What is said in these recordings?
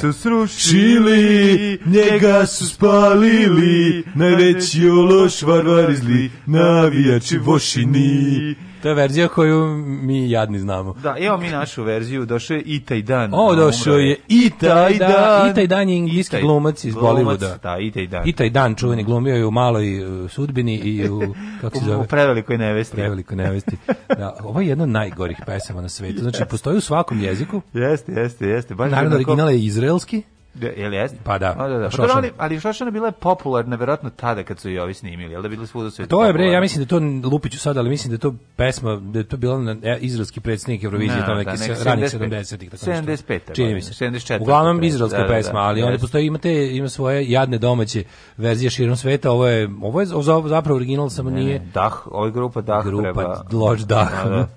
su srušili, njega su spalili, najveći ološ varvar iz navijači vošini. To je verzija koju mi jadni znamo. Da, evo mi našu verziju, došao je i taj dan. O, došao je i taj dan. I taj dan je engleski glumac iz Bollywooda. Da, i taj dan. I taj dan čuveni glumio je u maloj e, sudbini i u, kako se zove? U prevelikoj nevesti. Prevelikoj nevesti. Da, ovo je jedna od najgorih pesama na svetu. Znači, postoji u svakom jeziku. Jeste, jeste, jeste. Baš Naravno, original je izraelski. Da, jel jeste? Pa da. O, da, da. Pa Šošana. Ali, ali Šošana bila je popularna verovatno tada kad su i ovi snimili, jel da bili svuda sve. To popularna. je bre, ja mislim da to Lupiću sad, ali mislim da to pesma, da je to bila na e, izraelski predsednik Eurovizije, tamo neki da, ranih 70-ih, tako 75, nešto. 75. Čini mi se. 74. Uglavnom da, izraelska da, da, pesma, ali da. onda postoji imate ima svoje jadne domaće verzije širom sveta, ovo je ovo je zapravo original samo nije. Dah, ova grupa Dah grupa treba. Grupa Lodge Dah.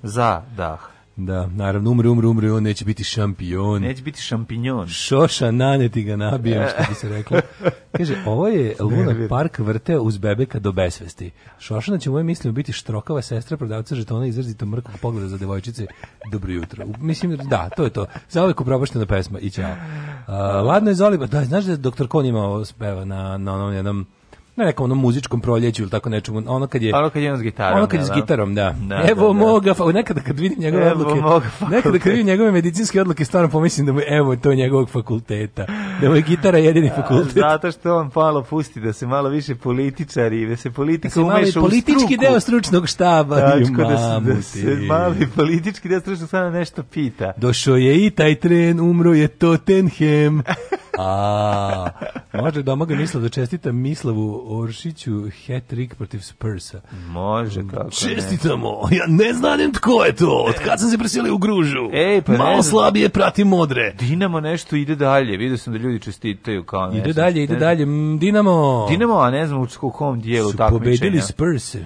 Za Dah. Da, naravno, umre, umre, umre, on neće biti šampion. Neće biti šampinjon. Šoša, naneti ti ga nabijem, e. što bi se reklo. Kaže, ovo je Luna Park vrteo uz bebeka do besvesti. Šošana će u mojem mislima biti štrokava sestra prodavca žetona izrazito mrkog pogleda za devojčice. Dobro jutro. Mislim, da, to je to. Za uvijek upropaštena pesma i ćao. Uh, ladno je Zoliba. Da, znaš da je doktor Kon imao speva na, na onom jednom na nekom onom muzičkom proljeću ili tako nečemu, ono kad je... Ono kad je s gitarom. Ono kad je s da, da. gitarom, da. da evo da, da. moga, nekada kad vidim njegove evo odluke, moga nekada kad vidim njegove medicinske odluke, stvarno pomislim da mu evo to njegovog fakulteta, da mu je gitara jedini fakultet. Zato što on malo pusti da se malo više političari, da se politika da umeša u politički deo stručnog štaba. Tačko, da se, da se mali politički deo stručnog štaba nešto pita. Došao je i taj tren, umro je Tottenham. A, može doma ga misle da čestita Mislavu Oršiću hat-trick protiv Spursa. Može, kako Čestitamo, ja ne znam tko je to, od kad sam se preselio u Gružu. Ej, pa Malo ne slabije prati modre. Dinamo nešto ide dalje, vidio sam da ljudi čestitaju kao nešto. Ide dalje, ide dalje, Dinamo. Dinamo, a ne znam u kom dijelu takmičenja. Su pobedili Spursa.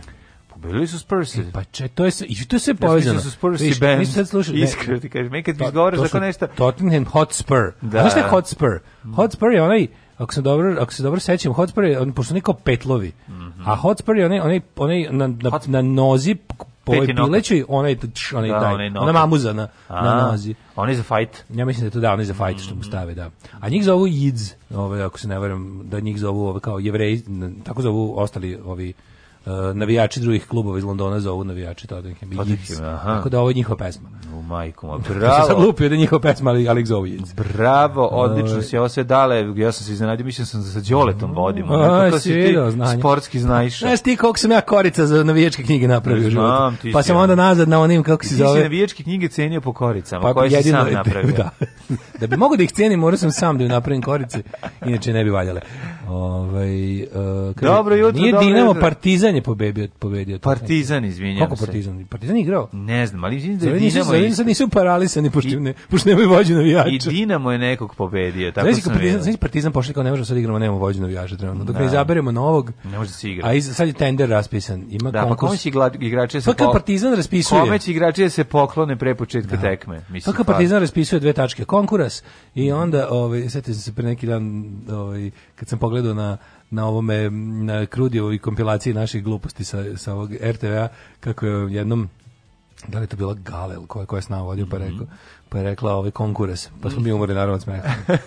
Bili su Spursi. E, pa če, to je sve, i to je sve povezano. Mislim da su Spursi band. Mislim sad slušaj, iskreno ti kažem, mi kad izgovaraš tako nešto. Tottenham Hotspur. Da. znaš šta je Hotspur? Hotspur je onaj Ako se dobro, ako se dobro sećam, Hotspur je on pošto neko petlovi. Mm -hmm. A Hotspur je onaj onaj onaj na na, Hotspur. na nozi po ovoj pilećoj, onaj, tč, onaj, da, taj, onaj ona mamuza na, A, na nozi. Onaj za fight. Ja mislim da je to da, onaj za fight što mu mm. stave, da. A njih zovu Yids, ovaj, ako se ne varam, da njih zovu ovaj, kao jevreji, tako zovu ostali ovi E, navijači drugih klubova iz Londona zovu navijači Tottenham. Tako da ovo je njihova pesma. U majku, ma bravo. Sad lupio da je njihova pesma, ali, ali zovu je. Bravo, ovaj. odlično si ovo sve dale. Ja sam se iznenadio, mislim sam da sa Đoletom mm. vodimo. A, da si, si vidio, znanje. Sportski znaš. Znaš ti koliko sam ja korica za navijačke knjige napravio u životu. Pa sam onda nazad na onim, kako se zove. Ti si navijačke knjige cenio po koricama, pa, koje si sam napravio. Da. da bi mogo da ih cenim, morao sam sam da ju napravim korice, inače ne bi valjale. Ove, ovaj, uh, dobro jutro, Nije Dinamo Partizan je pobedio, pobedio. Partizan, izvinjavam Kako se. Partizan? Partizan igrao? Ne znam, ali izvinjavam da je Dinamo. Nisu, nisu, nisu paralisani, pošto, ne, pošto nemaju vođu navijača. I Dinamo je nekog pobedio, tako znači, sam partizan, Znači Partizan pošli kao ne možemo da sad igramo, nemamo vođu navijača trenutno. Dok ne da. izaberemo novog, ne može da se igrati. A iz, sad je tender raspisan. Ima da, pa konkurs. Da, pa igrače se... Pa Partizan raspisuje... Kome će igrače se poklone pre početka da. tekme? Mislim, pa Partizan raspisuje dve tačke konkuras i onda, ovaj, sjetite se pre neki dan, ovaj, kad sam pogledao na na ovome na Krudijevoj kompilaciji naših gluposti sa, sa ovog RTV-a, kako je jednom da li je to bila Galel koja koja je s nama vodio pa mhm. rekao pa je rekla ovaj konkures pa smo mi umrli naravno od smeha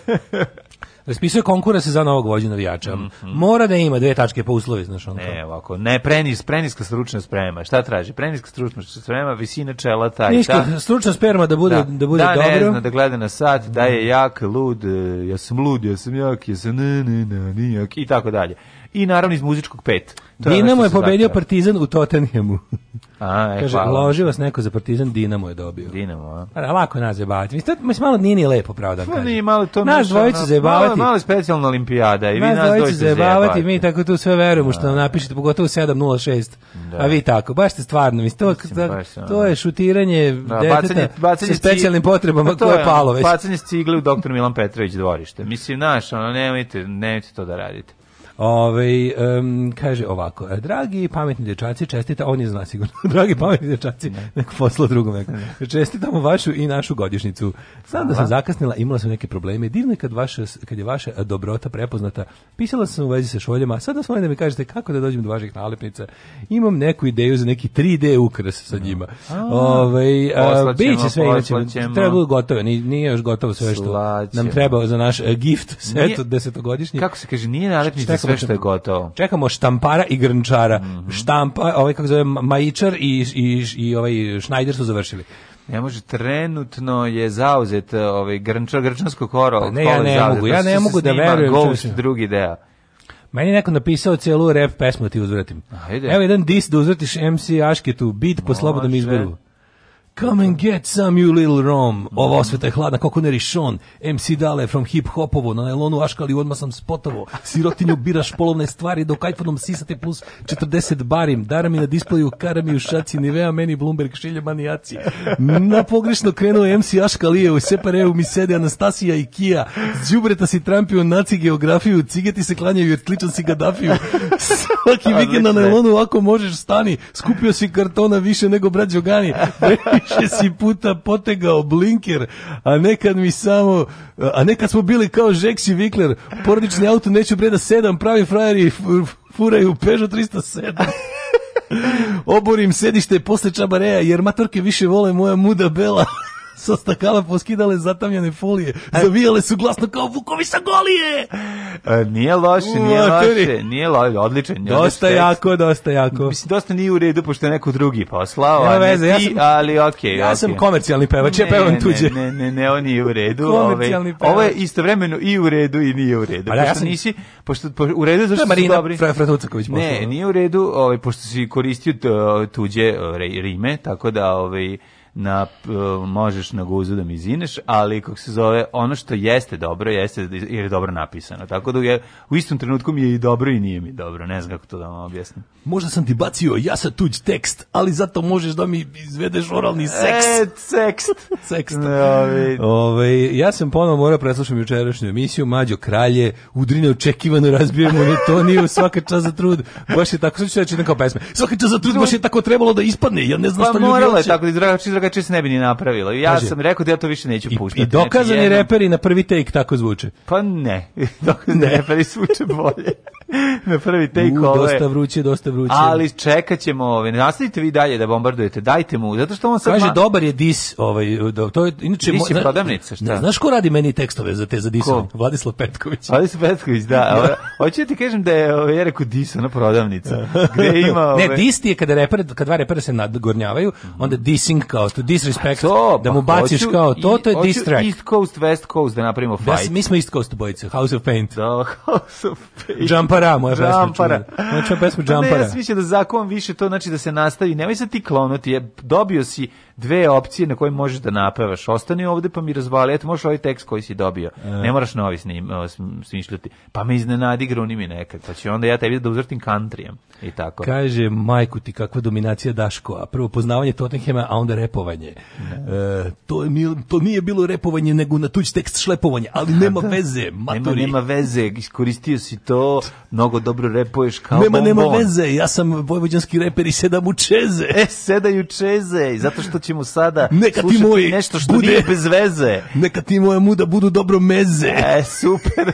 raspisuje konkurs za novog vođu navijača. Mm -hmm. Mora da ima dve tačke po uslovi, znaš on. Ne, ovako, ne prenis, preniska stručna sprema. Šta traži? Preniska stručna sprema, visina čela taj Ništa, ta. stručna sperma da bude da, da bude da, dobro. Da, zna, da gleda na sat, da je mhm. jak, lud, e, ja sam lud, ja sam jak, ja sam ne, ne, ne, ne, jak i tako dalje i naravno iz muzičkog pet. To Dinamo je, je pobedio zakrava. Partizan u Tottenhamu. A, e, Kaže, hvala. loži vas neko za Partizan, Dinamo je dobio. Dinamo, a? a pa da, lako nas zajebavati. Mislim, to, malo nije ni lepo, pravo da pa kažem. Nije, malo to nas dvojice na, zajebavati. Malo, malo specijalna olimpijada i vi nas, nas dvojice zajebavati. Mi tako tu sve verujemo što nam da. napišete, pogotovo 7.06. Da. A vi tako, baš ste stvarno. Mislim, to, mislim, da, baš, to je šutiranje da, deteta bacanje, bacanje sa specijalnim potrebama pa koje je palo već. Bacanje s cigle u doktor Milan Petrović dvorište. Mislim, naš, ono, nemojte, nemojte to da radite. Ove, um, kaže ovako, e, dragi pametni dječaci, čestita, on je zna sigurno, dragi pametni dječaci, ne. neko posla drugom neko. Čestitamo vašu i našu godišnicu. Znam da sam zakasnila, imala sam neke probleme. Divno je kad, vaša, kad je vaša e, dobrota prepoznata. Pisala sam u vezi sa šoljama, sada sam da mi kažete kako da dođem do vaših nalepnica. Imam neku ideju za neki 3D ukras sa njima. Ove, a, e, biće sve, inače, treba gotovo, nije, nije još gotovo sve što Slaćemo. nam treba za naš gift set nije, od desetogodišnji. Kako se kaže, nije nalepnica sve što je gotovo. Čekamo štampara i grnčara. Mm -hmm. Štampa, ovaj kako zove Majičar i i i ovaj Schneider su završili. Ne može trenutno je zauzet ovaj grnčar grnčarsko koro. Pa ne, ja ne zauzet, mogu, ja ne mogu da verujem Ghost češće. drugi deo. Meni je neko napisao celu rap pesmu da ti uzvratim. Ajde. Evo jedan dis da uzvratiš MC Ašketu, beat po slobodnom izboru. Come and get some, you little Rom. Ovo osveta je hladna, kako ne rišon. MC Dale from hip hopovo, na nailonu aškali, odmah sam spotovo. Sirotinju biraš polovne stvari, dok iPhone-om sisate plus 40 barim. Dara mi na displeju, kara mi u šaci, nivea meni Bloomberg, šilje manijaci. Na pogrešno krenuo MC Aškalije, u Separeu mi sede Anastasija i Kija. Zđubreta si trampio naci geografiju, cigeti se klanjaju jer sličan si Gaddafiju. Svaki vikend na nailonu, ako možeš, stani. Skupio si kartona više nego brat Đogani više si puta potegao blinker, a nekad mi samo, a nekad smo bili kao Žeksi Vikler, porodični auto neću breda sedam, pravi frajeri furaju Peugeot 307. Oborim sedište posle čabareja, jer matorke više vole moja muda bela sa stakala poskidale zatamljene folije, e. zavijale su glasno kao Vukovi sa golije. E, nije loše, nije loše, nije loše, odličan. Dosta odličan jako, dosta jako. Mislim, dosta nije u redu, pošto je neko drugi poslao, a ne ja sam, ali okej. Okay, ja okay. sam komercijalni pevač, ja pevam tuđe. Ne, ne, ne, on nije u redu. Ovaj. Komercijalni pevač. Ovo je istovremeno i u redu i nije u redu. Ali pa da, ja sam... Nisi, pošto, po, u redu zašto su Marina dobri... Fra, fra ne, nije u redu, ovaj, pošto si koristio tuđe ovaj, rime, tako da... Ovaj, na možeš na guzu da mi zineš, ali kako se zove, ono što jeste dobro jeste da jer je dobro napisano. Tako da je u istom trenutku mi je i dobro i nije mi dobro, ne znam kako to da vam objasnim. Možda sam ti bacio ja sa tuđ tekst, ali zato možeš da mi izvedeš oralni seks. E, seks. sekst. Ove, ovaj, ja sam ponovo morao preslušati jučerašnju emisiju Mađo Kralje, Udrine očekivano razbije monotoniju, svaka čast za trud. Baš je tako, što ću reći neka pesma. Svaka čast za trud, baš je tako trebalo da ispadne, ja ne znam pa, šta ljudi morala je tako da znači drugačije čest ne bi ni napravila. Ja Kaži, sam rekao da ja to više neću puštati. I, i znači, dokazani znači, reperi na prvi take tako zvuče. Pa ne, dokazani reperi zvuče bolje. na prvi take U, ove. Dosta vruće, dosta vruće. Ali čekat ćemo ove. Nastavite vi dalje da bombardujete. Dajte mu, zato što on sad... Kaže, ma... dobar je dis. Ovaj, to je, inače, dis je mo... prodavnica, šta? Ne, znaš ko radi meni tekstove za te za dis? Vladislav Petković. Vladislav Petković, da. da. Hoću ti kažem da je, ove, ja rekao, dis, ona prodavnica. Gde ima, ove... Ne, dis ti je kada, reper, kada dva repera se nadgornjavaju, onda dissing kao to disrespect, to, da mu pa baciš hoću, kao to, to je diss track. East Coast, West Coast da napravimo da, fight. Da, mi smo East Coast bojice, House of Paint. Da, House of Paint. Jumper Džampara, moja Džampara. pesma čuna. Moja pesma Džampara. Pa ne, ja smišljam da zakon više to znači da se nastavi. Nemoj sad ti klonuti, je, dobio si dve opcije na koje možeš da napevaš. Ostani ovde pa mi razvali, eto možeš ovaj tekst koji si dobio. E. Ne moraš novi snim, smišljati. Pa me iznenadi gruni mi nekad, pa će onda ja tebi da uzvrtim kantrijem i tako. Kaže, majku ti kakva dominacija Daško, a prvo poznavanje Tottenhema, a onda repovanje. E, to, je, to nije bilo repovanje, nego na tuđ tekst šlepovanje, ali nema da. veze, maturi. Nema, nema veze, iskoristio si to, mnogo dobro repuješ kao nema, bombon. Nema veze, ja sam vojvođanski reper i sedam u čeze. E, sedaju čeze, zato što ćemo sada neka ti moji nešto što bude, nije bez veze. Neka ti moja muda budu dobro meze. E, super.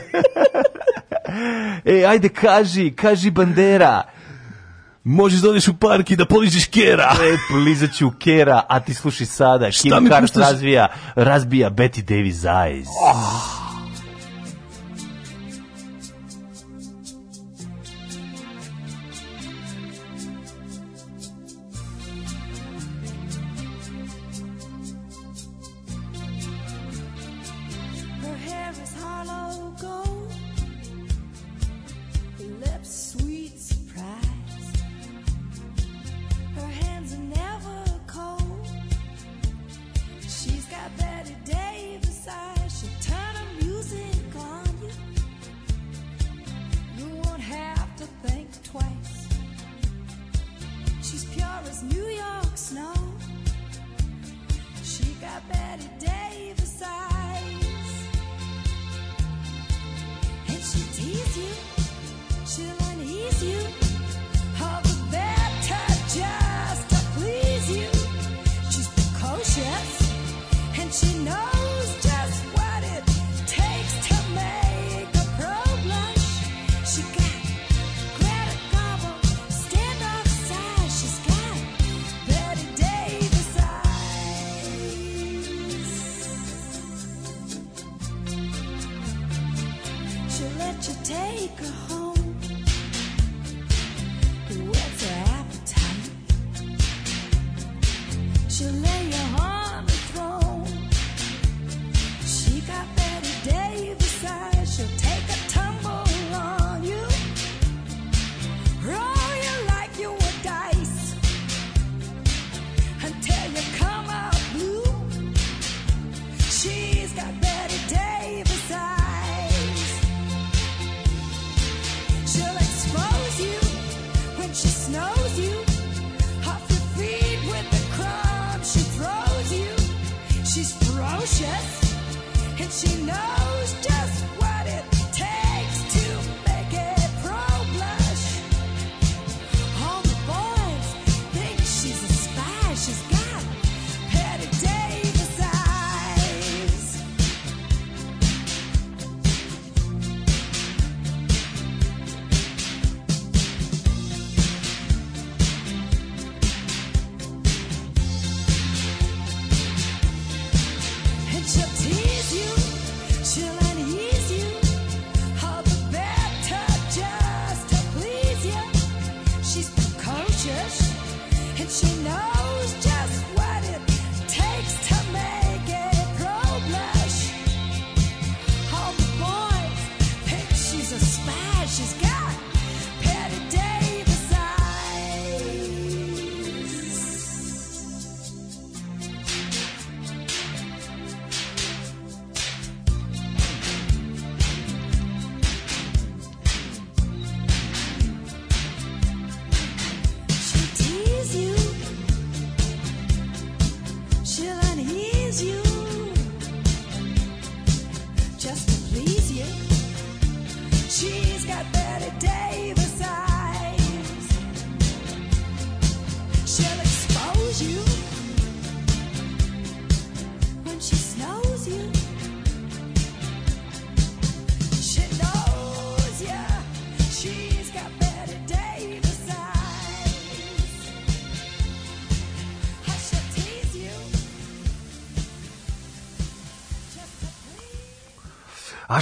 e, ajde, kaži, kaži bandera. Možeš da u park i da poliziš kera. E, polizaću kera, a ti sluši sada. Šta Kim mi Kart razvija, razbija Betty Davis Eyes. Oh.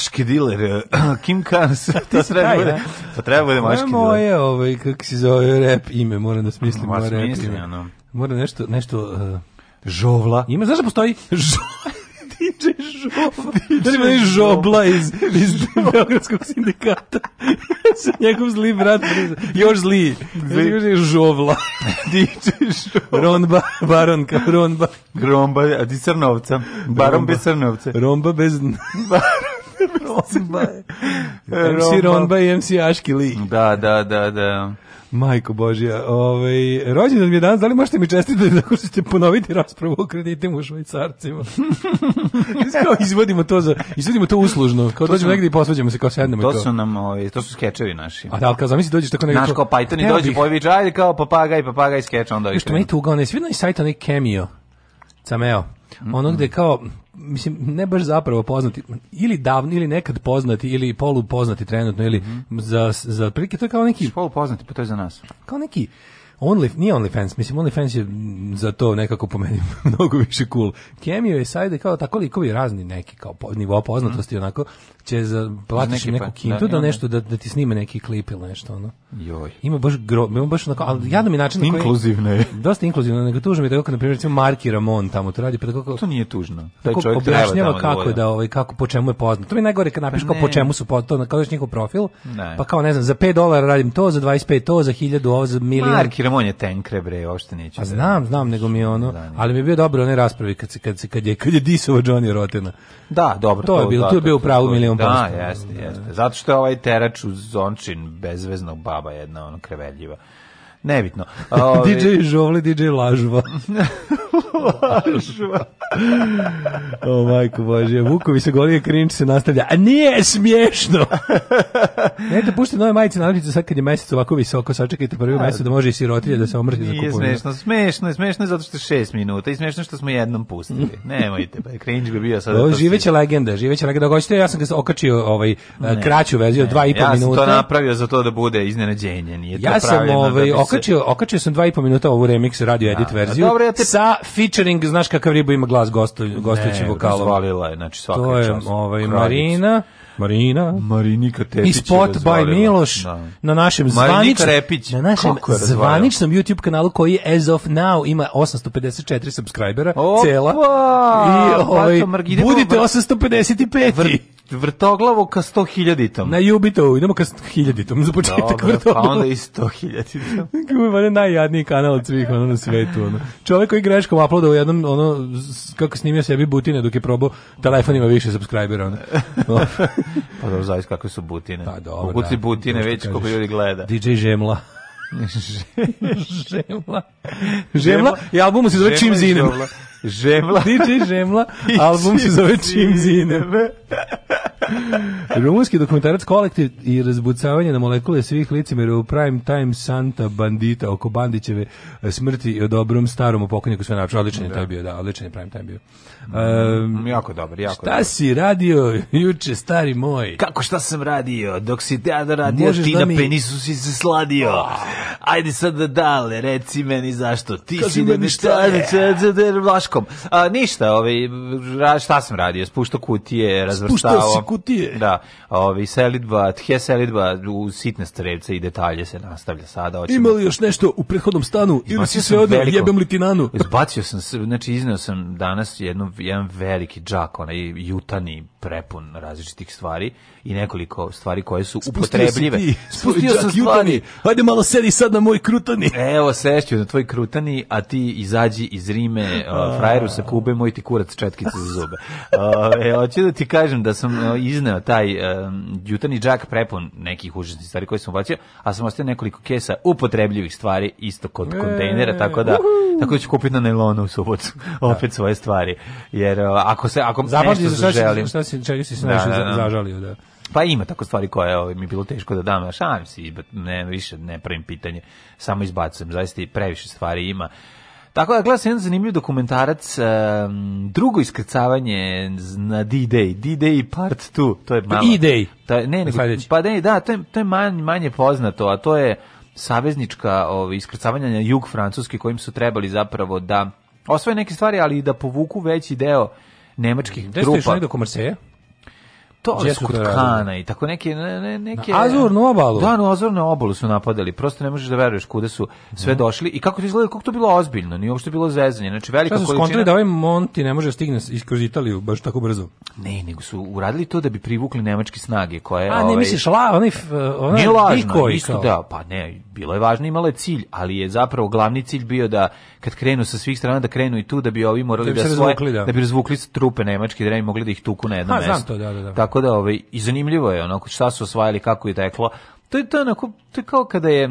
maški diler e, Kim Kans. to treba bude, to treba bude maški diler. Moje, ovaj, kako se zove, rap ime, moram da smislim. Moram da smislim, ono. Mora nešto, nešto... Uh, žovla. Ima, znaš da postoji? Žovla. DJ Žobla. Da Žobla iz, iz Beogradskog sindikata? Sa njegov zli brat, još zli. zli. Još je Žovla. DJ Žobla. Ron Baron, kao Ronba. Romba, a ti Crnovca. Baron bez Crnovca. Romba bez... Baron Ronba je. MC Ronba i MC Aški Lik. Da, da, da, da. Majko Božja, ovaj, rođendan mi je danas, da li možete mi čestiti da ako ćete ponoviti raspravu o kreditima u švajcarcima? kao izvodimo to za, izvodimo to uslužno, kao to dođemo negdje i posvađamo se, kao sednemo to. To su nam, ovaj, to su skečevi naši. A da, ali kao zamisli dođeš tako negdje. Naš kao Python i dođe, pojević, ajde kao papagaj, papagaj skeč, onda dođe. Što meni tuga, on je svi na sajta onaj Cameo, Cameo. Mm Ono gde kao, mislim, ne baš zapravo poznati, ili davni, ili nekad poznati, ili polupoznati trenutno, ili mm za, za prilike, to je kao neki... Polupoznati, pa to je za nas. Kao neki... Only, nije OnlyFans, mislim OnlyFans je za to nekako po meni mnogo više cool. Cameo je sajde kao tako likovi razni neki, kao nivo poznatosti mm. onako, će za platiš neki neku kintu pa- da, da nešto da, da ti snime neki klip ili nešto ono. Joj. Ima baš gro, ima baš onako, ja mm. jadno mi način na koji inkluzivno Dosta inkluzivno, nego tužno mi je tako na primjer recimo Marki Ramon tamo to radi, pa tako To nije tužno. Taj čovjek objašnjava da kako da ovaj kako po čemu je poznat. To mi najgore kad napišeš pa kao po čemu su poznat, to na kao njihov profil. Ne. Pa kao ne znam, za 5 dolara radim to, za 25 to, za 1000 ovo, za milion. Marki Ramon je tenkre bre, uopšte neće. A pa da- znam, znam, nego mi je ono, ali mi je bio dobro onaj raspravi kad se kad se kad je kad je disova Johnny Rotena. Da, dobro. To je bilo, tu je bio pravo milion on da, da, jeste, jeste. Da. Zato što je ovaj terač u zončin bezveznog baba jedna, ono, kreveljiva nebitno. Ovi... DJ Žovle, DJ Lažva. Lažva. o, majko Bože, Vukovi se golije, cringe se nastavlja. A nije smiješno! Nete, pušti nove majice navičice sad kad je mesec ovako visoko, sačekajte prvi mesec da može i sirotilja da se omrti za kupovinu. Nije smešno, je, smešno je zato što je šest minuta i smešno što smo jednom pustili. Nemojte, pa cringe bi bio sada. Ovo živeće legenda, živeće legenda. Goćete, ja sam ga okačio ovaj, ne, kraću verziju, dva i pol minuta. Ja sam to napravio za to da bude iznenađenje, nije ja to sam, da ovaj, okačio, okačio sam 2,5 minuta ovu remix radio edit da, da, verziju dobro, ja te... sa featuring, znaš kakav ribu ima glas gostujućim vokalom. Ne, je, znači svaka To je čas, ovaj, Marina. Marina. Marinika Tepić. I spot by Miloš da. na našem zvaničnom na našem zvaničnom YouTube kanalu koji as of now ima 854 subscribera Opa! cela. I ovaj budite 855. Vr, vrtoglavo ka 100.000-itom. Na Jubito, idemo ka 100.000-itom za početak vrtoglavo. Pa onda i 100.000-itom. Kako je najjadniji kanal od svih ono na svetu. Ono. Čovjek koji greškom uploada u jednom, ono, kako snimio sebi butine dok je probao, telefon ima više subscribera. Ono. pa dobro, zavis kakve su butine. Pa dobro. Kukuci da. butine, već kako ljudi gleda. DJ Žemla. žemla. Žemla Ja album se zove Čim Zinem. Žemla. DJ Žemla, album se zove Čim Čimzine. Rumunski dokumentarac kolektiv i razbucavanje na molekule svih licimera u prime time Santa Bandita oko Bandićeve smrti i o dobrom starom u pokojniku sve način. Odličan je taj bio, da, odličan je prime time bio. Um, jako dobar, jako Šta dobar. si radio juče, stari moj? Kako šta sam radio? Dok si te radio, Možeš ti da na mi... penisu si se sladio. Ajde sad da dale, reci meni zašto. Ti Kaži si meni šta je. Daškom. A, ništa, ovaj, šta sam radio? Spuštao kutije, razvrstavao. Spuštao se kutije. Da, ovaj, selidba, tje selitba u sitne strelce i detalje se nastavlja sada. Hoćemo. Imali još nešto u prethodnom stanu? ili si sve odneo, jebem li ti nanu? Izbacio sam, se, znači izneo sam danas jednu, jedan veliki džak, onaj jutani prepun različitih stvari i nekoliko stvari koje su Spustio upotrebljive. Spustio sam stvari. Jutani. Hajde malo sedi sad na moj krutani. Evo, sešću na tvoj krutani, a ti izađi iz Rime, frajeru sa Kube, moj ti kurac četkice za zube. E, hoću da ti kažem da sam e, izneo taj um, jutarnji džak prepon nekih užasnih stvari koje sam ubacio, a sam ostavio nekoliko kesa upotrebljivih stvari isto kod e, kontejnera, tako da uhu. tako da ću kupiti na nailonu u subotu da. opet svoje stvari. Jer e, ako se ako Zapamti nešto šta želim, šta si, čega si se da, nešto da, da. zažalio, da. Pa ima tako stvari koje ovaj, mi je bilo teško da dam, ja šalim se, ne, više ne pravim pitanje, samo izbacujem, zaista i previše stvari ima Tako da gledam jedan zanimljiv dokumentarac, um, drugo iskrcavanje na D-Day, D-Day part 2, to je malo... E-Day, ne, ne, pa ne, da, to je, to je manje, manje poznato, a to je saveznička ove, ovaj, iskrcavanja na jug Francuske kojim su trebali zapravo da osvoje neke stvari, ali i da povuku veći deo nemačkih Gde Gde ste išli do Komarseja? to je Kutkana i tako neke ne, ne, neke na Azurnu obalu. Da, na Azurnu obalu su napadali. Prosto ne možeš da veruješ kuda su sve mm. došli i kako to izgleda, kako to bilo ozbiljno, ni uopšte bilo zvezanje. Znači velika Šta su Šta da ovaj Monti ne može da stigne iz kroz Italiju baš tako brzo. Ne, nego su uradili to da bi privukli nemačke snage koje A ne ovaj, misliš la, oni oni lažno, isto kao. da, pa ne, bilo je važno, imalo je cilj, ali je zapravo glavni cilj bio da kad krenu sa svih strana da krenu i tu da bi ovi morali da, bi da, svoje, razvukli, da. da bi razvukli trupe nemačke da bi mogli da ih tuku na jedno mesto. To, da, da, da. Tako Tako da ovaj i zanimljivo je onako šta su osvajali, kako je teklo. To je to onako to je kao kada je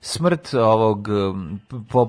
smrt ovog um, po,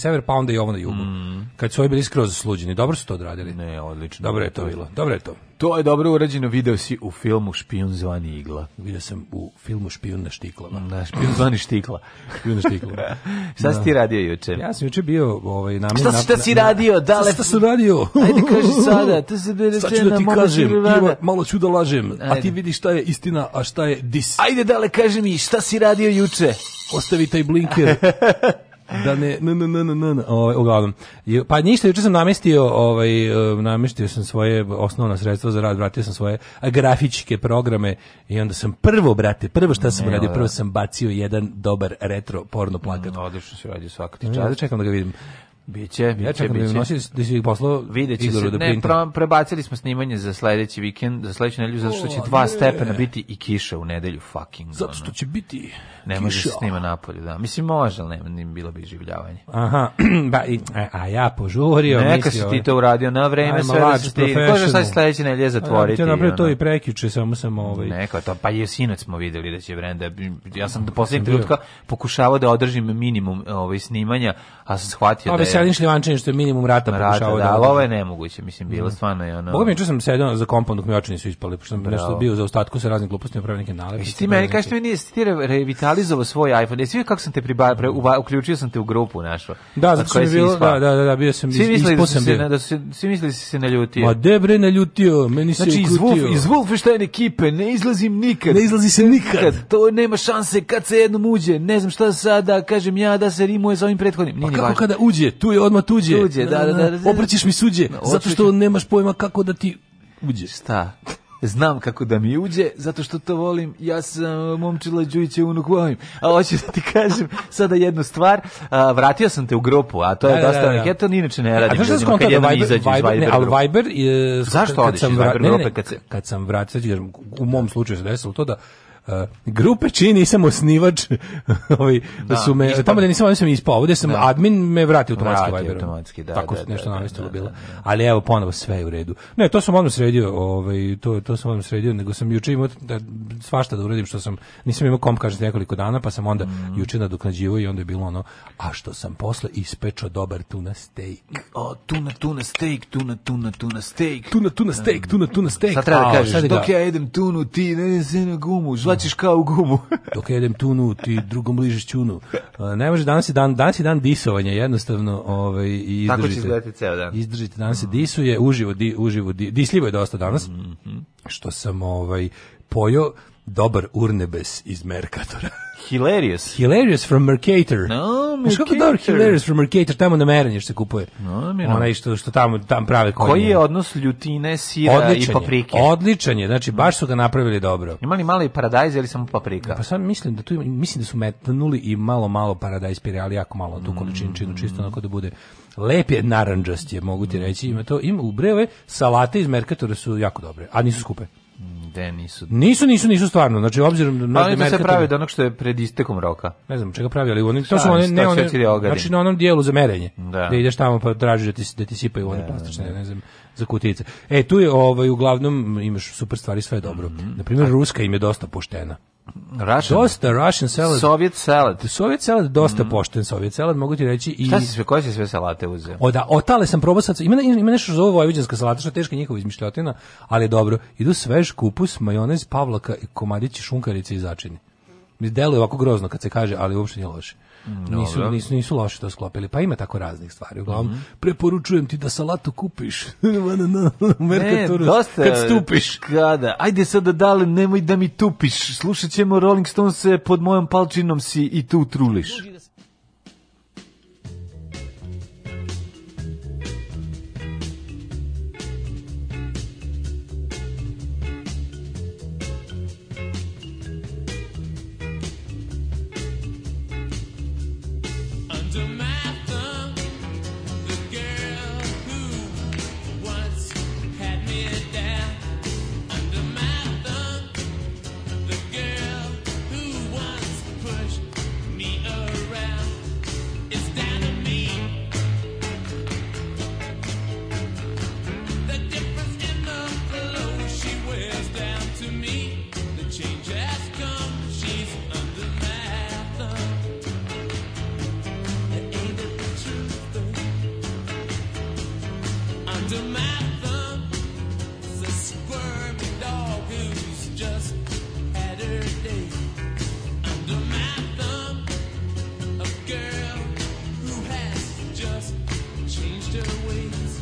sever, pa onda i ovo na jugu. Mm. Kad su ovi bili skroz sluđeni. Dobro su to odradili. Ne, odlično. Dobro je to bilo. Dobro je to. To je dobro urađeno, video si u filmu Špijun zvani igla. Video sam u filmu Špijun na štiklama. Na špijun zvani štikla. špijun na štiklama. šta si ti da. radio juče? Ja sam juče bio ovaj, na... Šta, šta si radio? Da, le... Šta, šta sam radio? Ajde, kaži sada. To se da sad ću da ti kažem, ima, malo ću da lažem. Ajde. A ti vidi šta je istina, a šta je dis. Ajde, dale, kaži mi, šta si radio juče? Ostavi taj blinker da ne m m m m ovaj uglavnom pa ništa juče sam namestio ovaj e, namestio sam svoje osnovna sredstva za rad vratio sam svoje grafičke programe i onda sam prvo brate prvo šta sam radio da. prvo sam bacio jedan dobar retro porno plakat odlično se radi svaka ti čas da čekam da ga vidim Biće, biće, ja čekam da biće. da nosili da si ih poslao videće se. Da ne, prebacili smo snimanje za sledeći vikend, za sledeću nedelju zato što će 2 stepena biti i kiša u nedelju fucking. Zato što će biti. Ne kiša. može se snima napolje, da. Mislim može, al ne, ni bilo bi življavanje. Aha. ba i, e, a ja požurio, Neka mislio. Neka si ti to uradio na vreme sve da se ti. Kaže sad sledeće nedelje zatvoriti. Ja napravio to i prekjuče, samo sam ovaj. Neko, to pa je sinoć smo videli da će vreme da ja sam do poslednjeg trenutka pokušavao da održim minimum ovaj snimanja, a sam shvatio da je Čelin šljivančin što je minimum rata, rata pokušao da, da, ovo je nemoguće, mislim, bilo mm. stvarno je ono... Boga mi, čuo sam sedao za kompon dok mi očini su ispali, pošto sam Bravo. nešto bio za ostatku sa raznim glupostima, pravio neke nalepe. Jesi ti meni, kaži ti meni, jesi ti revitalizovao svoj iPhone, jesi vidio kako sam te priba, pre, mhm. uba, uključio sam te u grupu našu? Da, zato sam bilo, da, da, da, da, bio sam, svi mislili da su se, da su, svi mislili da si se naljutio. Ma debre naljutio, meni se znači, ikutio. Znači, iz Wolfenstein ekipe ne izlazim nikad. Ne izlazi se nikad. To nema šanse kad se jednom uđe, ne znam šta sada, kažem ja da se rimuje sa ovim prethodnim. Pa kako kada uđe, tu je odmah tuđe. Tuđe, da, da, da. da, da. Opraćeš mi suđe, zato što nemaš pojma kako da ti uđe. Šta? znam kako da mi uđe, zato što to volim, ja sam momčila Đujića unuk volim. A hoću da ti kažem sada jednu stvar, a, vratio sam te u grupu, a to je da, da dosta, da, da. ja to inače ne radim. A što da kad jednom Viber, izađu Viber, iz Viber, ne, ali Viber je, Zašto kad odiš iz Viber grupe? Kad, se... kad sam vratio, u mom slučaju se desilo to da Uh, grupe čini nisam osnivač ovaj da, su me ispod. tamo da nisam nisam ispao ovde sam da. admin me vrati automatski vrati automatski da tako da, nešto da, namestilo da, bilo da, da. ali evo ponovo sve je u redu ne to sam odmah sredio ovaj to to sam odmah sredio nego sam juče imao da svašta da uradim što sam nisam imao kom kažete nekoliko dana pa sam onda mm -hmm. juče nadoknađivao i onda je bilo ono a što sam posle ispečao dobar tuna steak o tuna tuna steak tuna tuna tuna steak tuna tuna steak tuna tuna steak sad treba da kažeš dok da- ja jedem tunu ti ne, ne, ne gumu žla izvlačiš kao u gumu. Dok jedem tunu, ti drugom bližeš ćunu. Ne može, danas je dan, danas je dan disovanja, jednostavno. Ovaj, i izdržite, Tako će izgledati ceo dan. Izdržite, danas se disuje, uživo, di, uživo di, disljivo je dosta danas, mm -hmm. što sam ovaj, pojo dobar urnebes iz Merkatora. Hilarious. Hilarious from Mercator. No, Mercator. Kako dobro Hilarious from Mercator, tamo na merenje što se kupuje. No, mira. Onaj što, što tamo tam prave konje. Koji je odnos ljutine, sira odličan i paprike? Je. Odličan je, znači baš su ga napravili dobro. Ima li malo paradajz ili samo paprika? Pa sam mislim da tu mislim da su metnuli i malo malo paradajz pire, ali jako malo tu količinčinu, mm. čisto onako da bude lep je narandžast je, mogu ti reći. Ima to, ima u breve, salate iz Mercatora su jako dobre, a nisu skupe. De, nisu. Nisu, nisu, nisu stvarno. Znači obzirom na ali da se pravi da onog što je pred istekom roka. Ne znam čega pravi, ali oni to su one ne one. Znači na onom dijelu za merenje. Da, da ideš tamo pa tražiš da ti da ti sipaju one plastične, ne znam za kutice. E, tu je ovaj, uglavnom imaš super stvari, sve je dobro. Mm -hmm. Na primjer, Ruska im je dosta poštena. Russian. Dosta Russian salad. Soviet salad. Soviet salad dosta mm. pošten Soviet salad, mogu ti reći i Šta si sve koje si sve salate uzeo? O da, otale sam probao sad. Ima ima nešto zove vojvođanska salata, što je teška njihova izmišljotina, ali je dobro. Idu svež kupus, majonez, pavlaka i komadići šunkarice i začini. Mi deluje ovako grozno kad se kaže, ali uopšte nije loše. Nisu, nisu, nisu loše to sklopili. Pa ima tako raznih stvari. Uglavnom, mm -hmm. preporučujem ti da salatu kupiš. ne, dosta, kad stupiš. Kada? Ajde sad da dale, nemoj da mi tupiš. Slušat ćemo Rolling Stones pod mojom palčinom si i tu truliš. master waits.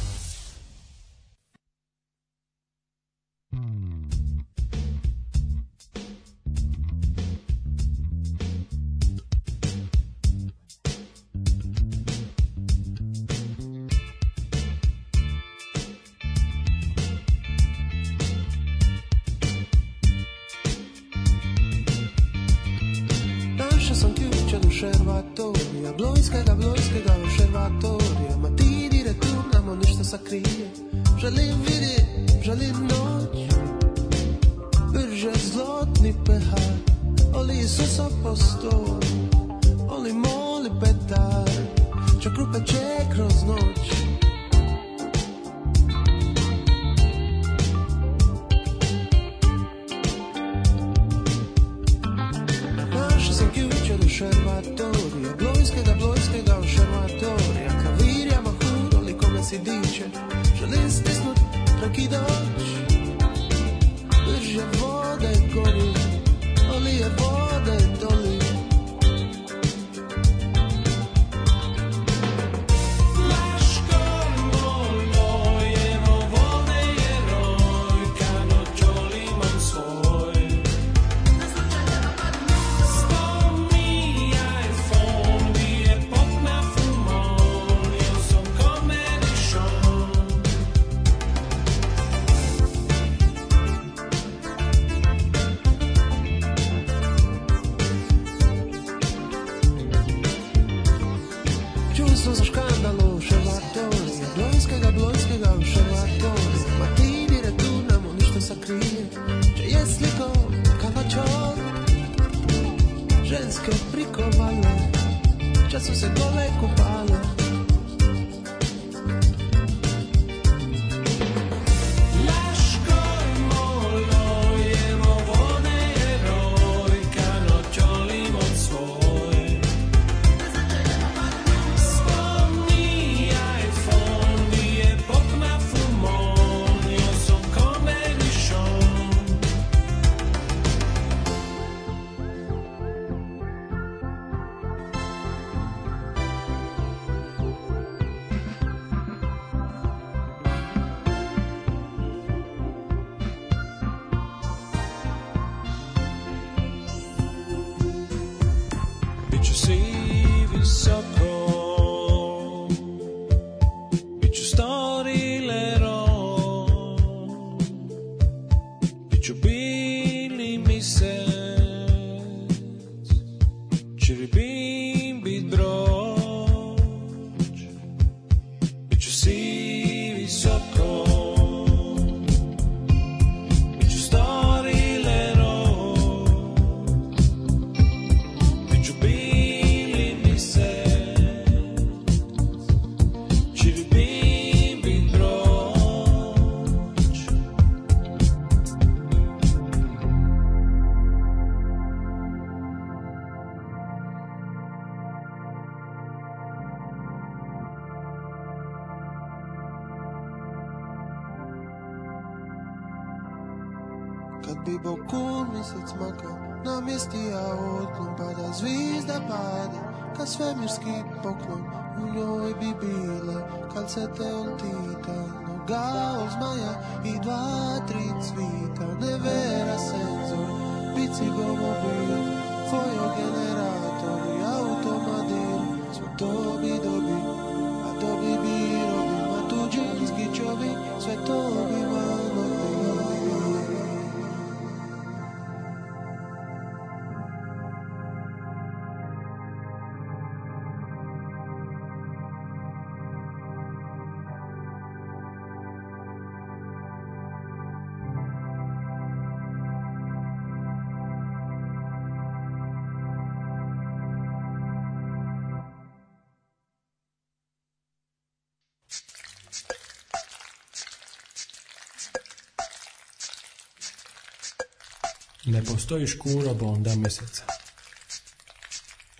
Ne postoji škuro bonda meseca.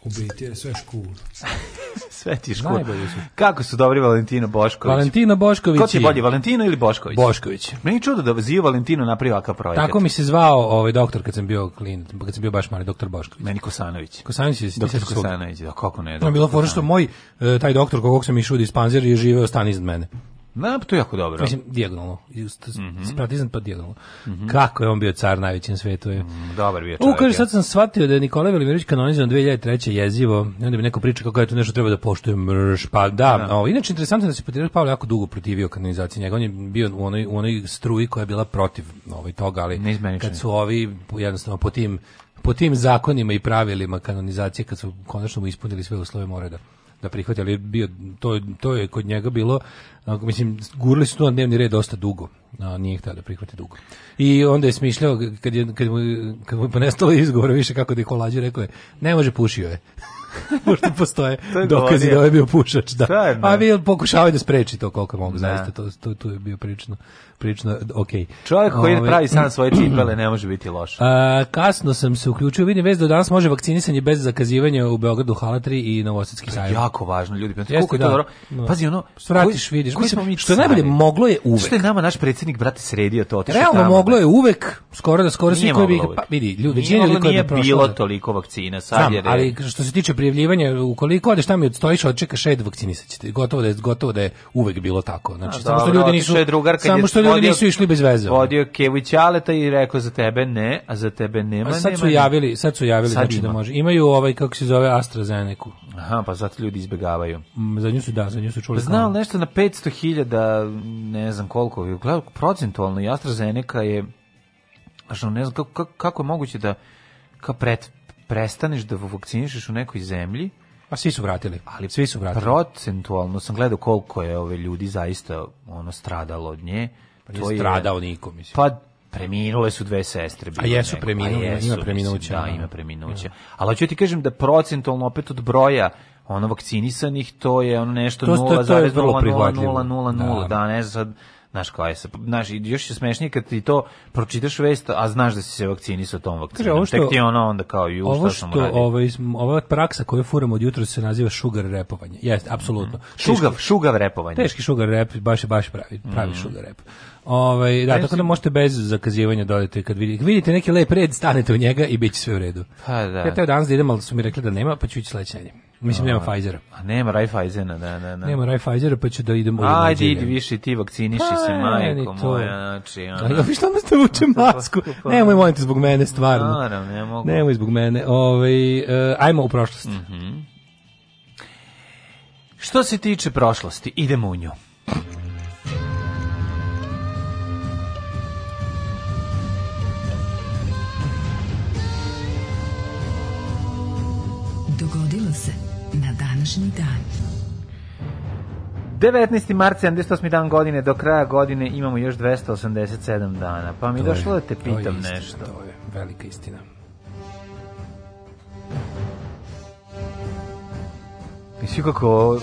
U biti je sve škuro. sve ti škuro. Kako su dobri Valentino Bošković? Valentino Bošković. Ko ti je bolji, Valentino ili Bošković? Bošković. Meni je čudo da Zio Valentino na ovakav projekat. Tako mi se zvao ovaj doktor kad sam bio klin, kad sam bio baš mali doktor Bošković. Meni Kosanović. Kosanović je doktor Kosanović, da kako ne. Da, no, bilo fora što moj e, taj doktor kogog sam išao u dispanzer je živeo stan iznad mene. Na, da, pa to je jako dobro. Mislim, dijagonalno. Mhm. Spratizam pa dijagonalno. Mm -hmm. Kako je on bio car najvećem svetu je. Mm, dobar bio čovjek. U, kaže, sad sam shvatio da je Nikolaj Velimirović kanonizovan 2003. jezivo. I onda bi neko pričao kako je tu nešto treba da poštuje mrš. Pa da, da. O, inače, interesantno je da se Patriarh Pavle jako dugo protivio kanonizaciji njega. On je bio u onoj, u onoj struji koja je bila protiv ovaj, toga, ali Neizmenično. kad su ovi jednostavno po tim po tim zakonima i pravilima kanonizacije kad su konačno mu ispunili sve uslove mora da da prihvati, ali bio, to, to je kod njega bilo, mislim, gurali su to na dnevni red dosta dugo, a nije htio da prihvati dugo. I onda je smišljao, kad, je, kad, mu, kad mu je ponestalo ovaj izgovora više kako da je kolađi, rekao je, ne može, pušio je. Možda postoje dokazi da je ovaj bio pušač, da. Stvarno. Da. A vi pokušavaju da spreči to koliko mogu, zaista, da. to, to, to je bio prično prilično okej. Okay. Čovjek koji Ove, pravi sam svoje cipele ne može biti loš. A, kasno sam se uključio, vidim vez da danas može vakcinisanje bez zakazivanja u Beogradu Hala 3 i Novosadski sajam. Jako važno, ljudi. Jeste, koliko je to da. dobro? Da. Pazi, ono, Vratiš, koji, vidiš. Koji smo mi što je najbolje, moglo je uvek. Što je nama naš predsednik brate, sredio to? Realno tamo, moglo da. je uvek, skoro da skoro svi koji bi... Pa, vidi, ljudi, većina nije, koji je prošlo. bilo toliko vakcina, sad jer je... ali što se tiče prijavljivanja, ukoliko odeš tamo i odstojiš, odčekaš šed vakcinisaćete. Gotovo da je, gotovo da je uvek bilo tako. Znači, samo što ljudi nisu... Samo što oni nisu išli bez veze. Vodio Kević Aleta i rekao za tebe ne, a za tebe nema. A sad su javili, sad su javili sad znači da može. Imaju ovaj kako se zove AstraZeneca. Aha, pa zato ljudi izbegavaju. Mm, za nju su da, za nju su čuli. Pa znao kao. nešto na 500.000, ne znam koliko, procentualno i AstraZeneca je što ne znam kako, kako je moguće da ka pret, prestaneš da vakcinišeš u nekoj zemlji a pa svi su vratili, ali svi su vratili. Procentualno sam gledao koliko je ove ljudi zaista ono stradalo od nje. Pa nije to stradao niko, mislim. Pa preminule su dve sestre. Bilo a jesu neko. preminule, a jesu, ima preminuća. Da, da, ima preminuća. Ja. Ali hoću ti kažem da procentualno opet od broja ono vakcinisanih, to je ono nešto 0,0000, da. da, ne sad, znaš kao je, znaš, još je smešnije kad ti to pročitaš vest, a znaš da si se vakcinisao tom vakcinom, što, tek ti ono onda kao, ju, ovo što, što ovaj, ova praksa koju furamo od jutra se naziva sugar repovanje, jeste, apsolutno. Mm. Šugav, šugav repovanje. Teški sugar rep, baš je, baš pravi, pravi mm. sugar rep. Ovaj da, tako da možete bez zakazivanja dodati da kad vidite, vidite neki lep red, stanete u njega i biće sve u redu. Pa da. Ja teo danas da idem, ali su mi rekli da nema, pa ću ići sledeće nedelje. Mislim nema Pfizer. A nema Raiffeisena, da, da, da. Nema Raiffeisera, pa ću da idemo. Ajde, idi više ti vakciniši se, pa, majko moja, znači. Ona. Ja vi šta ste vuče masku? Nemoj molim te zbog mene stvarno. Naravno, ne mogu. Nemoj zbog mene. Ovaj uh, ajmo u prošlost. Mm -hmm. Što se tiče prošlosti, idemo u nju. 19. mart 78. dan godine, do kraja godine imamo još 287 dana. Pa mi to došlo da te pitam to je istina, nešto. To je velika istina. Mislim kako...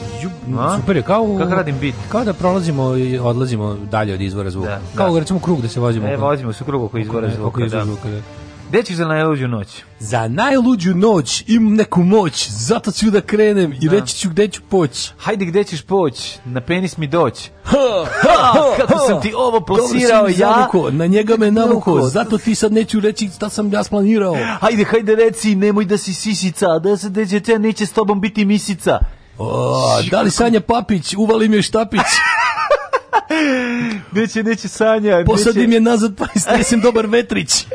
A? Super je, kao... Kako radim bit? Kao da prolazimo i odlazimo dalje od izvora zvuka. Da, kao da. recimo krug da se vozimo. E, vozimo se krug oko izvora zvuka. Oko izvora da. zvuka, da. Gde ćeš za najluđu noć? Za najluđu noć imam neku moć, zato ću da krenem i da. reći ću gde ću poći. Hajde gde ćeš poći, na penis mi ha, Kako sam ti ovo plasirao ja? Zavuko, na njega me navuko, zato ti sad neću reći šta sam ja splanirao. Hajde, hajde reci, nemoj da si sisica, da se deđe te neće s tobom biti misica. O, da li Sanja Papić, uvali mi je štapić. Neće, neće Sanja. Posadim neće... je nazad pa istresim dobar vetrić. Uh,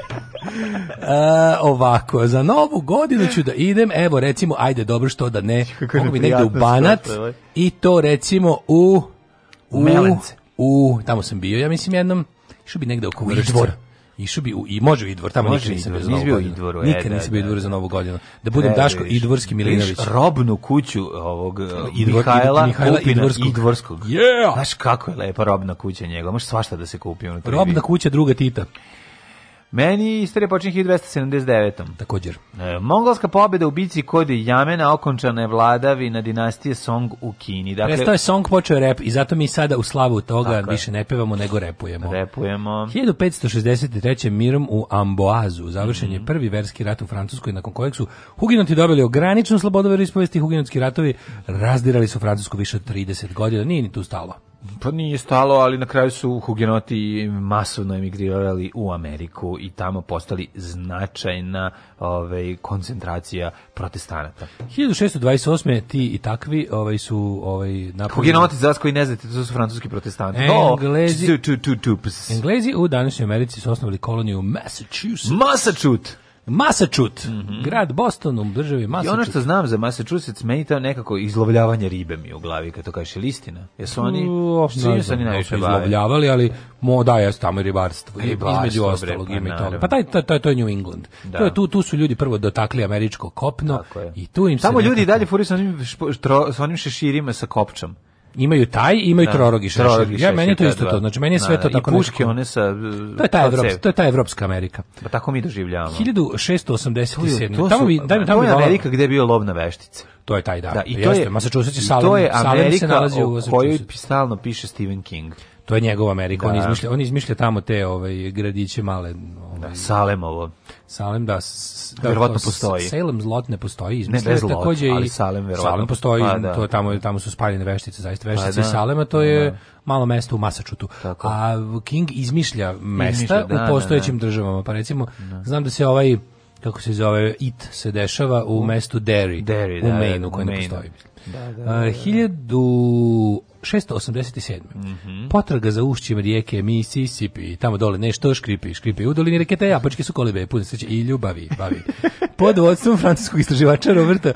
ovako, za novu godinu ću da idem, evo recimo, ajde dobro što da ne, mogu bi negde u Banat stvarno, ovaj? i to recimo u u, u, u, tamo sam bio, ja mislim jednom, što bi negde oko Vršca. Išao bi u, i može u Idvor, tamo može nikad nisam idvor, bio za Idvoru. Nikad e, da, nisam bio da, Idvoru za da. Novu godinu. Da budem Daško viš, Idvorski Milinović. robnu kuću ovog e, Idvor, Mihajla, Mihajla Kupina, Idvorskog. Idvorskog. Yeah! Znaš kako je lepa robna kuća njega, može svašta da se kupi. Robna kuća druga Tita. Meni istorija počinje 1279. Također. E, mongolska pobjeda u bici kod Jamena okončana je vladavina dinastije Song u Kini. Dakle, Prestao je Song, počeo rep i zato mi sada u slavu toga dakle. više ne pevamo nego repujemo. Repujemo. 1563. mirom u Amboazu završen mm -hmm. prvi verski rat u Francuskoj nakon kojeg su huginoti dobili ograničenu slobodu veroispovesti huginotski ratovi razdirali su Francusku više od 30 godina. Nije ni tu stalo. Pa nije stalo, ali na kraju su hugenoti masovno emigrirali u Ameriku i tamo postali značajna ovaj, koncentracija protestanata. 1628. ti i takvi ovaj, su ovaj, napravili... Hugenoti, za vas koji ne znate, to su francuski protestanti. Englezi, no, tu, tu, tu, Englezi u današnjoj Americi su osnovali koloniju Massachusetts. Massachusetts! Massachusetts, mm -hmm. grad Boston u državi Massachusetts. I ono što znam za Massachusetts, meni to nekako izlovljavanje ribe mi u glavi, kad to kažeš, listina. Jesu oni, čini se oni da, da najviše izlovljavali, ali mo, da, jesu tamo ribarstvo, ribarstvo između ostalog bre, pa, toga. Pa taj, taj, to je New England. Da. To je, tu, tu su ljudi prvo dotakli američko kopno i tu im tamo se... Tamo ljudi dalje furi sa onim, sa onim šeširima sa kopčom imaju taj, imaju da, trorogi šešir. Trorogi šešir. Ja meni je to da, isto da. to. Znači meni je da, sve da, to da, tako i puške, one sa To je ta evropska, to je ta evropska Amerika. Pa tako mi doživljavamo. 1687. To, to tamo da tamo je Amerika gde je bio lov na veštice. To je taj da. da i to Jeste, je Massachusetts je Salem. To je Amerika se nalazi u kojoj stalno piše Stephen King. To je njegova Amerika. Da. On, izmišlja, on izmišlja tamo te ovaj, gradiće male... Ovaj, da, Salemovo. Salem, da. S, da verovatno postoji. Salem zlot ne postoji. Izmislio ne, ne zlot, takođe ali i, Salem verovatno. Salem postoji, pa, da. to je tamo, tamo su spaljene veštice, zaista pa veštice pa, da. Salema, to je da. malo mesto u Masačutu. A King izmišlja mesta izmišlja, da, u da, postojećim da, državama. Pa recimo, da. znam da se ovaj kako se zove, IT se dešava u, mestu Derry, Derry u da, Maine, u koje ne postoji. Da, da, da, da. 687. Mm -hmm. Potraga za ušćem rijeke Mississippi tamo dole nešto škripi, škripi u dolini reke te počke su kolibe, pune sreće i ljubavi, bavi. Pod vodstvom francuskog istraživača Roberta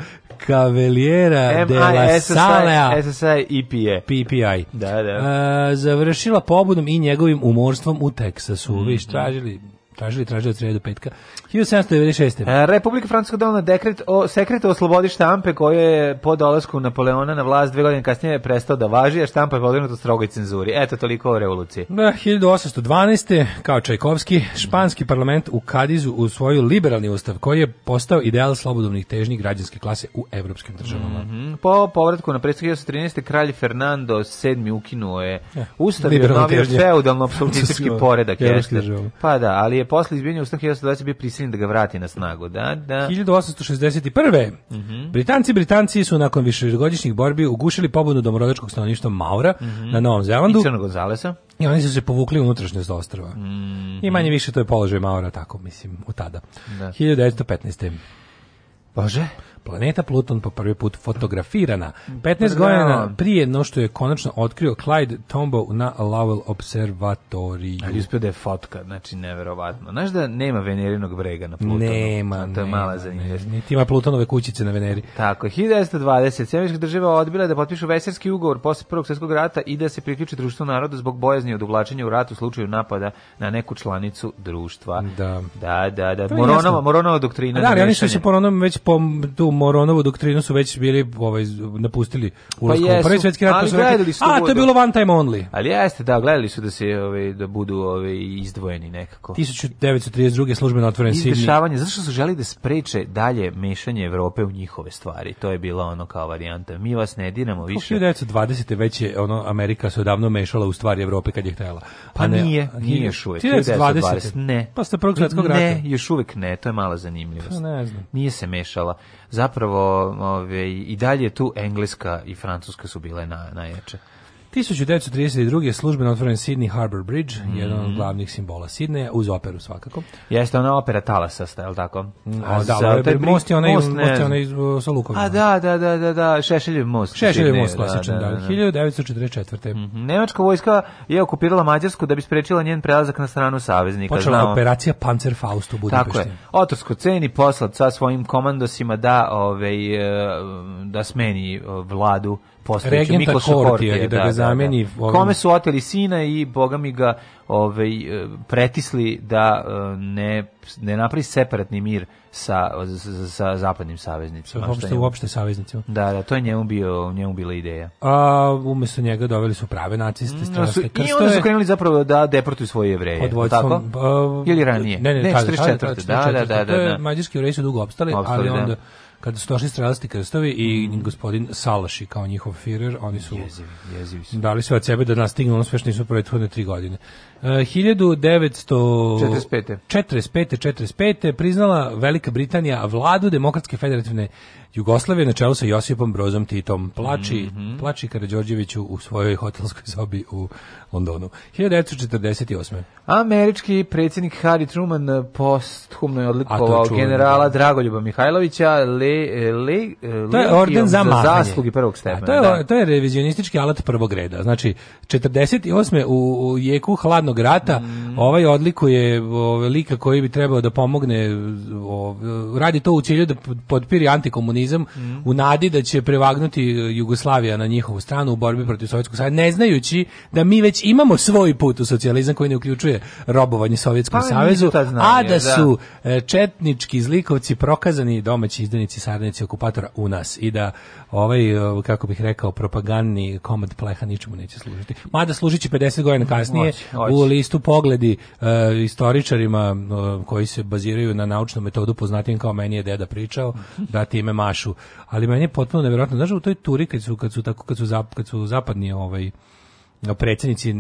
Cavaliera de la Salea. SSI IPA. PPI. Da, da. A, završila pobudom i njegovim umorstvom u Teksasu. Mm -hmm. Viš, tražili tražili, tražili od sreda do petka. 1796. Republika Francuska donela dekret o sekretu o slobodi štampe koji je po dolasku Napoleona na vlast dve godine kasnije prestao da važi, a štampa je podvrgnuta strogoj cenzuri. Eto toliko o revoluciji. Da, 1812. kao Čajkovski, španski parlament u Kadizu usvojio liberalni ustav koji je postao ideal slobodovnih težnji građanske klase u evropskim državama. Mm -hmm. Po povratku na predstavu 1813. kralj Fernando VII ukinuo je ustav i obnovio feudalno apsolutistički poredak. Pa da, ali je posle izbijanja ustav 1920 bio prisiljen da ga vrati na snagu. Da, da. 1861. Mm -hmm. Britanci Britanci su nakon višegodišnjih borbi ugušili pobunu domorodačkog stanovništva Maura mm -hmm. na Novom Zelandu. I Crnog I oni su se povukli unutrašnjost ostrava. Mm -hmm. I manje više to je položaj Maura, tako mislim, u tada. Da. 1915. Bože planeta Pluton po prvi put fotografirana. 15 mm. godina prije no što je konačno otkrio Clyde Tombaugh na Lowell Observatory. Ali uspio da je fotka, znači neverovatno. Znaš da nema venerinog brega na Plutonu? Nema, to je nema, mala zanimljivost. Niti ima Plutonove kućice na Veneri. Tako, 1920. Sjemička država odbila da potpišu veserski ugovor posle Prvog svjetskog rata i da se priključi društvu naroda zbog bojazni od uvlačenja u rat u slučaju napada na neku članicu društva. Da, da, da. da. Moronova, Moronova doktrina. Da, ali oni su se po već po, tu Moronovu doktrinu su već bili ovaj, napustili ulaskom pa u prvi svjetski rat, su rekli, a, to je bilo one time only. Ali jeste, da, gledali su da se ovaj, da budu ovaj, izdvojeni nekako. 1932. službeno otvoren Sidnji. Izdešavanje, zašto su želeli da spreče dalje mešanje Evrope u njihove stvari? To je bila ono kao varijanta. Mi vas ne diramo više. 1920. već je ono, Amerika se odavno mešala u stvari Evrope kad je htela. Pa, ne, nije, nije još uvijek. 1920. Ne. Pa ste prvog svjetskog rata. Ne, još uvek ne, to je mala zanimljivost. Pa ne znam. Nije se mešala. Za zapravo ove, ovaj, i dalje tu Engleska i Francuska su bile na, najjače. 1932. je službeno otvoren Sydney Harbour Bridge, mm -hmm. jedan od glavnih simbola Sidneja, uz operu svakako. Jeste ona opera Talasasta, je li tako? A, mm, da, za, taj most je onaj, most, most je onaj sa Lukovima. A da. da, da, da, da, da, Šešeljev most. Šešeljev most, da, klasičan, da, da, da, da. 1944. Mm -hmm. Nemačka vojska je okupirala Mađarsku da bi sprečila njen prelazak na stranu saveznika. Počela znamo. operacija Panzerfaust u Budimpešti. Tako je. Otorsko ceni poslat sa svojim komandosima da, ove, ovaj, da smeni e, vladu postojeću Regenta Kortija, da, da, ga zameni da, da. da. Ovim... kome su oteli sina i boga mi ga ovaj, e, pretisli da e, ne, ne napravi separatni mir sa, sa sa zapadnim saveznicima. Sa uopšte, uopšte saveznicima. Da, da, to je njemu, bio, njemu bila ideja. A umesto njega doveli su prave naciste, mm, stranaste no, krstove. I onda su krenuli zapravo da deportuju svoje jevreje. Pod vojstvom... Ili ranije? Ne, ne, ne 44. Da, da, da, da, da. To je da. mađarski jevreji su dugo opstali, opstali ali da. onda... Da kada su došli strelasti krstovi i mm. gospodin Salaši kao njihov firer, oni su jezivi, jezivi su. dali sve od sebe da nastignu stignu ono sve što nisu prethodne tri godine. 1945. 45. 45. priznala Velika Britanija vladu Demokratske federativne Jugoslavije na čelu sa Josipom Brozom Titom. Plači, mm -hmm. plači Karadžorđeviću u svojoj hotelskoj sobi u Londonu. 1948. Američki predsjednik Harry Truman posthumno je odlikovao generala da. Dragoljuba Mihajlovića le, le, le, to je orden za, za zaslugi prvog stepena. To je, da. to je revizionistički alat prvog reda. Znači, 48. u, u jeku hladnog hladnog rata, mm. ovaj odlikuje ovaj, lika koji bi trebao da pomogne, ovaj, radi to u cilju da podpiri antikomunizam mm. u nadi da će prevagnuti Jugoslavija na njihovu stranu u borbi protiv Sovjetskog saveza, ne znajući da mi već imamo svoj put u socijalizam koji ne uključuje robovanje Sovjetskom pa, savezu, znanje, a da, da su e, četnički zlikovci prokazani domaći izdanici, sarnici, okupatora u nas i da ovaj, e, kako bih rekao, propagandni komad pleha ničemu neće služiti. Mada služići 50 godina kasnije oči, oči. u listu pogledi uh, istoričarima uh, koji se baziraju na naučnu metodu poznatim kao meni je deda pričao, da time mašu. Ali meni je potpuno nevjerojatno. Znaš, u toj turi kad su, kad su, tako, kad su, zap, kad su zapadni ovaj, predsjednici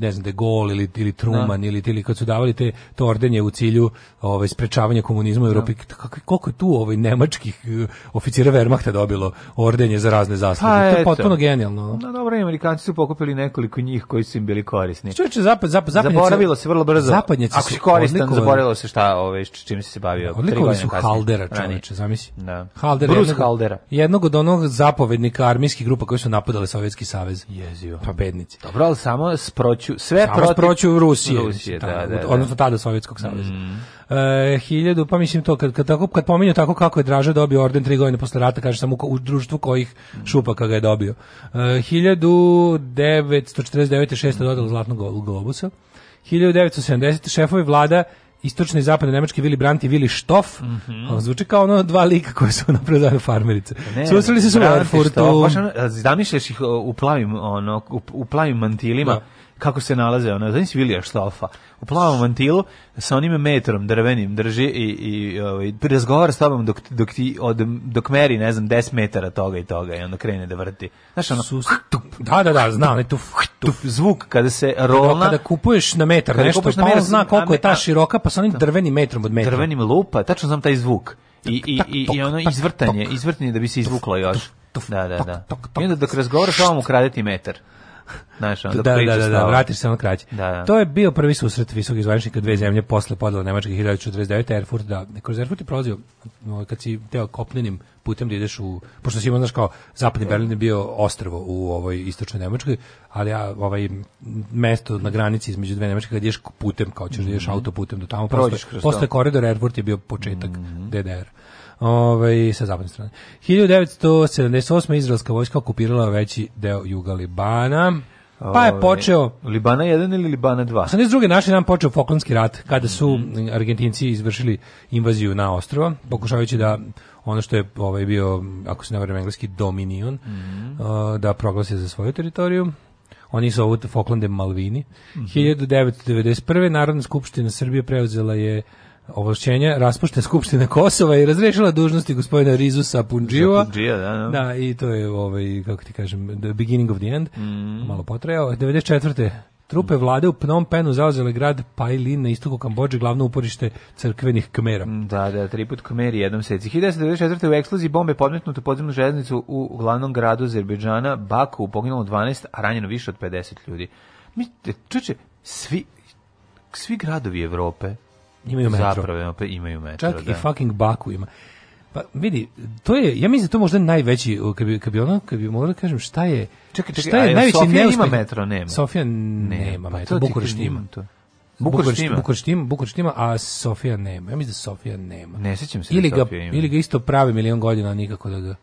ne znam, De da Gaulle ili, ili Truman da. ili, ili kad su davali te to u cilju ovaj, sprečavanja komunizma u Europi, da. koliko je tu ovaj, nemačkih eh, oficira Wehrmachta dobilo ordenje za razne zasluge. Pa, to je potpuno genijalno. No, dobro, Amerikanci su pokupili nekoliko njih koji su im bili korisni. Čuče, znači, zapad, zapad, zapadnjaci, zaboravilo se vrlo brzo. Zapadnjaci Ako si koristan, zaboravilo se šta, ovaj, čim si se bavio. Odlikovali su kasnije. Haldera, čoveče, zamisli. Da. Haldera, Bruce jednog, Haldera. Jednog od onog zapovednika armijskih grupa koji su napadali Sovjetski savez. Jezio. Pa bednici. Dobro, ali samo sproću, sve samo protiv... sproću Rusije, Rusije da, da, da, odnosno tada Sovjetskog saveza. Mm. E, hiljadu, pa mislim to, kad, kad, tako, kad pominju tako kako je Draža dobio orden tri godine posle rata, kaže samo u, u društvu kojih šupaka ga je dobio. E, 1949. šesta dodala Zlatnog globusa. 1970. šefovi vlada istočne i zapadne nemačke Vili Brandt i Vili Stoff. Mm -hmm. Zvuči kao ono dva lika koje su napravili farmerice. Pa Susreli se su u Erfurtu. Zamišljaš ih u plavim, ono, u, u plavim mantilima. Da kako se nalaze ona znači si Vilija Štofa u plavom mantilu sa onim metrom drvenim drži i i ovaj razgovara s tobom dok dok ti od dok meri ne znam 10 metara toga i toga i onda krene da vrti znaš ono Sus, tup, da da da znam ne tu zvuk kada se rolna kada kupuješ na metar nešto pa on zna koliko je ta široka pa sa onim da. drvenim metrom od metra drvenim lupa tačno znam taj zvuk i i i, i ono izvrtanje izvrtanje da bi se izvuklo još da da da i onda dok razgovaraš ovom ukradeti metar Znaš, onda da, da, da, da, vratiš se ono kraće. Da, da. To je bio prvi susret visokih zvaničnika dve zemlje posle podela Nemačke 1949. Erfurt, da, kroz Erfurt je prolazio, kad si teo kopnenim putem da ideš u, pošto si imao, znaš, kao zapadni Berlin je bio ostrvo u ovoj istočnoj Nemačkoj, ali ja, ovaj mesto na granici između dve Nemačke, kad ideš putem, kao ćeš da ideš mhm. autoputem do tamo, prosto, posle, posle koridora Erfurt je bio početak mm -hmm. DDR ovaj, sa zapadne strane. 1978. izraelska vojska okupirala veći deo juga Libana. Pa je ovaj, počeo... Libana 1 ili Libana 2? druge naši nam počeo Falklandski rat, kada su Argentinci izvršili invaziju na ostrova, pokušavajući da ono što je ovaj bio, ako se ne varam engleski, dominion, mm -hmm. da proglase za svoju teritoriju. Oni su ovu Falklande Malvini. Mm -hmm. 1991. Narodna skupština Srbije preuzela je ovlašćenja raspuštene skupštine Kosova i razrešila dužnosti gospodina Rizu Sapundživa. Punđija, da, da. da, i to je, ovaj, kako ti kažem, the beginning of the end, mm. malo potrajao. 94. Trupe vlade u Phnom Penhu zauzele grad Pailin na istoku Kambođe, glavno uporište crkvenih Kmera. Mm, da, da, triput Kmeri jednom seci. 1994. u eksploziji bombe podmetnuto podzemnu železnicu u glavnom gradu Azerbejdžana, Baku, poginulo 12, a ranjeno više od 50 ljudi. Mi, čuče, svi, svi gradovi Evrope Imaju metro. Zapravo pa imaju metro, Čak da. i fucking Baku ima. Pa vidi, to je ja mislim da to možda najveći kad bi kad bi ona kad bi morao da kažem šta je čekaj, čekaj, šta je a, najveći Sofija neuspeh. ima metro, nema. Sofija nema, pa metro, Bukurešt ima. To. Bukurešt ima. Bukurešt ima, Bukurešt a Sofija nema. Ja mislim da Sofija nema. Ne sećam se ili da ga, ima. Ili ga isto pravi milion godina nikako da ga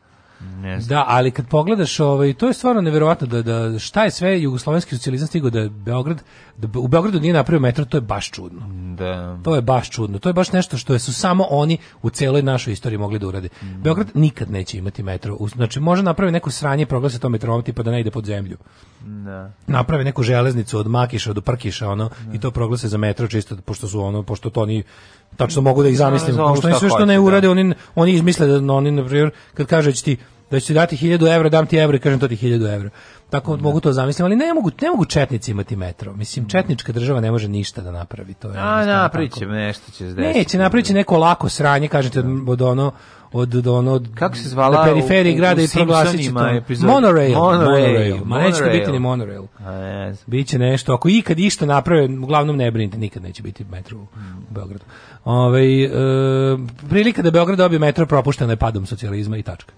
Ne Da, ali kad pogledaš, ovaj, to je stvarno neverovatno da, da šta je sve jugoslovenski socijalizam stigao da je Beograd, da u Beogradu nije napravio metro, to je baš čudno. Da. To je baš čudno. To je baš nešto što su samo oni u celoj našoj istoriji mogli da urade. Mm. Beograd nikad neće imati metro. Znači, može napravi neko sranje proglase to metrom, tipa da ne ide pod zemlju. Da. Naprave neku železnicu od Makiša do Prkiša, ono, da. i to proglase za metro, čisto, pošto su ono, pošto to oni tačno mogu da ih zamislim. No, Pošto oni sve što ne urade, da. oni, oni izmisle da oni, na primjer, kad kaže da ti da će ti dati 1000 evra, dam ti evra i kažem to ti 1000 evra. Tako ne. Da. mogu to zamislim, ali ne mogu, ne mogu četnici imati metro. Mislim, da. četnička država ne može ništa da napravi. To je, A, napravit će nešto će zdesiti. Neće, napravit će neko lako sranje, kažete, od ono, od ono od kako se zvala na periferiji u, grada u i proglasiće to monorail monorail ma neće biti ni monorail ne biće nešto ako ikad išta naprave uglavnom ne brinite nikad neće biti metro u Beogradu ovaj e, prilika da Beograd dobije metro propuštena je padom socijalizma i tačka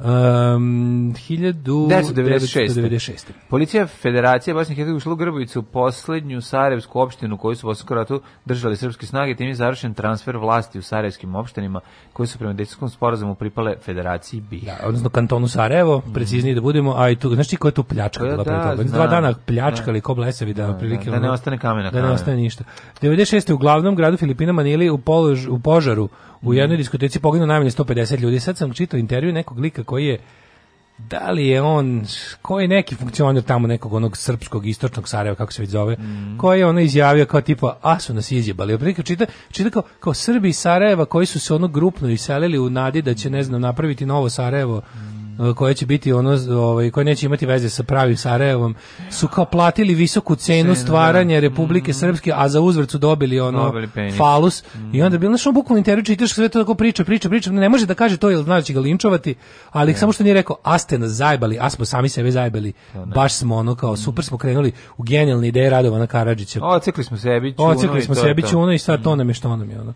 Um, 1996. Policija Federacije Bosne i Hercegovine ušla u Grbovicu, poslednju Sarajevsku opštinu koju su u Oskratu držali srpske snage, tim je završen transfer vlasti u sarajevskim opštinama koji su prema dejskom sporazumu pripale Federaciji BiH. Da, odnosno kantonu Sarajevo, mhm. preciznije da budemo, a i tu, znaš ti koja je tu pljačka koja, pa bila da, pre toga? Dva dana pljačka da. ko blesavi da, da, prilike, da, da ne ostane kamena. Da ne ostane ništa. 96. u glavnom gradu Filipina Manili u, polož, u požaru u jednoj diskoteci poginulo najmanje 150 ljudi. Sad sam čitao intervju nekog lika koji je da li je on, koji je neki funkcioner tamo nekog onog srpskog istočnog Sarajeva, kako se već zove, mm. koji je ono izjavio kao tipa, a su nas izjebali. Oprilike čita, čita kao, kao Srbi iz Sarajeva koji su se ono grupno iselili u nadi da će, ne znam, napraviti novo Sarajevo. Mm E, koje će biti ono ovaj koje neće imati veze sa pravim Sarajevom su kao platili visoku cenu stvaranja da. Republike mm. Srpske a za uzvrat su dobili ono falus i mm. onda bi našo bukvalno intervju čitaš sve to tako priča priča priča ne može da kaže to jel znači ga linčovati ali samo što nije rekao a ste nas zajbali a smo sami sebe zajbali baš smo ono kao super smo krenuli u genijalne ideje Radovana Karadžića ocekli smo sebi ocekli smo sebi ono i sad to mm. nam je što nam je ono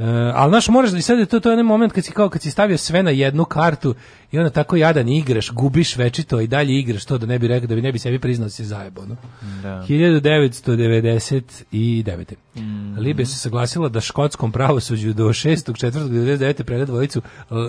Uh, ali znaš, moraš da sad je to, to je onaj moment kad si kao kad si stavio sve na jednu kartu i onda tako jadan igraš, gubiš večito i dalje igraš to da ne bi rekao da bi ne bi sebi priznao da se zajebo, no? Da. 1999. Mm -hmm. Libija se saglasila da škotskom pravosuđu do 6. 6.4.1999 preda dvojicu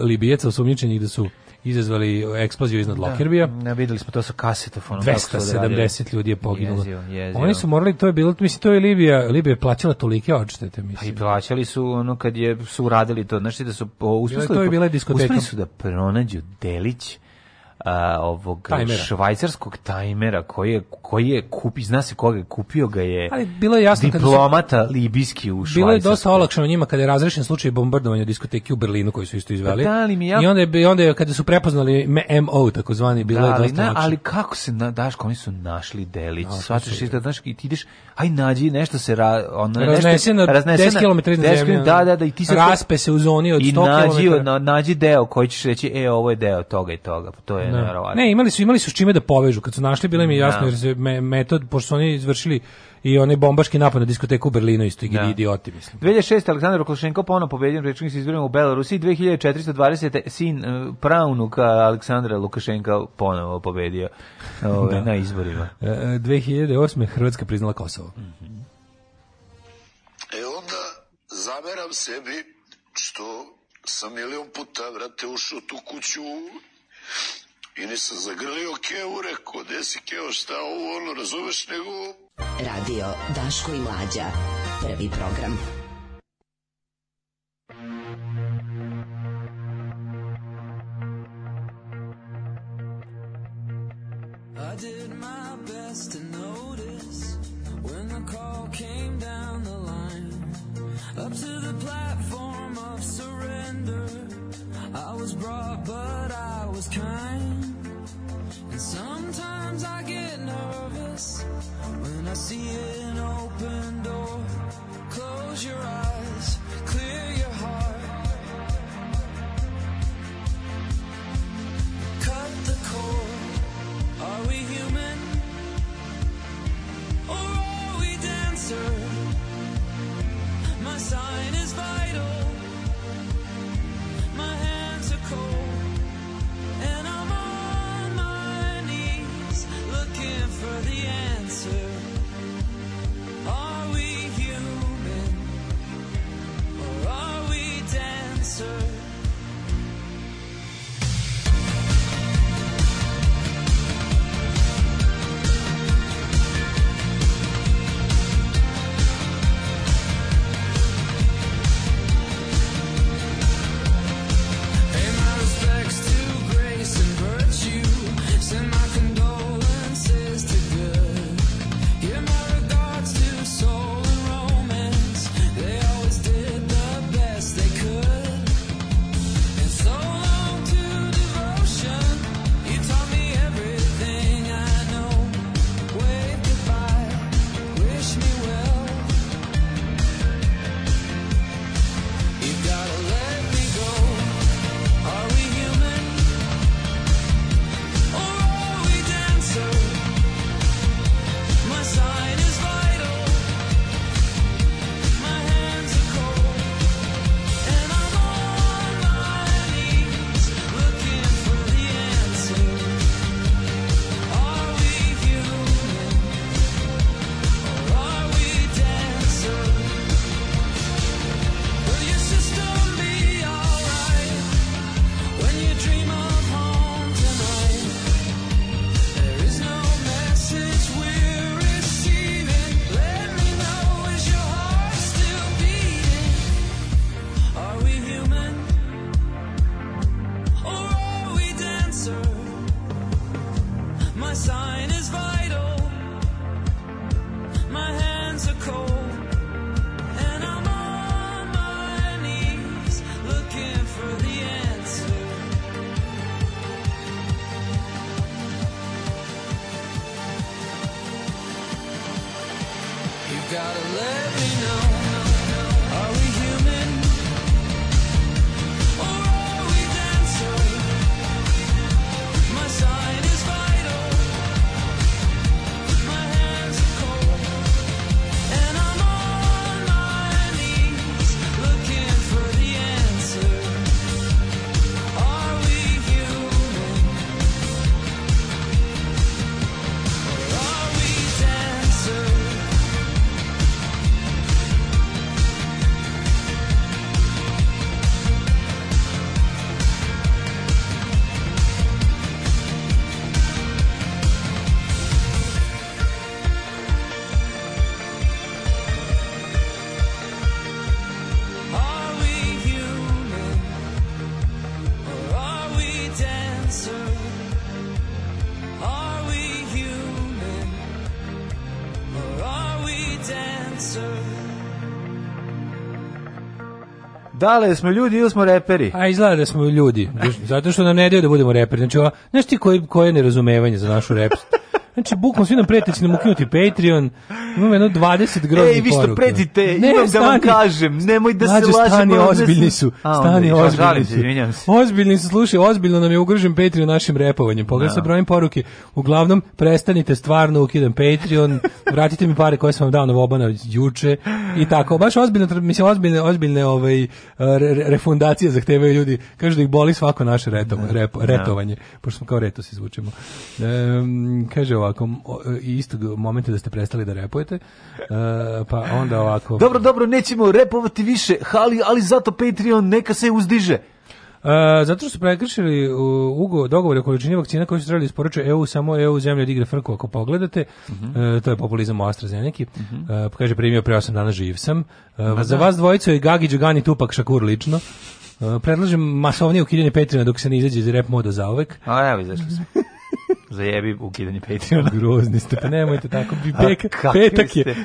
libijaca osumnjičenih da su izazvali eksploziju iznad Lockerbija. Da, ne, videli smo to sa kasetofonom. 270 ljudi je poginulo. Jezio, jezio. Oni su morali, to je bilo, mislim, to je Libija, Libija je plaćala tolike odštete, mislim. Pa i plaćali su ono kad je, su uradili to, znači da su, uspjeli, to je bila diskoteka. uspjeli su da pronađu delić a, ovog tajmera. švajcarskog tajmera koji je koji je kupi zna se koga je kupio ga je ali bilo je jasno diplomata kad su, libijski u Švajcarskoj bilo je dosta olakšano njima kada je razrešen slučaj bombardovanja diskoteki u Berlinu koji su isto izveli da, ali mi ja... i onda je onda je kada su prepoznali MO takozvani bilo da, je dosta ali, ali kako se na, daš oni su našli delić no, shvataš da znaš i ti ideš aj nađi nešto se ra, on raznese na 10 km iznad zemlje da da da i ti se raspe se u zoni od 100 km i nađi, na, nađi deo koji ćeš reći e ovo je deo toga i toga to je da. Ne, imali su imali su s čime da povežu. Kad su našli bilo mi je da. jasno jer se me, metod pošto su oni izvršili i onaj bombaški napad na diskoteku u Berlinu isto da. idioti mislim. 2006 Aleksandar Oklošenko ponovo pobedio rečnik se izborima u Belorusiji 2420 sin uh, pravnuk Aleksandra Lukašenka ponovo pobedio ove, da. na izborima. E, 2008 e, Hrvatska priznala Kosovo. Mm -hmm. E onda zameram sebi što sam milion puta, vrate, ušao tu kuću ili sam zagrlio Keu, rekao, gde si Keo, šta ovo, ono, razumeš, nego... Radio Daško i Mlađa, prvi program. I did my best to notice when the call came down the line up to the platform of surrender I was brought, but I was kind. And sometimes I get nervous when I see an open door. Close your eyes, clear your heart. Cut the cord. Are we human? Or are we dancer? My sign is vital. for the answer. Da li smo ljudi ili smo reperi? A izgleda da smo ljudi, zato što nam ne daju da budemo reperi. Znači, nešto znaš ti koje, koje je nerazumevanje za našu rep? Znači, bukvalno svi nam prete nam ukinuti Patreon, Imam jedno 20 groznih Ej, vi što predite, ne, imam stani. da vam kažem, nemoj da Nađu, se lažemo. Stani, ozbiljni su. A, stani, onda, ozbiljni su. se, ozbiljni su, slušaj, ozbiljno nam je ugrožen Patreon našim repovanjem. Pogledaj da. se brojem poruke. Uglavnom, prestanite stvarno, ukidem Patreon, vratite mi pare koje sam vam dao na Vobana juče i tako. Baš ozbiljno, mislim, ozbiljne, ozbiljne ovaj, re, refundacije zahtevaju ljudi. Kažu da ih boli svako naše retom, da. rep, da. retovanje, pošto smo kao reto se izvučemo. Um, kaže ovako, istog momenta da ste prestali da repujete, repujete. Uh, e, pa onda ovako. Dobro, dobro, nećemo repovati više, ali, ali zato Patreon neka se uzdiže. Uh, zato što su prekršili ugo, dogovore o količini vakcina koje su trebali da isporučiti EU, samo EU zemlje od igre Frku, ako pogledate, uh -huh. uh, to je populizam u AstraZeneca, -huh. Mhm. E, pa kaže primio pre 8 dana živ sam. Da. za da. vas dvojicu je Gagi Đugani Tupak Šakur lično. predlažem masovnije ukidanje Petrina dok se ne izađe iz rep moda zaovek. A evo izašli smo. Zajebi ukidanje Patreona. Grozni ste, pa nemojte tako. Pek, petak je.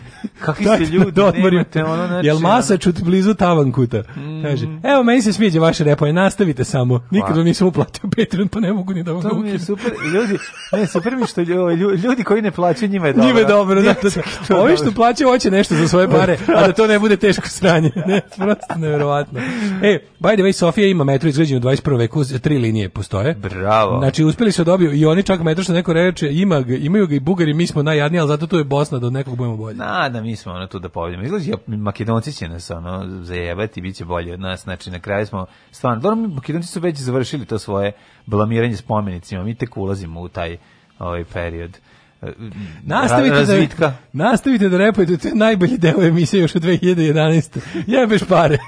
Kakvi ste da ljudi, nemojte ono znači. Jel masa čuti blizu tavankuta? Mm. Kaže, evo, meni se sviđa vaše repoje, nastavite samo. Nikada vam nisam uplatio Patreon, pa ne mogu ni da vam To mi je super, ljudi, ne, super mi što ljudi koji ne plaćaju, njima je dobro. Njima je dobro, da, da, da. Ovi što plaćaju, hoće nešto za svoje pare, da. a da to ne bude teško sranje. Ne, prosto nevjerovatno. E, by the way, Sofija ima metro izgrađenu u 21. veku, tri linije postoje. Bravo. Znači, uspeli su dobiju i oni čak metro najdu što neko reče, ima ga, imaju ga i Bugari, mi smo najjadniji, ali zato tu je Bosna da od nekog budemo bolje. Na, da mi smo ono tu da pobedimo. Izlazi, Makedonci će nas ono zajebati, bit će bolje od nas, znači na kraju smo stvarno, dobro, Makedonci su već završili to svoje blamiranje spomenicima, mi tek ulazimo u taj ovaj period. Mm, nastavite da- razvitka. Da, nastavite da repujete, to je najbolji deo emisije još od 2011. Jebeš pare.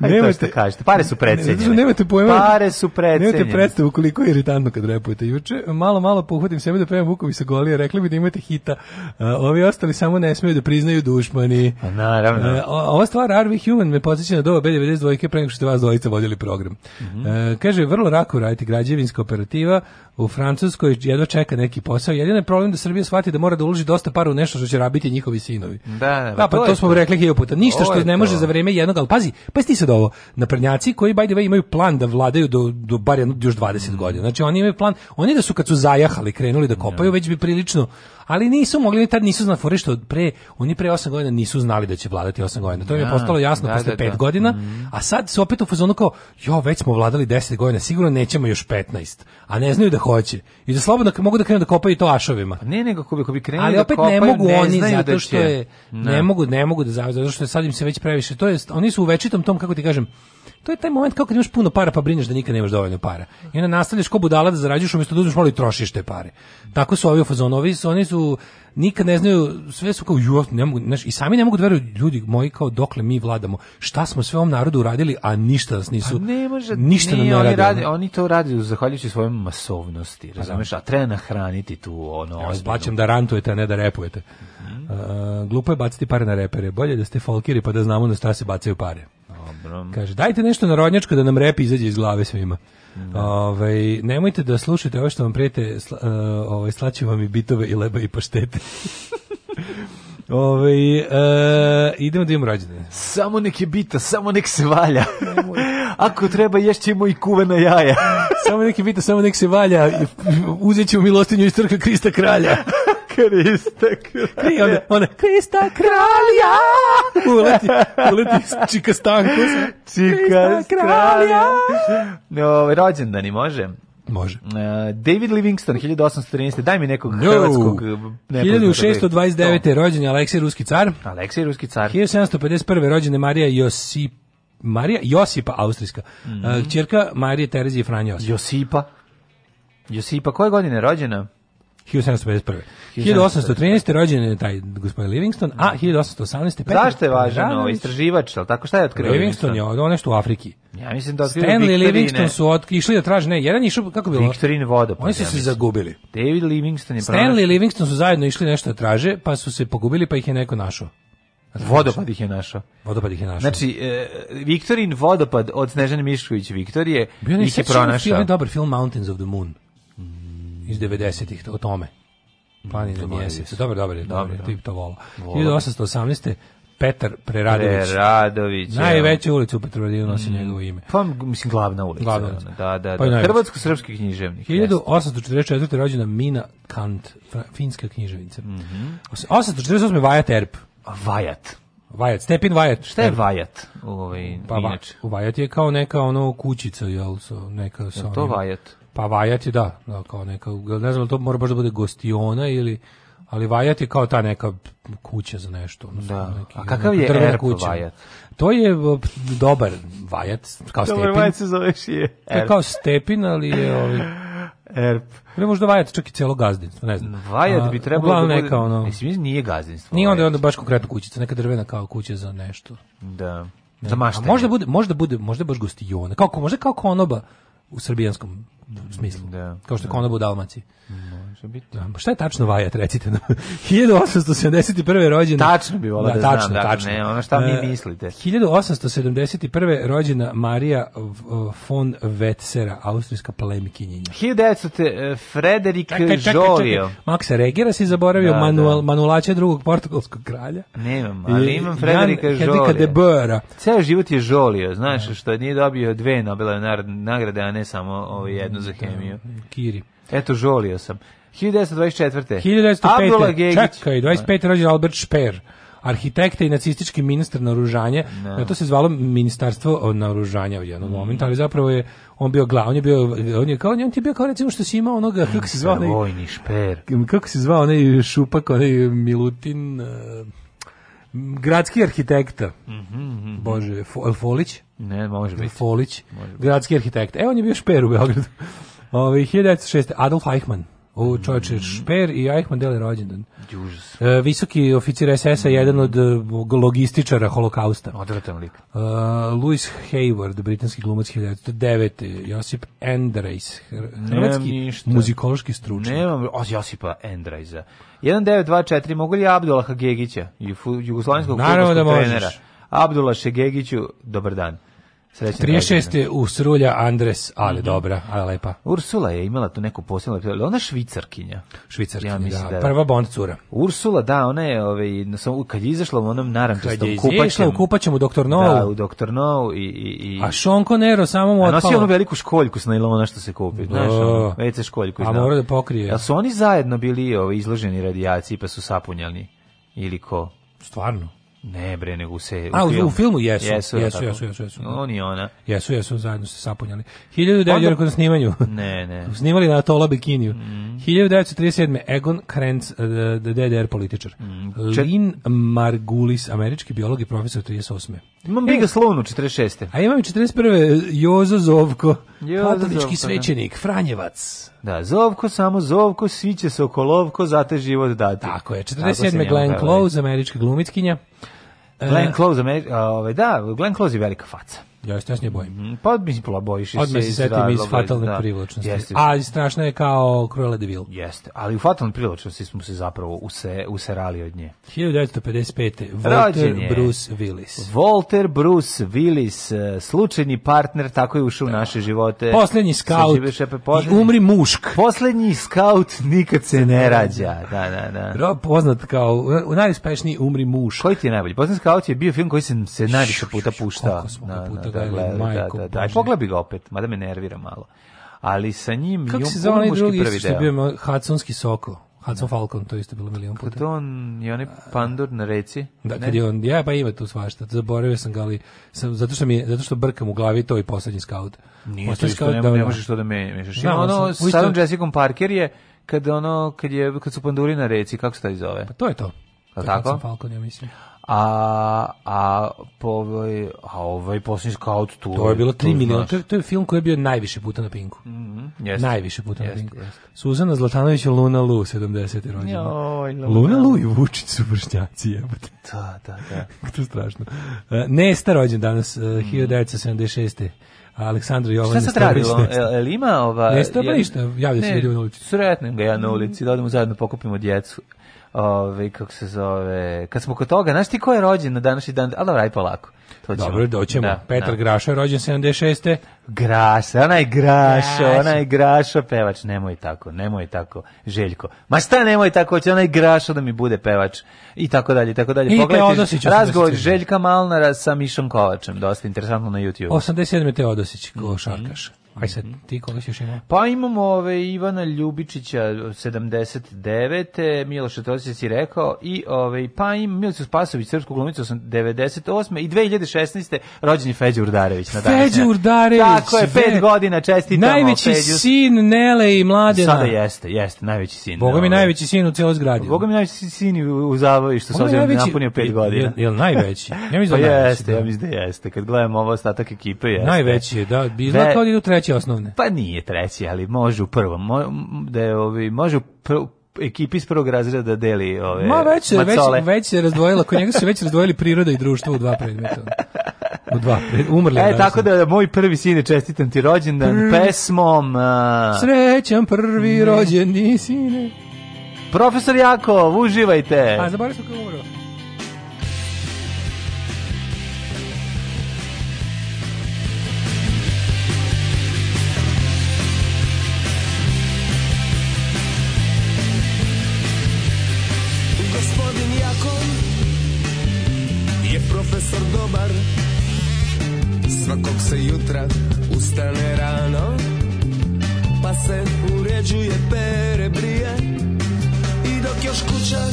nemate, što kažete, pare su precenjene. Ne, nemate pojma. Pare su precenjene. Nemate predstavu koliko je iritantno kad repujete. Juče malo, malo pohodim sebe da pevam Vukovi sa golije, rekli bi da imate hita. ovi ostali samo ne smeju da priznaju dušmani. Naravno. E, ova stvar Are We Human me podsjeća na doba B92 pre nego što ste vas dvojica vodili program. Mm -hmm. kaže, vrlo rako raditi građevinska operativa u Francuskoj jedva čeka neki posao posao. Jedino je problem da Srbija shvati da mora da uloži dosta para u nešto što će rabiti njihovi sinovi. Da, da, da, pa to, to smo to. rekli hiljadu puta. Ništa što ne može to. za vrijeme jednog, al pazi, pa ti sad ovo, naprnjaci koji by the way imaju plan da vladaju do do bar još 20 mm. godina. Znači oni imaju plan, oni da su kad su zajahali, krenuli da kopaju, ja. Da. već bi prilično, ali nisu mogli tad nisu znali fore što pre, oni pre 8 godina nisu znali da će vladati 8 godina. To im je da, postalo jasno da, posle 5 da, godina, mm. a sad su opet u fazonu kao, jo, već smo vladali 10 godina, sigurno nećemo još 15. A ne znaju da hoće. I da slobodno mogu da krenu da kopaju to ašovima. Ne, nego kako bi, kako bi krenuli Ali da opet da kopaju, ne mogu ne oni zato da što je, ne no. Da. mogu, ne mogu da zato što sad im se već previše, to jest oni su u večitom tom, kako ti kažem, To je taj moment kako kad imaš puno para pa brineš da nikad nemaš dovoljno para. I onda nastavljaš ko budala da zarađuješ umjesto da uzmeš malo i trošiš te pare. Tako su ovi u fazonu, su, oni su nikad ne znaju, sve su kao ju, ne mogu, znaš, i sami ne mogu da veruju ljudi moji kao dokle mi vladamo. Šta smo sve ovom narodu uradili, a ništa nas nisu. Pa ne može, ništa nije, nam ne oni, radi, radi, oni to radi zahvaljujući svojoj masovnosti, pa da. razumeš, a treba nahraniti tu ono. Ja, da rantujete, a ne da repujete. Eh, glupo je baciti pare na repere. Bolje da ste folkiri pa da znamo na šta se bacaju pare. Dobro. Kaže, dajte nešto narodnjačko da nam rep izađe iz glave svima. Mm. Da. Ove, ovaj, nemojte da slušate ovo što vam prijete, sla, uh, ovaj, slaću vam i bitove i leba i poštete. Ove, ovaj, e, eh, idemo da imamo rođene. Samo nek je bita, samo nek se valja. Ako treba ješćemo i kuvena jaja. samo nek je bita, samo nek se valja. Uzet ćemo milostinju iz trka Krista kralja. Krista kralja. I onda, onda, Krista kralja! Uleti, uleti Čika Stankus. Čika kralja! No, rođendani može. Može. Uh, David Livingstone, 1813. Daj mi nekog no. hrvatskog. 1629. No. Da rođen je Aleksej ruski car. Aleksej ruski car. 1751. rođena Marija Josip Marija Josipa Austrijska. E, mm -hmm. Uh, čerka Marije Terezije Franjo Josipa. Josipa koje godine je rođena? 1751. 1813. rođen je taj gospodin Livingston, a 1818. Da. Petar Zašto je važan ovaj istraživač, al tako šta je otkrio Livingston? Livingston je on nešto u Afriki. Ja mislim da otkrio Stanley Livingston su od, išli da traže, ne, jedan je išao kako bilo? Viktorine voda. Oni su ja se zagubili. David Livingston je Stanley i Livingston su zajedno išli nešto da traže, pa su se pogubili, pa ih je neko našao. Vodopad ih je našao. Vodopad ih je našao. Znači, e, Viktorin vodopad od Snežane Mišković Viktorije ih je pronašao. Bio je dobar film Mountains of the Moon iz 90-ih o tome. Planina mjeseca. Dobro, dobro, dobro, dobro, dobro. to vola. 1818. Petar Preradović. Preradović. Najveća ulica u Petrovaradinu nosi mm. njegovo ime. Pa, mislim, glavna ulica. Glavna ulica. Da, da, pa da. Hrvatsko-srpski književnik. 1844. rođena Mina Kant, finska književnica. Mm -hmm. 848. Vajat Erp. Vajat. Vajat, Stepin Vajat. Šta je Vajat? Ovaj, pa, inače. Vajat je kao neka ono kućica, jel? So, neka sa je to Vajat? Pa vajati, da, da kao neka, ne znam, to mora baš da bude gostiona ili ali Vajat je kao ta neka kuća za nešto. Odnosno, da. Neki, A kakav je Erp kuća. Vajat? To je e, dobar Vajat, kao dobar Stepin. Vajat se zoveš šije. To je kao Stepin, ali je ovi... Ovaj, Erp. Ne možda Vajat čak i celo gazdinstvo, ne znam. Vajat bi trebalo da bude... Neka, ono, mislim, nije gazdinstvo. Nije onda, onda baš konkretno kućica, neka drvena kao kuća za nešto. Da. Ne. Za maštenje. možda bude, možda bude, možda baš gostiona. Kao, možda kao konoba u srbijanskom u smislu. Da, kao što je da. konoba u Dalmaciji. Može biti. Da, pa šta je tačno Vajat, recite nam. 1871. rođena... Da, tačno bi volao da, da znam, tačno, dakle, tačno. Ne, ono šta vi mi e, mislite. 1871. rođena Marija von Wetzera, austrijska polemikinjenja. 1900. E, Frederik čekaj, čekaj, Jolio. Čekaj. Maksa Regera si zaboravio, da, Manuel, da. Manulače drugog portugalskog kralja. Nemam, ali I, imam Frederika Jan Jolio. Henrika de Boera. Ceo život je Jolio, znaš, što nije dobio dve Nobelove nagrade, a ne samo ovaj jednu za hemiju. Kiri. Eto, žolio sam. 1924. 1905. Čekaj, 25. rođen Albert Speer arhitekta i nacistički ministar naoružanja. No. Da. To se zvalo ministarstvo naoružanja u jednom mm. momentu, ali zapravo je on bio glavni, on bio on je kao on ti bio kao recimo što se imao onoga kako se zvao onaj vojni šper. Kako se zvao onaj šupak, onaj Milutin uh, gradski arhitekta. Mhm. Mm Bože, Fo, Folić? Ne, može biti. Folić, može biti. gradski arhitekt. Evo on je bio šper u Beogradu. Ove, ovaj, 1906. Adolf Eichmann. U mhm. čovječe mm -hmm. Šper i Eichmann dele rođendan. Užas. E, visoki oficir SS-a, mhm. jedan od e, logističara holokausta. Odvratan lik. E, Louis Hayward, britanski glumac 1909. Josip Endrajs, hrvatski muzikološki stručnjak. Nemam Josipa Endrajza. 1924, mogu da li Abdulaha Gegića, jugoslovenskog futbolskog trenera? Naravno da možeš. Abdulaše Gegiću, dobar dan. Srećna 36. je usrulja Andres, ali mm -hmm. dobra, ali lepa. Ursula je imala tu neku posebnu lepu, ona švicarkinja. Švicarkinja, ja da, da, Prva Bond cura. Ursula, da, ona je, ovaj, kad je izašla u onom narančastom kupaćem. Kad je izašla u kupaćem u Dr. No. Da, u Dr. No i... i, i a Sean Conero samo mu otpala. A nosi onu veliku školjku s najlona što se kupi, da. znaš, ono, vece školjku. A mora da pokrije. A su oni zajedno bili ovaj, izloženi radijaciji pa su sapunjali? Ili ko? Stvarno? Ne bre, nego se u, A, filmu. u filmu jesu. Jesu, jesu, jesu, jesu, jesu. On i ona. Jesu, jesu, zajedno se sapunjali. 1900 Onda... na snimanju. Ne, ne. Snimali na Tola Bikiniju. Mm. 1937. Egon Krenz, DDR političar. Mm. Lin Margulis, američki biolog i profesor 38. Imam Biga Slonu 46. A imam i 41. Jozo Zovko, Jozo katolički da. svećenik, Franjevac. Da, Zovko, samo Zovko, svi će se oko lovko, život dati. Tako je, 47. Glenn Close, američka glumitkinja. Glenn e, Close, Ove, ovaj, da, Glenn Close je velika faca. Ja se ne bojim. Mm, pa mislim bojiš Odmah se setim iz fatalne da, privlačnosti. Jeste. A strašno je kao Cruella de Vil. Jeste, ali u fatalnoj privlačnosti smo se zapravo use, userali od nje. 1955. Walter Bruce Willis. Walter Bruce Willis, e, slučajni partner, tako je ušao da. u naše živote. Poslednji skaut i umri mušk. Poslednji scout nikad se ne da, da, da. rađa. Da, da, da. Bro, poznat kao u e, najuspešniji umri mušk. Koji ti je najbolji? Poslednji scout je bio film koji se, se najviše puta puštao. Koliko smo da, puta da gledam, da, majko, da, da, da. Aj, ga opet, mada me nervira malo. Ali sa njim... Kako se zove onaj drugi isto što je bio Hudsonski Soko? Hudson Falcon, to isto bilo milion puta. Kad on i onaj pandor na reci. Da, kad on, ja pa ima tu svašta, zaboravio sam ga, ali sam, zato, što mi, zato što brkam u glavi to i poslednji scout. Nije Osta to isto, scout, ne, da, ne da. možeš to da me mešaš. Da, ima ono, ono, sa Sarah Jessica Parker je, kad, ono, kad, je, kad su panduri na reci, kako se taj zove? Pa to je to. Da tako? Falcon, ja mislim a a po ovaj a ovaj poslednji scout tu to je bilo 3 miliona to, to je film koji je bio najviše puta na Pinku mm -hmm. najviše puta yes. na Pinku yes. Suzana Zlatanović Luna Lu 70. rođendan Luna. Luna Lu i Vučić su vršnjaci jebote da da da to je strašno uh, Nesta rođen danas e, mm 1976. Aleksandra Jovana. Šta se radilo? Jel ima ova... Nesta, pa ništa, javlja se ljudi na ulici. Sretnem ga ja na ulici, da odemo zajedno pokupimo djecu. Ove, kako se zove, kad smo kod toga, znači ti ko je rođen na današnji dan, Al dobra, aj polako. To ćemo. Dobro, doćemo. Da, Petar da. Graša je rođen 76. Graša, onaj Grašo, onaj Grašo, pevač, nemoj tako, nemoj tako, Željko. Ma šta nemoj tako, će onaj Grašo da mi bude pevač, i tako dalje, tako dalje. Pogledajte, razgovor Željka Malnara sa Mišom Kovačem, dosta interesantno na YouTube. 87. Teodosić, košarkaš. Mhm. Mm -hmm. Aj sad, mhm. ti koga si još ima? Pa imamo ove Ivana Ljubičića 79. Miloša Tosić si rekao i ove, pa im Milicu Spasović, srpsku glumicu 98. i 2016. rođen Feđe Urdarević. Na Feđe Urdarević! Tako je, pet godina čestitamo. Najveći Feđu. sin Nele i Mladena. Sada jeste, jeste, najveći sin. Boga mi najveći sin u cijeloj zgradi. Boga mi najveći sin u Zavoji što se ovdje napunio pet godina. Jel, najveći? Ja mislim pa da jeste, ja da. mislim da jeste. Kad gledamo ovo ostatak ekipe, jeste. Najveći je, da. Bila kao da idu treći osnovne. Pa nije treći, ali može u prvom. Mo, da je, ovi, može u prvom ekipi iz prvog razreda da deli ove Ma već se već, već se razdvojila, kod njega su već razdvojili priroda i društvo u dva predmeta. U dva predmeta. Umrli. E, tako da moj prvi sine čestitam ti rođendan prvi. pesmom. A... Srećan prvi rođeni sine. Profesor Jako, uživajte. A zaboravio sam kako umro. sutra ustane rano Pa se uređuje, pere, brije I dok još kuća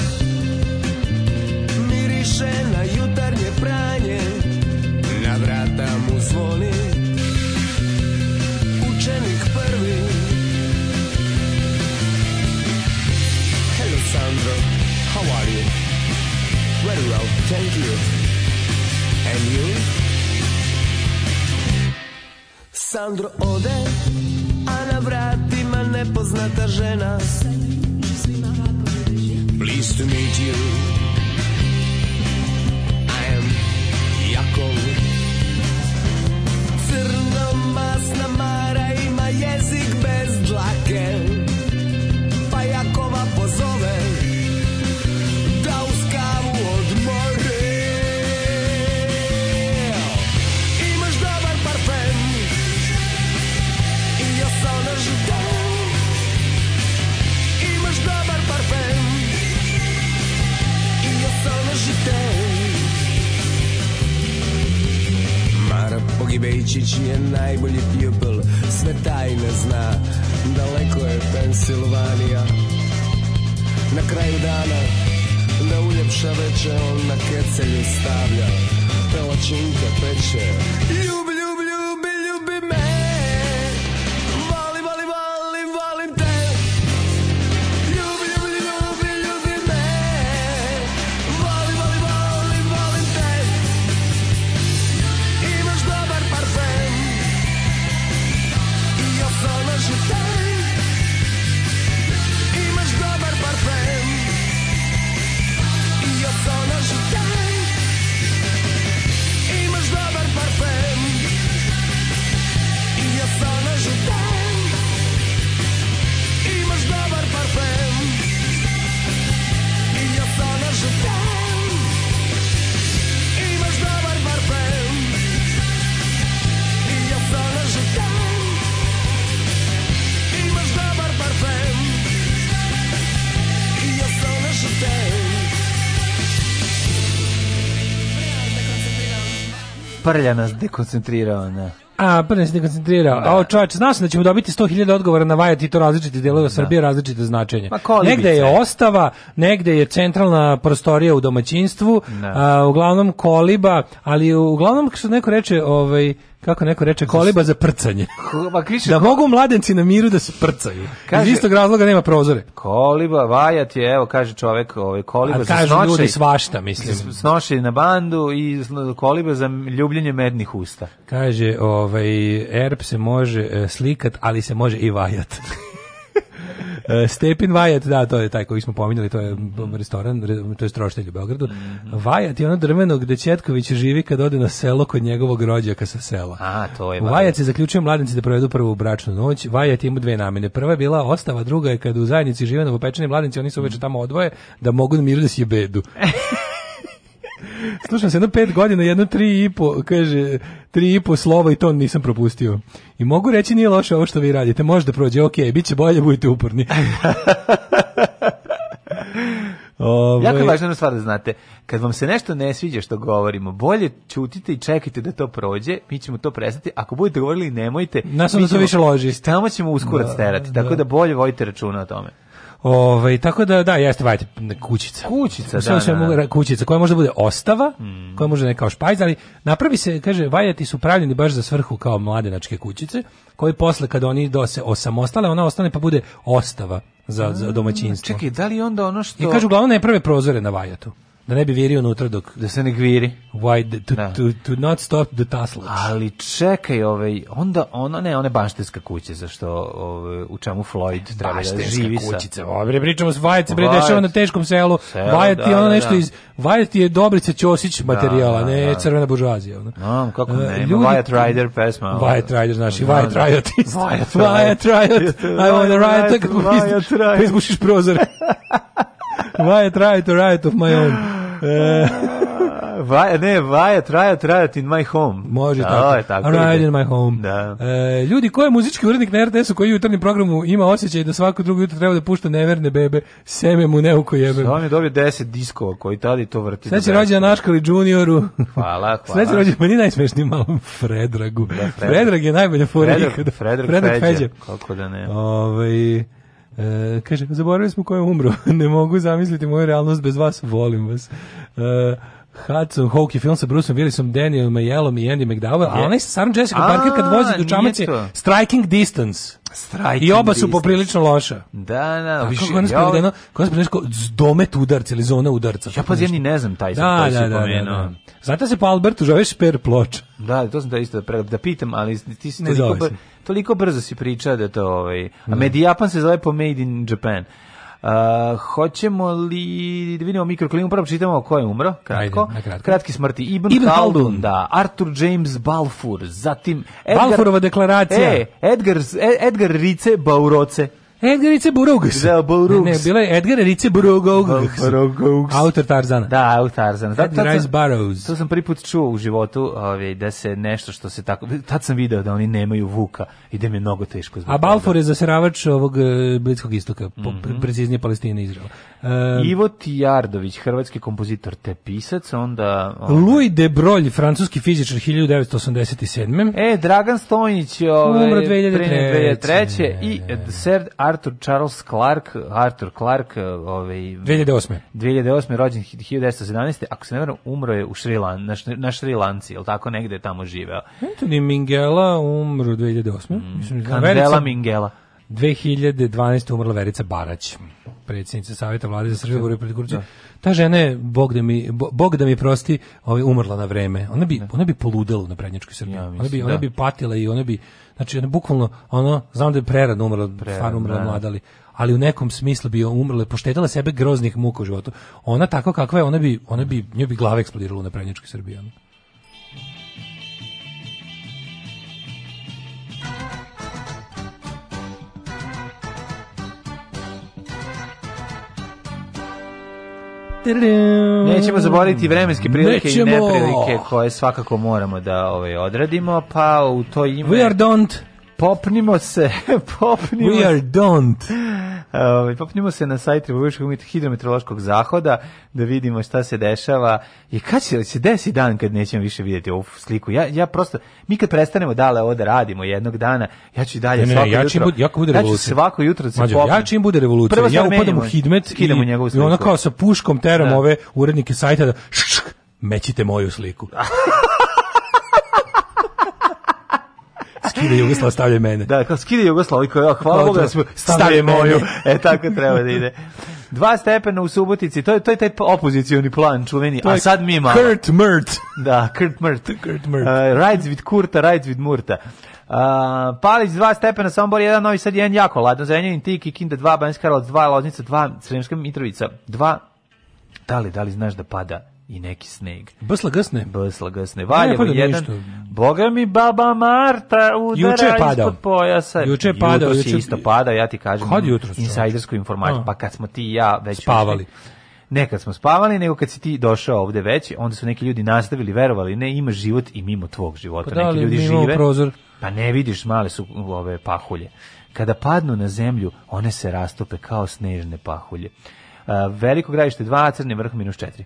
miriše na jutarnje pranje Na vrata mu zvoni učenik prvi Hello Sandro, how are you? Very well, thank you And you? Sandro ode, a na vratima nepoznata žena. Please to meet you. I am Jakov. Crno masna mara ima jezik bez dlake. Gogi Bejičić je najbolji pupil, sve tajne zna, daleko je Pensilvanija. Na kraju dana, da uljepša veče, on na kecelju stavlja, pelačinka peče, ljubi! prlja nas dekoncentrirao, ne. A, prlja nas dekoncentrirao. Da. A, čovječ, znao da ćemo dobiti 100.000 odgovora na vajati to različite delove da. Srbije, različite značenje. Ma negde je ostava, negde je centralna prostorija u domaćinstvu, da. a, uglavnom koliba, ali uglavnom, kako neko reče, ovaj, kako neko reče, koliba za prcanje. da mogu mladenci na miru da se prcaju. Kaže, Iz istog razloga nema prozore. Koliba, vajat je, evo, kaže čovek, ovaj, koliba A za kažu snošaj, ljudi svašta, mislim. Snošaj na bandu i koliba za ljubljenje mednih usta. Kaže, ovaj, erb se može e, slikat, ali se može i vajat. E, Stepin Vajat, da, to je taj koji smo pominjali, to je mhm. restoran, to je stroštelj u Beogradu. Mm -hmm. Vajat je ono drveno gde Četković živi kad ode na selo kod njegovog rođaka sa sela. A, to je. U Vajat se zaključio mladenci da provedu prvu bračnu noć. Vajat ima dve namene. Prva je bila ostava, druga je kad u zajednici žive novopečeni mladenci, oni su već mhm. tamo odvoje da mogu da miru da si je bedu. Slušam se jedno pet godina, jedno tri i po, kaže, tri i po slova i to nisam propustio. I mogu reći nije loše ovo što vi radite, može da prođe, ok, bit će bolje, budite uporni. Ove... Ovaj. Jako važna stvar da znate, kad vam se nešto ne sviđa što govorimo, bolje čutite i čekajte da to prođe, mi ćemo to prestati, ako budete govorili nemojte, nas onda ćemo, više loži. Tamo ćemo uskurac da, terati, tako da. da bolje vojite računa o tome. Ove, ovaj, tako da da jeste vajte kućica. Kućica, da. da, da. kućica koja može da bude ostava, mm. koja može da kao špajz, ali napravi se kaže vajati su pravljeni baš za svrhu kao mladenačke kućice, koje posle kada oni do se osamostale, ona ostane pa bude ostava za, za domaćinstvo. Čekaj, da li onda ono što I kažu uglavnom ne prve prozore na vajatu da ne bi virio unutra dok da se ne gviri why to, da. to, to not stop the tassels ali čekaj ovaj onda ona ne one baštenska kuća zašto ovaj, u čemu Floyd treba baštenska da živi sa kućica ovaj pričamo s Vajec bre dešava na teškom selu Selo, da, ono da, nešto da. iz Vajec je Dobrica Ćosić materijala da, da, ne crvena buržoazija ono no, kako e, ne uh, Vajec Rider pesma Vajec Rider znači Vajec rider Vajec rider I want a riot rider izbušiš prozor Why I try to write of my own. E, vaja, ne, vaja, try it, try it in my home. Može da, tako. Je, tako in my home. Da. E, ljudi, ko je muzički urednik na RTS-u koji u jutarnjem programu ima osjećaj da svako drugo jutro treba da pušta neverne bebe, seme mu neuko jebe. Šta on je dobio 10 diskova koji tada i to vrti. Sveće rođena Naškali junioru. Hvala, hvala. Sveće rođena, pa meni najsmešniji malom Fredragu. Da, Fredrag. Fredrag je najbolja fora ikada. Fredrag, Fredrag, Fredrag Feđe. Kako da ne. Ove, ovaj, E, kaže, zaboravili smo ko je umro. ne mogu zamisliti moju realnost bez vas. Volim vas. E, Hudson Hawk je film sa Bruceom Willisom, Danielom Majelom i Andy McDowell, a onaj sa Sarah Jessica Parker kad vozi do čamace Striking Distance. Striking I oba su poprilično loša. Da, da. Kako je ono sprevedeno? Kako je sprevedeno? Domet udarca ili zona udarca. Ja pa ja ni ne znam taj sam da, da, da, da, da. Zato se po Albertu žoveš per ploč. Da, to sam da isto da, da pitam, ali ti si... Ne zove se toliko brzo si priča da to ovaj a da. Medijapan se zove po Made in Japan. Uh, hoćemo li da vidimo mikroklimu, prvo čitamo ko je umro, kratko. Ajde, Kratki smrti. Ibn, Ibn Khaldun, da, Arthur James Balfour, zatim... Edgar, Balfourova deklaracija. E, Edgar, Edgar Rice Bauroce, Edgarice Burugas. Da, Burugas. Ne, ne, bila je Edgar Rice Burugas. Burugas. Autor Tarzana. Da, autor Tarzana. Da, tad, tad Rice Burroughs. To sam prvi put čuo u životu, ovaj, da se nešto što se tako... Tad sam video da oni nemaju vuka i da mi je mnogo teško zbog A Balfour je zaseravač ovog e, Bliskog istoka, mm -hmm. preciznije Palestine i Izraela. Um, Ivo Tijardović, hrvatski kompozitor te pisac, onda... On... Ovaj- Louis de Broglie, francuski fizičar 1987. E, Dragan Stojnić, ovaj, umro 2003. 2003. I Serd Arthur Charles Clark, Arthur Clark, eh, ovaj 2008. 2008. rođen 1917. Ako se ne varam, umro je u Šrilan, na, na Lanci, je tako negde je tamo живеo. Anthony Mingela umro 2008. Mm, Mislim, da Verica, Mingela. 2012. umrla Verica Barać, predsjednica Savjeta vlade za Srbiju borbe Republiku korupcije. Da. Ta žena je, Bog da mi, Bog da mi prosti, ovaj, umrla na vreme. Ona bi, da. ona bi poludela na prednjačkoj Srbiji. Ja, mislim, ona, bi, ona da. bi patila i ona bi Znači, ono, bukvalno, ono, znam da je prerano umrla, stvarno umrla da. mladali, ali u nekom smislu bi umrla, poštedela sebe groznih muka u životu. Ona tako kakva je, ona bi, ona bi, njoj bi glava eksplodirala na naprednjačkoj Srbiji. Ono. Nećemo zaboraviti vremenske prilike Nećemo. i neprilike koje svakako moramo da ovaj, odradimo, pa u to ime... We are don't popnimo se, popnimo. We are don't. Ovaj popnimo se na sajt Republičkog hidrometeorološkog zahoda da vidimo šta se dešava i kad će se desi dan kad nećemo više vidjeti ovu sliku. Ja ja prosto mi kad prestanemo dale ovo da radimo jednog dana, ja ću dalje ne, ne, svako ne, ja jutro. Bud, ja bude revolucija. Ja ću svako jutro da se Mađo, Ja čim bude revolucija, ja upadam u hidmet i, njegovu sliku. i ono kao sa puškom terom da. ove urednike sajta da šk, mećite moju sliku. skida Jugoslava, stavlja mene. Da, kao skida Jugoslava, kao ja, hvala Bogu da da smo stavlja moju. E, tako treba da ide. Dva stepena u Subotici, to je, to je taj opozicioni plan čuveni, a sad mi imamo. Kurt Mert. Da, Kurt Mert. Kurt Mert. Uh, rides with Kurta, rides with Murta. Uh, Palić 2 stepena, Sombor 1, Novi Sad 1, jako ladno, Zrenjanin, Tik i Kinda 2, Banjska Karlovac 2, Loznica 2, Sremska Mitrovica 2, da li, da li znaš da pada i neki sneg. Bsla gsne. Bsla gsne. Valjevo ne, pa da jedan. Ništa. Boga mi baba Marta udara juče je ispod pojasa. Juče je padao. Jutro juče... isto padao, ja ti kažem. Kad jutro? Insajdersku informaciju. Pa kad smo ti i ja već... Spavali. Ušli ne kad smo spavali, nego kad si ti došao ovde već, onda su neki ljudi nastavili, verovali, ne, ima život i mimo tvog života. Pa da, neki ljudi žive, prozor. pa ne vidiš, male su ove pahulje. Kada padnu na zemlju, one se rastope kao snežne pahulje. veliko gradište 2, Crni vrh minus 4.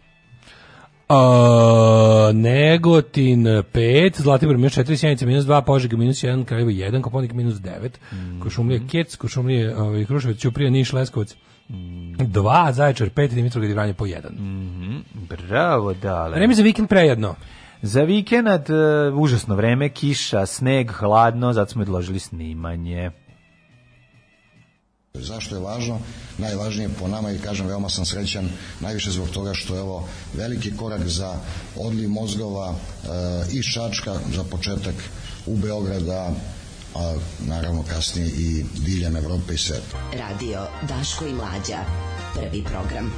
A, Negotin 5, Zlatibor minus 4, Sjenica minus 2, Požega minus 1, Kraljevo 1, Koponik minus 9, mm. Košumlije Kec, Košumlije ovaj, Kruševac, Ćuprija, Niš, Leskovac, 2, mm. Zaječar 5, Dimitrov Gadivranje po 1. Mm Bravo, dale. Vreme za vikend prejedno. Za vikend uh, užasno vreme, kiša, sneg, hladno, zato smo odložili snimanje. Zašto je važno? Najvažnije po nama i kažem veoma sam srećan, najviše zbog toga što je ovo veliki korak za odliv mozgova e, i Šačka za početak u Beograda, a naravno kasnije i diljem Evrope i sveta. Radio Daško i Mlađa, prvi program.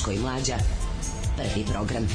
Daško i Mlađa. Prvi program.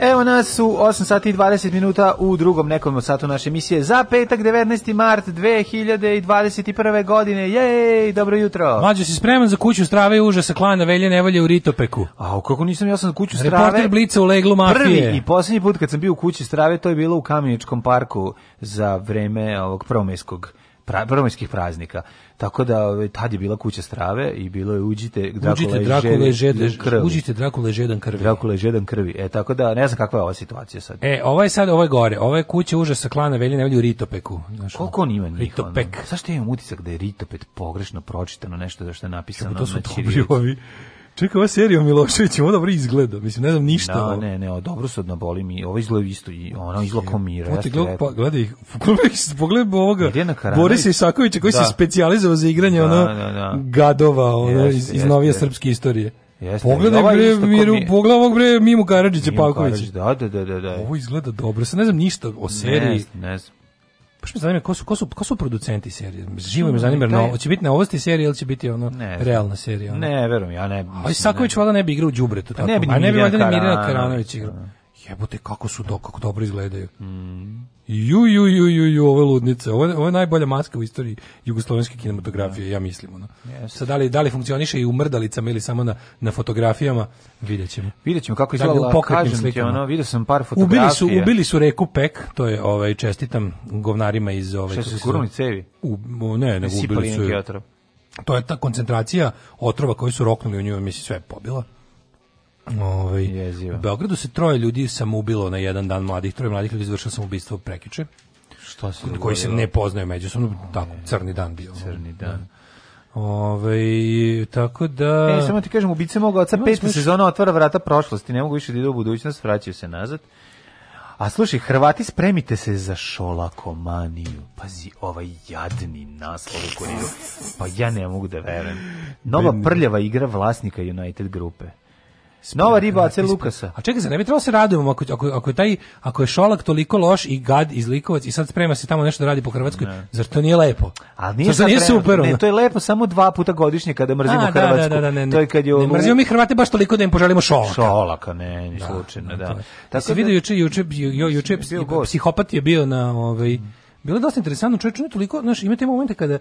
Evo nas u 8 sati i 20 minuta u drugom nekom satu naše emisije za petak 19. mart 2021. godine. Jej, dobro jutro. Mlađo, si spreman za kuću strave i užasa klana Velje Nevolje u Ritopeku? A, kako nisam ja sam za kuću strave? Reporter Blica u leglu mafije. Prvi i posljednji put kad sam bio u kući strave, to je bilo u Kameničkom parku za vreme ovog promeskog pra, prvomajskih praznika. Tako da tad je bila kuća strave i bilo je uđite Drakula Drakule žedan krvi. Uđite Drakule Drakula žedan krvi. Drakula žedan krvi. E tako da ne znam kakva je ova situacija sad. E, ovo je sad ovo je gore. Ovo je kuća užasa klana Veljina Velju Ritopeku. Znaš, Koliko on ima njih? Ritopek. Zašto imam utisak da je Ritopet pogrešno pročitano nešto da što je napisano? Kako to su dobri ovi Čekaj, ova serija o ovo dobro izgleda. Mislim, ne znam ništa. Da, ne, ne, o, dobro se odnaboli mi. Ovo izgleda isto i ono izlako mira. Poti, gleda, pa, gledaj ih. Pogledaj ovoga. Boris Isakovića koji da. se specijalizovao za igranje da, ono da, da. gadova ono, yes, iz, iz yes, novije srpske istorije. Jeste, pogledaj ovaj bre, Miru, mi... pogledaj ovog bre Mimu Karadžića Pavkovića. Da, da, da, da, da. Ovo izgleda dobro. Sa ne znam ništa o seriji. Ne, ne znam. Baš me zanima ko su, ko su, ko su producenti serije. Živo me zanima, no, će biti na ovosti serije ili će biti ono ne, realna serija. Ono? Ne, verujem, ja ne. Ali Saković valjda ne bi igrao u đubretu pa tako. ne bi, a ne bi valjda Mirjana Karanović igrao jebote kako su do, kako dobro izgledaju. Mm. Ju, ju, ju, ju, ju, ove ludnice. Ovo je, ovo je najbolja maska u istoriji jugoslovenske kinematografije, da. ja mislim. Ono. Yes. Sad, da li, da li funkcioniše i u mrdalicama ili samo na, na fotografijama, vidjet ćemo. Vidjet ćemo kako izgleda, da, kažem slikama. ti, ono, vidio sam par fotografija. Ubili su, ubili su reku Pek, to je ovaj, čestitam govnarima iz... Ovaj, Šta su gurnuli cevi? U, ne, ne, ubili su... To je ta koncentracija otrova koji su roknuli u nju, mislim, sve je pobila Ovaj, U Beogradu se troje ljudi samoubilo na jedan dan mladih, troje mladih ljudi izvršilo samoubistvo prekiče. Šta se koji se ne poznaju međusobno, tako, crni dan bio. Crni dan. Da. Ove, ovaj, tako da... E, samo ti kažem, ubice moga oca, pet smiš... sezona otvara vrata prošlosti, ne mogu više da idu u budućnost, vraćaju se nazad. A slušaj, Hrvati, spremite se za šolakomaniju. Pazi, ovaj jadni naslov u kuriru. Pa ja ne mogu da verujem. Nova prljava igra vlasnika United grupe. Nova riba Ace Lukasa. A čekaj, za ne bi trebalo da se radujemo ako, ako, ako, je taj, ako je Šolak toliko loš i gad iz Likovac i sad sprema se tamo nešto da radi po Hrvatskoj, ne. zar to nije lepo? A nije, zar nije super? Ne, to je lepo samo dva puta godišnje kada mrzimo A, Hrvatsku. Da, da, da, da ne, To je kad je ne, mrzimo mi Hrvate baš toliko da im poželimo Šolaka. Šolaka, ne, ni da, slučajno, da. Tako se vidio juče, juče, juče psihopat je bio na, ovaj, bilo je dosta interesantno, čovjek, ne toliko, znaš, imate momente kada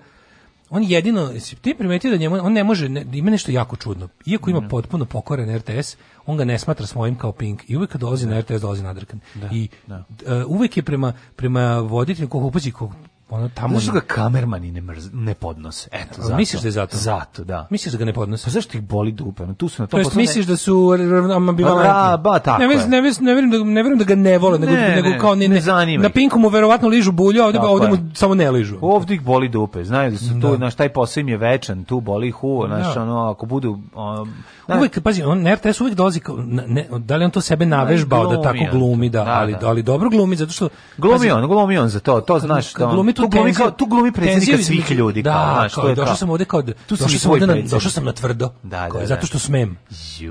on jedino, ti primetio da njemu, on ne može, ne, ima nešto jako čudno. Iako ima mhm. potpuno pokoren RTS, on ga ne smatra svojim kao Pink. I uvek kad dolazi da. na RTS, dolazi nadrkan. Da, I da. Uh, uvijek je prema, prema voditelju, koliko upazi, koliko ono tamo Zašto ga kamermani ne mrz, ne podnose? Eto, zato. Misliš da je zato? Zato, da. Misliš da ga ne podnose? Pa zašto ih boli dupe? No, tu su na to. To misliš da su ambivalentni? Da, pa ba, tako. Ne vjerujem, ne mislim ne vjerujem da ne vjerujem da ga ne vole, nego ne, nego kao ne, ne, ne zanima. Na Pinku mu verovatno ližu bulju, ovde tako ovde mu je. samo ne ližu. Ovde ih boli dupe, znaju da su tu, da. naš taj posao im je večan, tu boli hu, znači da. ono ako budu um, uvek pazi, on na RTS uvek dolazi kao ne, da li on to sebe navežbao da tako glumi da, da ali da. ali dobro glumi zato što glumi on, glumi on za to, to znaš da glumi tu, tu glumi kao tu glumi predsjednika svih ljudi da, kao, što je došao sam ovde kao došao sam ovde na došao sam na tvrdo. Da, da, zato da. što smem.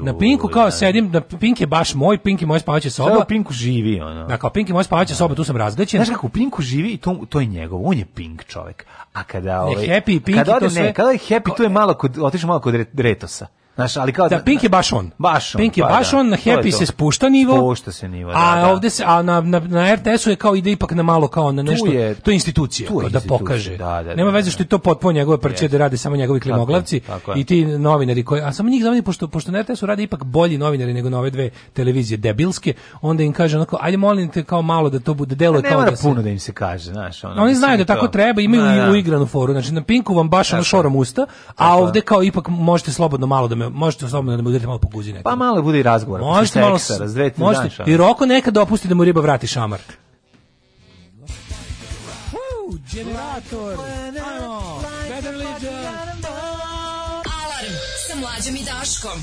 Na Pinku kao da, da. sedim, na Pink je baš moj, Pink je moja spavaća soba. Sada Pinku živi ono. Da, kao Pink je moja spavaća soba, tu sam razglećen. Znaš kako Pinku živi i to to je njegov, on je Pink čovjek. A kada ovaj Happy Pink, kada ode, to sve, kada je Happy, to je malo kod otišao malo kod Retosa. Znaš, ali kao da, da Pink je baš on. Baš on. Pink je pa baš da, on, na Happy se spušta nivo. Spušta se nivo, da, A da. ovde se a na na, na RTS-u je kao ide ipak na malo kao na nešto. Tu je, to je institucija, tu je da pokaže. Da, da, Nema da, veze što je to potpuno njegove parče da rade samo njegovi klimoglavci tako, tako i ti novinari koji a samo njih zameni pošto pošto na RTS-u rade ipak bolji novinari nego na ove dve televizije debilske, onda im kaže onako ajde molim te kao malo da to bude delo kao da se puno da im se kaže, znaš, ono, Oni znaju da tako treba, imaju uigranu foru. Znači na Pinku vam baš ono šorom usta, a ovde kao ipak možete slobodno malo da me možete slobodno da me udarite malo po guzi nekada. Pa malo bude i razgovor. Možete malo seksa, razdvete možete, dan I Roko nekad dopusti da mu riba vrati šamar. Uh, generator. Ajmo. Better Legion. Alarm sa mlađom i Daškom.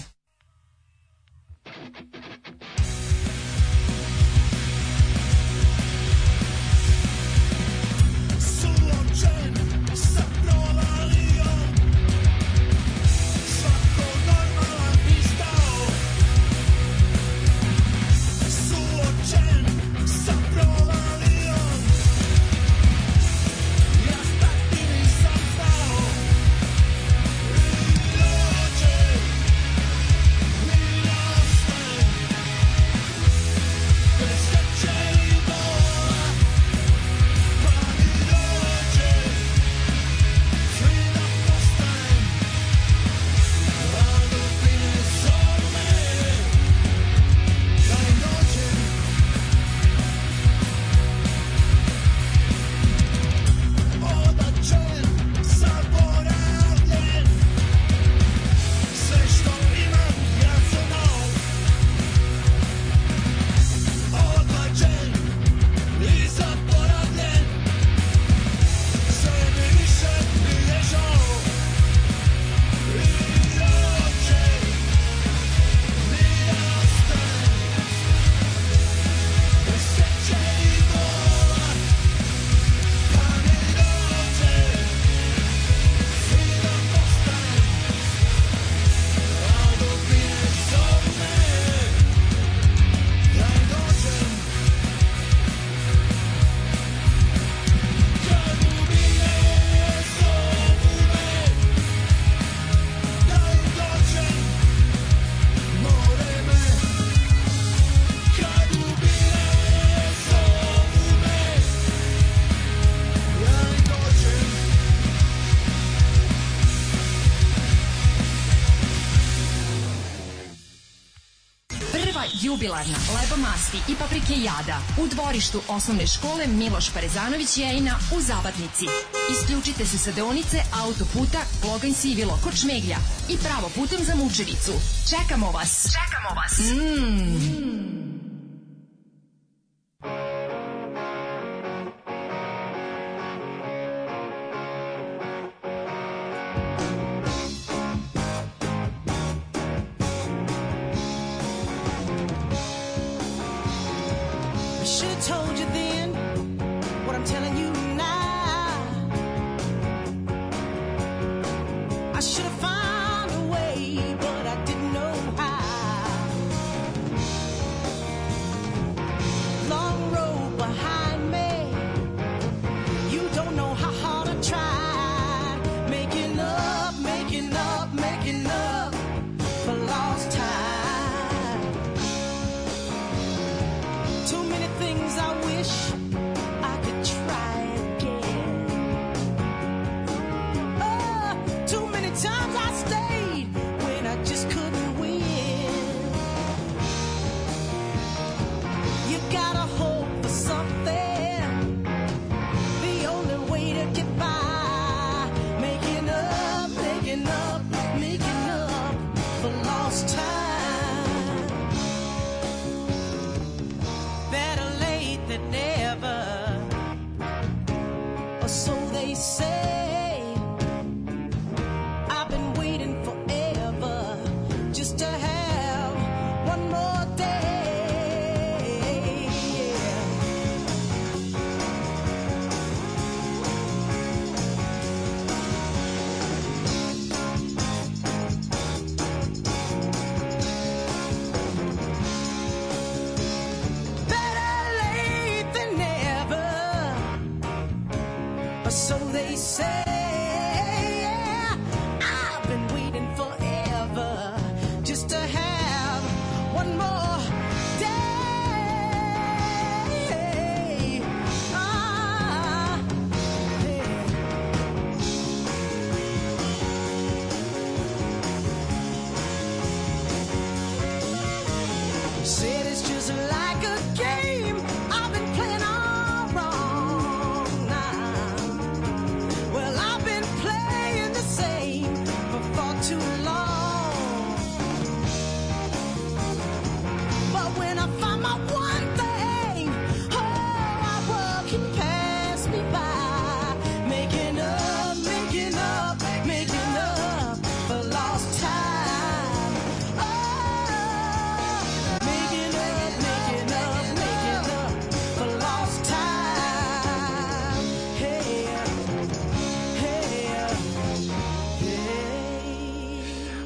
jubilarna, leba masti i paprike jada. U dvorištu osnovne škole Miloš Parezanović Jejna u Zabatnici. Isključite se sa deonice autoputa Loganj Sivilo kod Šmeglja i pravo putem za Mučevicu. Čekamo vas! Čekamo vas! Mmm!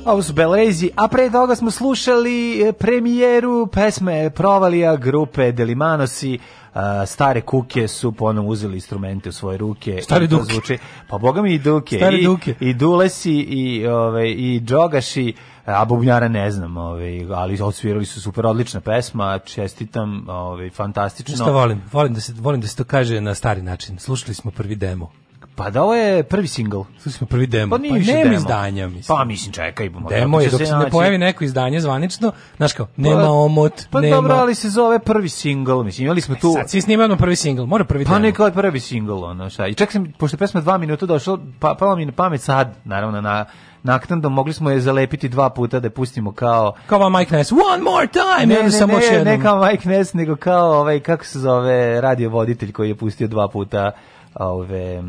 Ovo su Belezi, a pre toga smo slušali eh, premijeru pesme Provalija grupe Delimanosi, eh, stare kuke su ponovo uzeli instrumente u svoje ruke. Stare duke. Zvuči, pa boga mi i duke. Stare I, duke. I dulesi, i, ove, i džogaši, a bubnjara ne znam, ovaj, ali odsvirali su super odlična pesma, čestitam, ovaj, fantastično. Šta volim? Volim da, se, volim da se to kaže na stari način. Slušali smo prvi demo Pa da ovo je prvi singl. Sada smo prvi demo. Pa, pa nema izdanja, mislim. Pa mislim, čekaj. Bomo, pa demo je, dok se naći... ne pojavi neko izdanje zvanično, znaš kao, pa nema pa, omot, pa nema... Pa dobro, ali se zove prvi singl, mislim, imali smo e, tu... Sad svi snimamo prvi singl, mora prvi pa, demo. Pa neka je prvi singl, ono šta. I čak sam, pošto je pesma dva minuta došla, pa, pa mi na pamet sad, naravno, na naknadno mogli smo je zalepiti dva puta da je pustimo kao kao vam Mike Ness one more time ne, ne, samo ne, ne kao Mike Ness nego kao ovaj kako se zove radio voditelj koji je pustio dva puta ove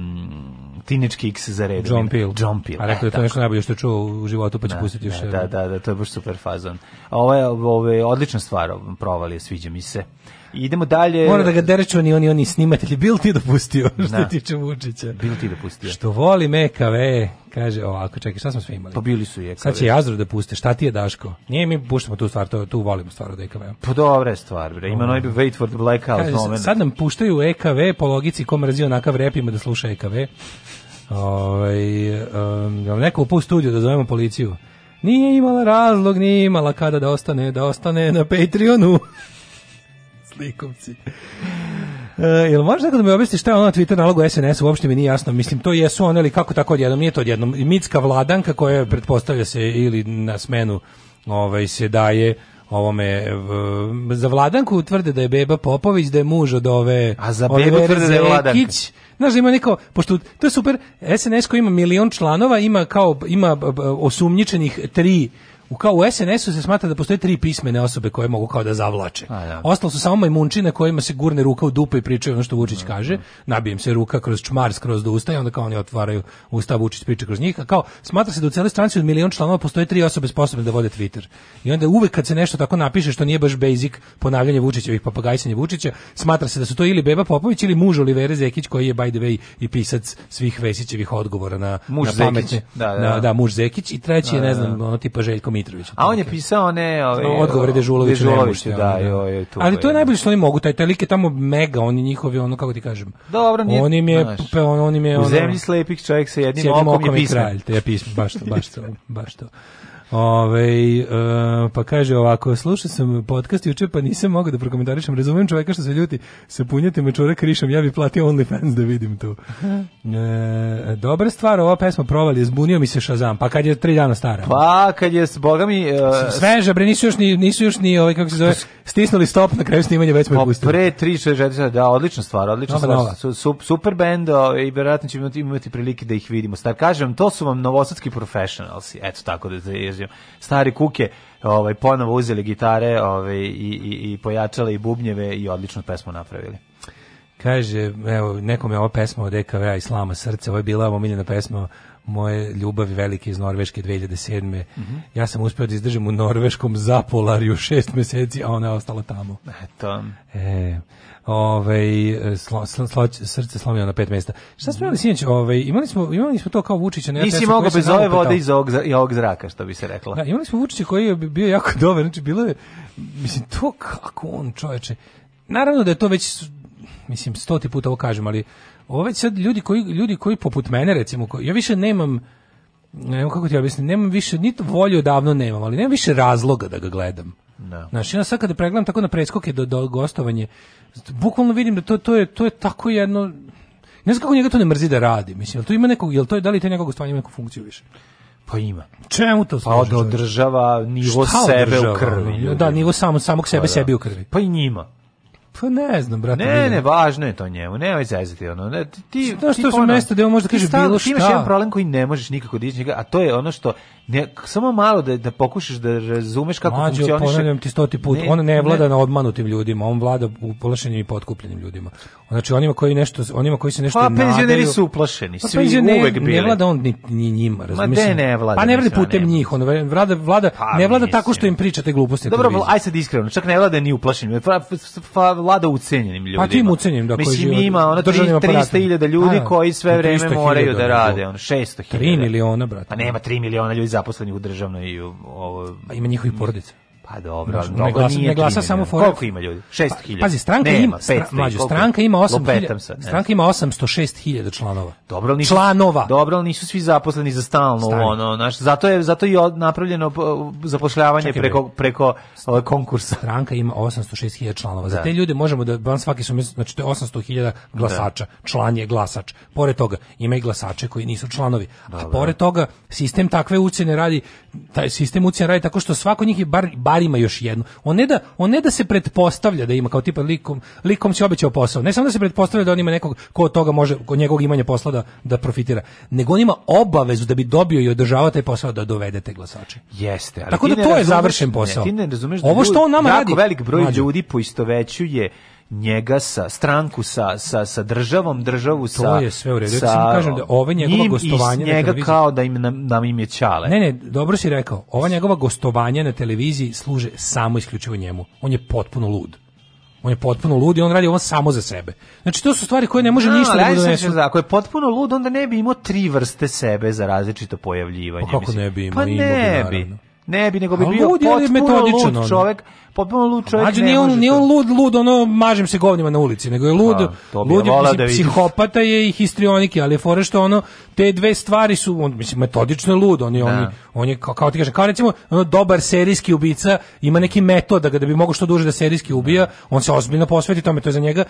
Teenage Kicks za red. John Peel. John Peel. A rekao e, da to je nešto najbolje što je čuo u životu, pa će da, pustiti još. Da, da, da, to je baš super fazon. Ovo je, ovo je odlična stvar, provali je, sviđa mi se. Idemo dalje. Mora da ga dereču oni oni snimatelji. Bil ti dopustio što da. se tiče Vučića. Bil ti dopustio. Što voli MKV, kaže ovako, čekaj, šta smo sve imali? Pa bili su je. Sad će Jazro da puste, šta ti je Daško? Nije mi puštamo tu stvar, to, tu volimo stvar od EKV. Pa dobra je stvar, bre. Ima um, noid wait for the blackout kaže, moment. Sad nam puštaju EKV po logici ko mrzi onakav rep ima da sluša EKV. Ovaj um, neko u studiju da zovemo policiju. Nije imala razlog, nije imala kada da ostane, da ostane na Patreonu. Slikovci. Uh, jel možeš da mi objasniš šta je ono Twitter nalogu SNS, uopšte mi nije jasno. Mislim, to jesu one ili kako tako odjednom, nije to odjednom. Mitska vladanka koja pretpostavlja se ili na smenu ovaj, se daje ovome za Vladanku tvrde da je Beba Popović, da je muž od ove A za Bebu ove, tvrde da je Vladanka. Znaš da ima neko, pošto to je super, SNS koji ima milion članova, ima kao, ima osumnjičenih tri u kao u SNS-u se smatra da postoje tri pismene osobe koje mogu kao da zavlače. A, da. Ostalo su samo majmunčine kojima se gurne ruka u dupe i pričaju ono što Vučić mhm. kaže, nabijem se ruka kroz čmar, kroz do usta i onda kao oni otvaraju usta, Vučić priča kroz njih, a kao smatra se da u celoj stranci od milion članova postoje tri osobe sposobne da vode Twitter. I onda uvek kad se nešto tako napiše što nije baš basic ponavljanje Vučićevih papagajsanje Vučića, smatra se da su to ili Beba Popović ili muž Olivera Zekić koji je by the way i pisac svih Vesićevih odgovora na, muž na pametne. Da, da, da. da, muž Zekić i treći je ne da, da, znam da. ono tipa Željko Mitrović. A on je pisao one ove no, odgovore Dežuloviću, Dežuloviću da, da, da, joj, joj, tu. Ali to je najbolje što oni mogu, taj taj tamo mega, oni njihovi ono kako ti kažem. Dobro, nije. On im je pe, on, on im je ono, U zemlji slepih čovjek sa jednim, jednim okom, okom je pismo. ja pismo baš to, baš to, baš to. Ove, uh, e, pa kaže ovako, slušao sam podcast juče, pa nisam mogao da prokomentarišem. Razumem čoveka što se ljuti, se punjati me čura krišom, ja bi platio OnlyFans da vidim tu. E, dobra stvar, ova pesma provali, zbunio mi se Shazam, pa kad je tri dana stara. Pa kad je, boga mi... Uh, Sveža, bre, nisu još ni, nisu još ni ovaj, kako se zove, stisnuli stop na kraju snimanja, već me pa, pustili. Pre 3, 4, 4, da, odlična stvar, odlična stvar. Su, super band ovaj, i verovatno ćemo imati, imati prilike da ih vidimo. Star, kažem, to su vam novosadski professionals, eto tako da je da, gimnazijom. Stari kuke, ovaj ponovo uzeli gitare, ovaj i i i pojačale i bubnjeve i odličnu pesmu napravili. Kaže, evo, nekom je ova pesma od EKV-a Islama srce, ovo je bila omiljena pesma moje ljubavi velike iz Norveške 2007. Mm -hmm. Ja sam uspio da izdržim u norveškom zapolarju šest meseci, a ona je ostala tamo. Eto. E, ovaj slo, slo, srce slomljeno na pet mesta. Šta smo imali sinoć? Ovaj imali smo imali smo to kao Vučića, ne? Nisi mogao bez ove vode iz ovog i ovog zraka, što bi se reklo. Da, imali smo Vučića koji je bio jako dobar, znači bilo je mislim to kako on čoveče. Naravno da je to već mislim 100 puta ovo kažem, ali ovo već sad ljudi koji ljudi koji poput mene recimo, koji, ja više nemam ne znam kako ti objasnim, nemam više, niti volju davno nemam, ali nemam više razloga da ga gledam. No. Da. Znaš, ja sad kada pregledam tako na preskoke do, do gostovanje, bukvalno vidim da to, to, je, to je tako jedno... Ne znam kako njega to ne mrzi da radi, mislim, to ima nekog, jel to je, da li te nekog gostovanja ima neku funkciju više? Pa ima. Čemu to pa služi? Pa da održava nivo Šta sebe održava? u krvi. Ljudi. Da, nivo samo, samog sebe pa, da. sebi u krvi. Pa i njima. Pa ne znam, brate. Ne, ne, važno je to njemu. Ne, ovaj zezati ono. Ne, ti, Znaš, ti, što su ono, mesta gde on može da kaže bilo šta. Ti imaš jedan problem koji ne možeš nikako dići, a to je ono što ne, samo malo da, da pokušaš da razumeš kako Mađo, funkcioniše. ponavljam ti stoti put, ne, on ne vlada ne. na odmanutim ljudima, on vlada uplašenim i potkupljenim ljudima. Znači onima koji nešto, onima koji se nešto pa, nadaju. penzioneri su uplašeni, pa, svi uvek bili. Ne vlada on ni, ni njima, razumiješ? Ma de ne vlada. Pa ne vlada da putem nema. njih, on vlada, vlada pa, ne vlada tako što im pričate gluposti. Dobro, televizor. aj sad iskreno, čak ne vlada ni uplašenim, vlada ucenjenim ljudima. Pa tim ucenjenim, da koji Mislim, živi, ima ono 300.000 ljudi koji sve vreme moraju da rade, on 600.000. 3 miliona, brate. Pa nema 3 miliona ljudi zaposlenih u državnoj i u ovo, a ima njihovi porodice Pa dobro, znači, mnogo glasa, nije. Ne glasa samo for. Koliko ima ljudi? 6000. Pa, pazi, stranka ima, stra, mlađu, stranka ima 8000. Stranka ima 806.000 članova. Dobro, nisu, članova. Dobro, nisu svi zaposleni za stalno Stalno. ono, naš, zato je zato je napravljeno uh, zapošljavanje Čekaj, preko preko ovaj konkursa. Stranka ima 806.000 članova. Za da. te ljude možemo da van svaki su znači to je 800.000 glasača. Da. Član je glasač. Pored toga ima i glasače koji nisu članovi. Dobre. A pored toga sistem takve ucene radi taj sistem ucija radi tako što svako njih je bar, bar ima još jednu. On ne, da, on ne da se pretpostavlja da ima kao tipa likom, likom će obećao posao. Ne samo da se pretpostavlja da on ima nekog ko od toga može, ko njegovog imanja posla da, da profitira. Nego on ima obavezu da bi dobio i održavao taj posao da dovede te glasače. Jeste. Ali tako da to razumeš, je završen posao. Ne, ti ne razumeš da Ovo što on nama jako radi, velik broj mlađe. ljudi poistovećuje njega sa stranku sa sa sa državom državu sa to je sve u redu ja kažem da ove njegova gostovanja njega na kao da im da im je ćale ne ne dobro si rekao ova njegova gostovanja na televiziji služe samo isključivo njemu on je potpuno lud on je potpuno lud i on radi ovo samo za sebe. Znači to su stvari koje ne može no, da, ništa da donesu. Da, ako je potpuno lud, onda ne bi imao tri vrste sebe za različito pojavljivanje. Pa kako mislim. ne bi imao? Pa ne bi. Naravno. Ne bi, nego bi bio lud, potpuno lud čovjek, potpuno lud čovjek. Znači, nije, on, nije on lud, lud, ono, mažem se govnima na ulici, nego je lud, A, pa, lud je, da psihopata je i histrionike, ali fore što ono, te dve stvari su, on, mislim, metodično lud, on je, on, je, da. on je, kao, kao ti kažem, kao recimo, ono, dobar serijski ubica ima neki metod da ga da bi mogao što duže da serijski ubija, da. on se ozbiljno posveti tome, to je za njega,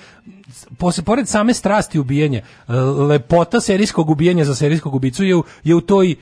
posle, pored same strasti ubijanja, e, lepota serijskog ubijanja za serijskog ubicu je u, je u toj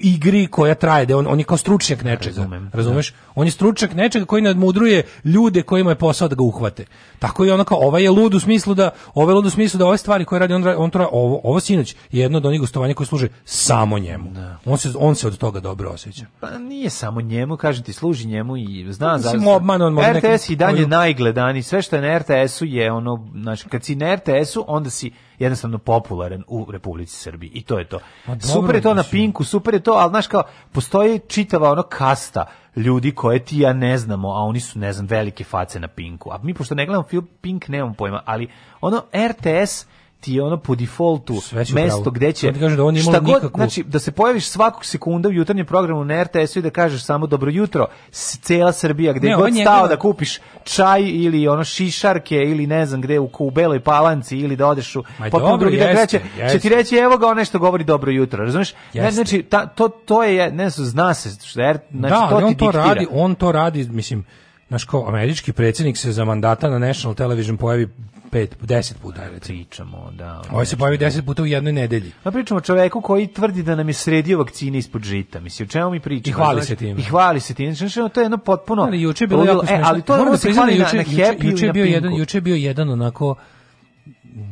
igri koja traje, da on, on je kao stručnjak nečega, Razumem, da. razumeš? Da. On je stručnjak nečega koji nadmudruje ljude kojima je posao da ga uhvate. Tako je ono kao, ovaj je lud u smislu da, ovaj lud u smislu da ove stvari koje radi, on, on to, ovo, ovo sinoć je jedno od onih gostovanja koje služe samo njemu. Da. On, se, on se od toga dobro osjeća. Pa nije samo njemu, kažem ti, služi njemu i zna za... Obman, on RTS i dalje koju... najgledani, sve što je na RTS-u je ono, znači, kad si na RTS-u, onda si jednostavno popularan u Republici Srbiji. I to je to. Ma, super je to na Pinku, super je to, ali znaš kao, postoji čitava ono kasta ljudi koje ti ja ne znamo, a oni su, ne znam, velike face na Pinku. A mi, pošto ne gledamo film Pink, nemam pojma, ali ono RTS ti je ono po defaultu mesto gde će da on šta god, nikakvu... znači da se pojaviš svakog sekunda u jutarnjem programu na RTS-u i da kažeš samo dobro jutro cela Srbija gde ne, god stao da kupiš čaj ili ono šišarke ili ne znam gde u, u Beloj Palanci ili da odeš u potpuno drugi da kreće, će ti reći evo ga onaj što govori dobro jutro razumeš ne, znači ta, to to je ne znam zna se što znači da, to ti on to diktira. radi on to radi mislim Naš kao američki predsjednik se za mandata na National Television pojavi pet, 10 puta, da, Pričamo, da. Ovo ovaj se znači, pojavi 10 da. puta u jednoj nedelji. Pa pričamo o čoveku koji tvrdi da nam je sredio vakcine ispod žita. Mislim, o čemu mi pričamo? I hvali znači, se tim. I hvali se tim. Znači, to je jedno potpuno... Ali juče je bilo jako smešno. E, ali to je da, da se hvali na, na Happy juče je bio jedan, juče je bio jedan onako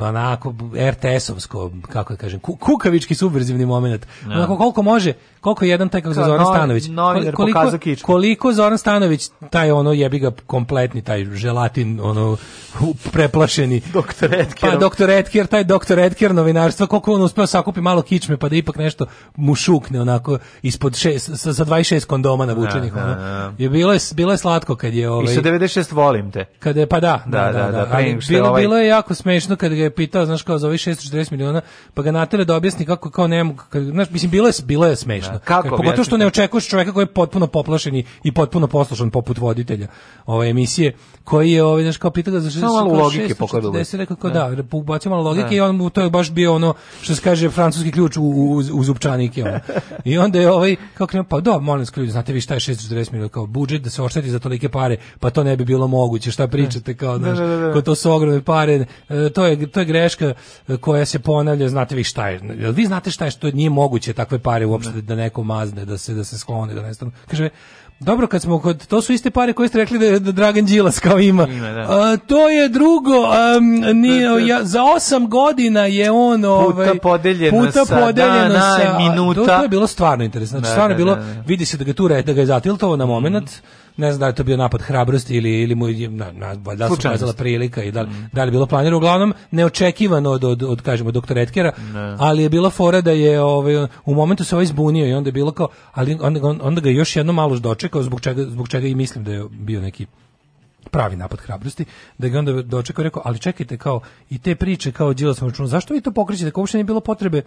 onako RTS-ovsko, kako je da kažem, kukavički subverzivni momenat. Ja. Da. Onako koliko može, koliko je jedan taj kako se Zoran Stanović, koliko, koliko Zoran Stanović taj ono jebi ga kompletni taj želatin ono preplašeni doktor Edker. Pa doktor Edker, taj doktor Edker novinarstva, koliko on uspeo sakupi malo kičme pa da ipak nešto mu šukne onako ispod šest, sa, sa 26 kondoma navučenih. Ja, da, ono. Je bilo je bilo je slatko kad je ovaj I sa 96 ovaj- volim te. Kad je, pa da, da, da, da, da, da, da, da, da, da, da, da, da, da, ga je pitao, znaš, kao za ovih 640 miliona, pa ga natele da objasni kako kao ne mogu, znaš, mislim, bilo je, bilo je smešno. Da, kako Pogotovo što ne očekuješ čoveka koji je potpuno poplašen i potpuno poslušan poput voditelja ove emisije, koji je, ovaj, znaš, kao pitao ga za 640 Samo malo logike pokladilo. rekao da, da bacio malo logike da. i on mu to je baš bio ono, što se kaže, francuski ključ u, u, u zupčanike. Ono. I onda je ovaj, kako krenuo, pa da, molim ljudi, znate vi šta je 640 miliona kao budžet da se ošteti za tolike pare, pa to ne bi bilo moguće, šta pričate kao, da, znaš, da, da, da. Kao to su ogromne pare, e, to je je, to je greška e, koja se ponavlja, znate vi šta je. vi znate šta je što nije moguće takve pare uopšte da. da neko mazne, da se da se sklone, da nestanu. Kaže dobro, kad smo kod, to su iste pare koje ste rekli da, je Dragan Đilas kao ima. ima da. A, to je drugo, a, nije, da, da. ja, za osam godina je on ovaj, puta podeljeno puta sa, podeljeno da, sa, na, minuta. To, to, je bilo stvarno interesantno. Znači, stvarno je bilo, vidi se da ga tu da ga je zatiltovo na moment, mm -hmm ne znam da je to bio napad hrabrosti ili ili mu na, na, valjda se pokazala prilika i da li, mm. da li je bilo planirano uglavnom neočekivano od od, od kažemo doktora Etkera, ali je bila fora da je ovaj u momentu se ovaj zbunio i onda je bilo kao ali onda, onda ga još jedno malo dočekao zbog čega zbog čega i mislim da je bio neki pravi napad hrabrosti, da ga onda dočekao i rekao, ali čekajte kao i te priče kao Đilas račun, zašto vi to pokrećete, kao uopšte nije bilo potrebe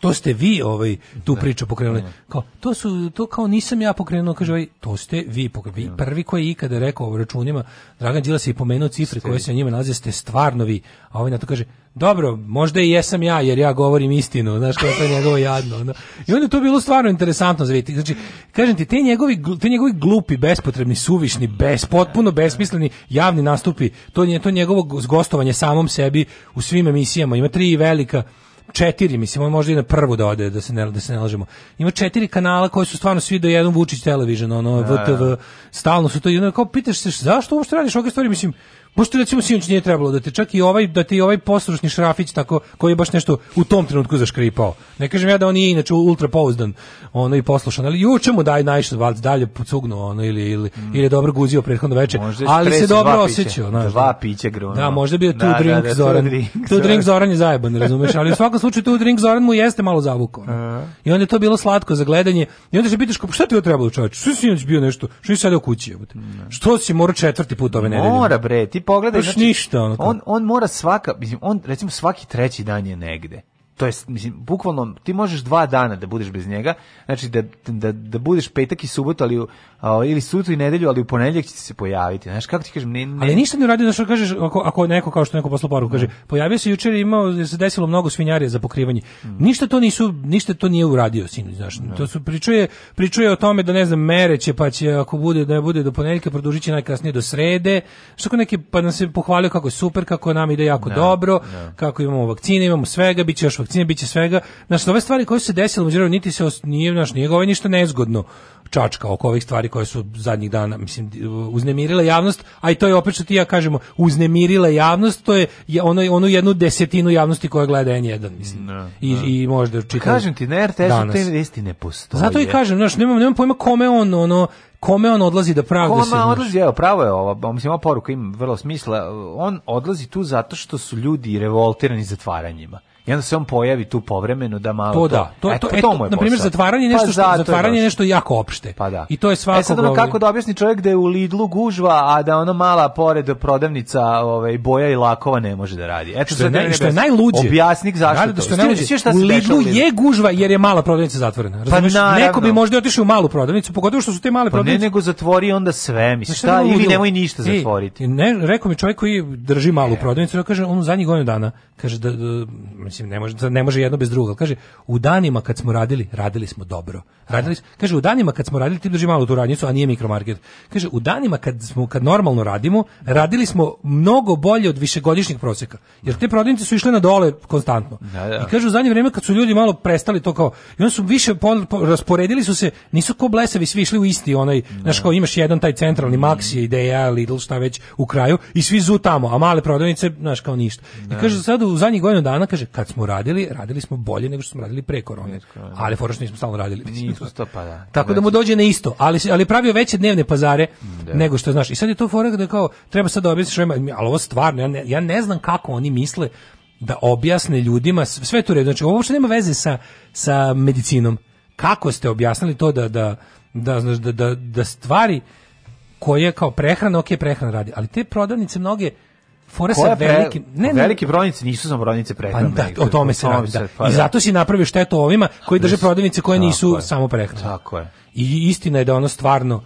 to ste vi ovaj tu da. priču pokrenuli. Da. Kao to su to kao nisam ja pokrenuo, kaže ovaj, to ste vi pokrenuli. Vi da. prvi koji je ikada rekao o računima, Dragan Đilas je pomenuo cifre ste. koje se na njima nalaze, ste stvarno vi. A ovaj na to kaže: "Dobro, možda i jesam ja jer ja govorim istinu", znaš kao to je njegovo jadno. Onda. I onda to bilo stvarno interesantno za vidjeti. Znači, kažem ti, te njegovi te njegovi glupi, bespotrebni, suvišni, bez potpuno besmisleni javni nastupi, to je to njegovo gostovanje samom sebi u svim emisijama. Ima tri velika četiri, mislim, on može i na prvu da ode, da se ne, da se ne lažemo. Ima četiri kanala koji su stvarno svi do jednom Vučić Television, ono, VTV, da, da. stalno su to, i onda kao pitaš se zašto uopšte radiš ove stvari, mislim, Pošto recimo sinoć nije trebalo da te čak i ovaj da ti ovaj poslušni Šrafić tako koji je baš nešto u tom trenutku zaškripao. Ne kažem ja da on nije inače ultra pouzdan, ono i poslušan, ali juče mu daj najviše valc dalje pucugnu ono ili ili mm. ili je dobro guzio prethodno veče, ali se dobro osećao, znači. Dva pića da. grono. Da, možda bi tu da, da, drink da, Zoran. Da, da, tu drink, tu drink Zoran je zajeban, razumeš, ali u svakom slučaju tu drink Zoran mu jeste malo zavukao. No. I onda je to bilo slatko za gledanje. I onda se pitaš kako šta ti je trebalo, čoveče? Što si bio nešto? Što si sada u kući? No. Što si mora četvrti put ove nedelje? Mora bre, ti ti znači, pogledaj, znači, ništa, ono on, on mora svaka, mislim, on recimo svaki treći dan je negde to jest mislim bukvalno ti možeš dva dana da budeš bez njega znači da da da budeš petak i subota ali a, ili sutra i nedelju ali u ponedeljak će se pojaviti znači kako ti kažem ne, ne... ali ništa ne uradi da što kažeš ako ako neko kao što neko posla poruku kaže da. pojavio se jučer imao se desilo mnogo svinjarije za pokrivanje mm. ništa to nisu ništa to nije uradio sinoć znači mm. to su pričuje pričuje o tome da ne znam mere će pa će ako bude da bude do ponedeljka produžiće najkasnije do srede što neki pa nam se pohvalio kako je super kako nam ide jako ne, da, dobro ne. kako imamo vakcine imamo svega biće još vakcine vakcine, bit će svega. Znači, ove stvari koje su se desile, među niti se os, nije, znaš, nije ovaj ništa nezgodno čačka oko ovih stvari koje su zadnjih dana, mislim, uznemirile javnost, a i to je opet što ti ja kažemo, uznemirila javnost, to je ono, onu jednu desetinu javnosti koja gleda N1, mislim. No, da, no. I, da. I možda čitam. Pa kažem ti, na RTS-u te vesti ne postoje. Zato i kažem, znaš, nemam, nemam pojma kome on, ono, kome on odlazi da pravda kome se... Kome odlazi, evo, pravo je ova, mislim, ova poruka ima vrlo smisla, on odlazi tu zato što su ljudi revoltirani zatvaranjima. I onda se on pojavi tu povremeno da malo to, to da. To, to, to, to, to na primjer zatvaranje nešto pa, što, da, zatvaranje je pa nešto jako opšte. Pa da. I to je svako. E sad ono kako da objasni čovjek da je u Lidlu gužva, a da ona mala pored prodavnica, ovaj boja i lakova ne može da radi. Eto što, je, ne, što je najluđe. Objasnik zašto. Radi, da, da što je najluđe. Šta u Lidlu je gužva jer je mala prodavnica zatvorena. Pa razumeš? Pa, Neko bi možda otišao u malu prodavnicu, pogotovo što su te male prodavnice. Pa ne, nego zatvori onda sve, mislim. Šta ili nemoj ništa e, zatvoriti. Ne, rekao mi čovjek koji drži malu prodavnicu, kaže on zadnjih godina dana, kaže da, da mislim ne može ne može jedno bez drugog. Kaže u danima kad smo radili, radili smo dobro. Radili smo, kaže u danima kad smo radili, ti drži malo tu radnicu, a nije mikromarket. Kaže u danima kad smo kad normalno radimo, radili smo mnogo bolje od višegodišnjeg proseka. Jer te prodavnice su išle na dole konstantno. Da, da. I kaže u zadnje vrijeme kad su ljudi malo prestali to kao i onda su više po, po, rasporedili su se, nisu ko blesavi svi išli u isti onaj, da. znaš kao imaš jedan taj centralni Maxi, Ideja, Lidl, šta već u kraju i svi zu tamo, a male prodavnice, znaš kao ništa. I da. kaže sad u zadnjih godina dana kaže kad smo radili, radili smo bolje nego što smo radili pre korone. Ali foroš nismo stalno radili. Nismo pa da. Tako da mu znači- dođe na isto, ali ali pravio veće dnevne pazare da. nego što znaš. I sad je to forak da kao treba sad da objasniš, ali ovo stvarno ja ne, ja ne znam kako oni misle da objasne ljudima sve to red. Znači ovo uopšte nema veze sa sa medicinom. Kako ste objasnili to da da da znaš da da, da stvari koje kao prehrana, ok, prehrana radi, ali te prodavnice mnoge fora sa velikim... Ne, ne, veliki brojnice nisu samo prodavnice prehrane. Pa, da, o tome se radi, da. I zato si napravio štetu ovima koji drže prodavnice koje nisu je. samo prehrane. Tako je. I istina je da ono stvarno...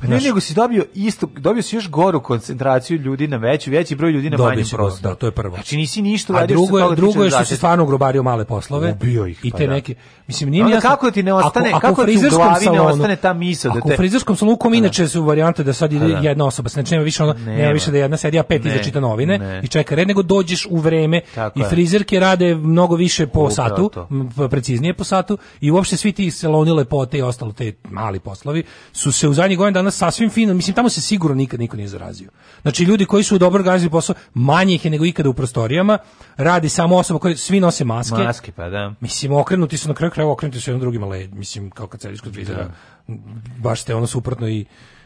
Pa ne, nego si dobio isto, dobio si još goru koncentraciju ljudi na veći, veći broj ljudi na manjem prostoru. Da, to je prvo. Znači nisi ništa uradio. A drugo je, drugo je što si stvarno grobario male poslove. Ubio ih. I pa te pa neke, Mislim nije mi kako ti ne ostane ako, ako kako ti u glavi salonu, ne ostane ta misao da te Ako frizerskom salonu kom da, da. inače su varijante da sad ide da. jedna osoba, znači nema više ono, nema, nema više da jedna sedi a pet iza čita novine ne. i čeka red, nego dođeš u vreme Tako i frizerke rade mnogo više po Upravo satu, to. preciznije po satu i uopšte svi ti saloni lepote i ostalo te mali poslovi su se u zadnjih godina danas sasvim fino, mislim tamo se sigurno nikad niko nije zarazio. Znači ljudi koji su u dobro organizovali posao, manje ih je nego ikada u prostorijama, radi samo osoba koji svi nose maske. Maske pa da. Mislim okrenuti su na kraju kraju okrenuti su jednom drugima led, mislim, kao kad se iskod da. baš ste ono suprotno i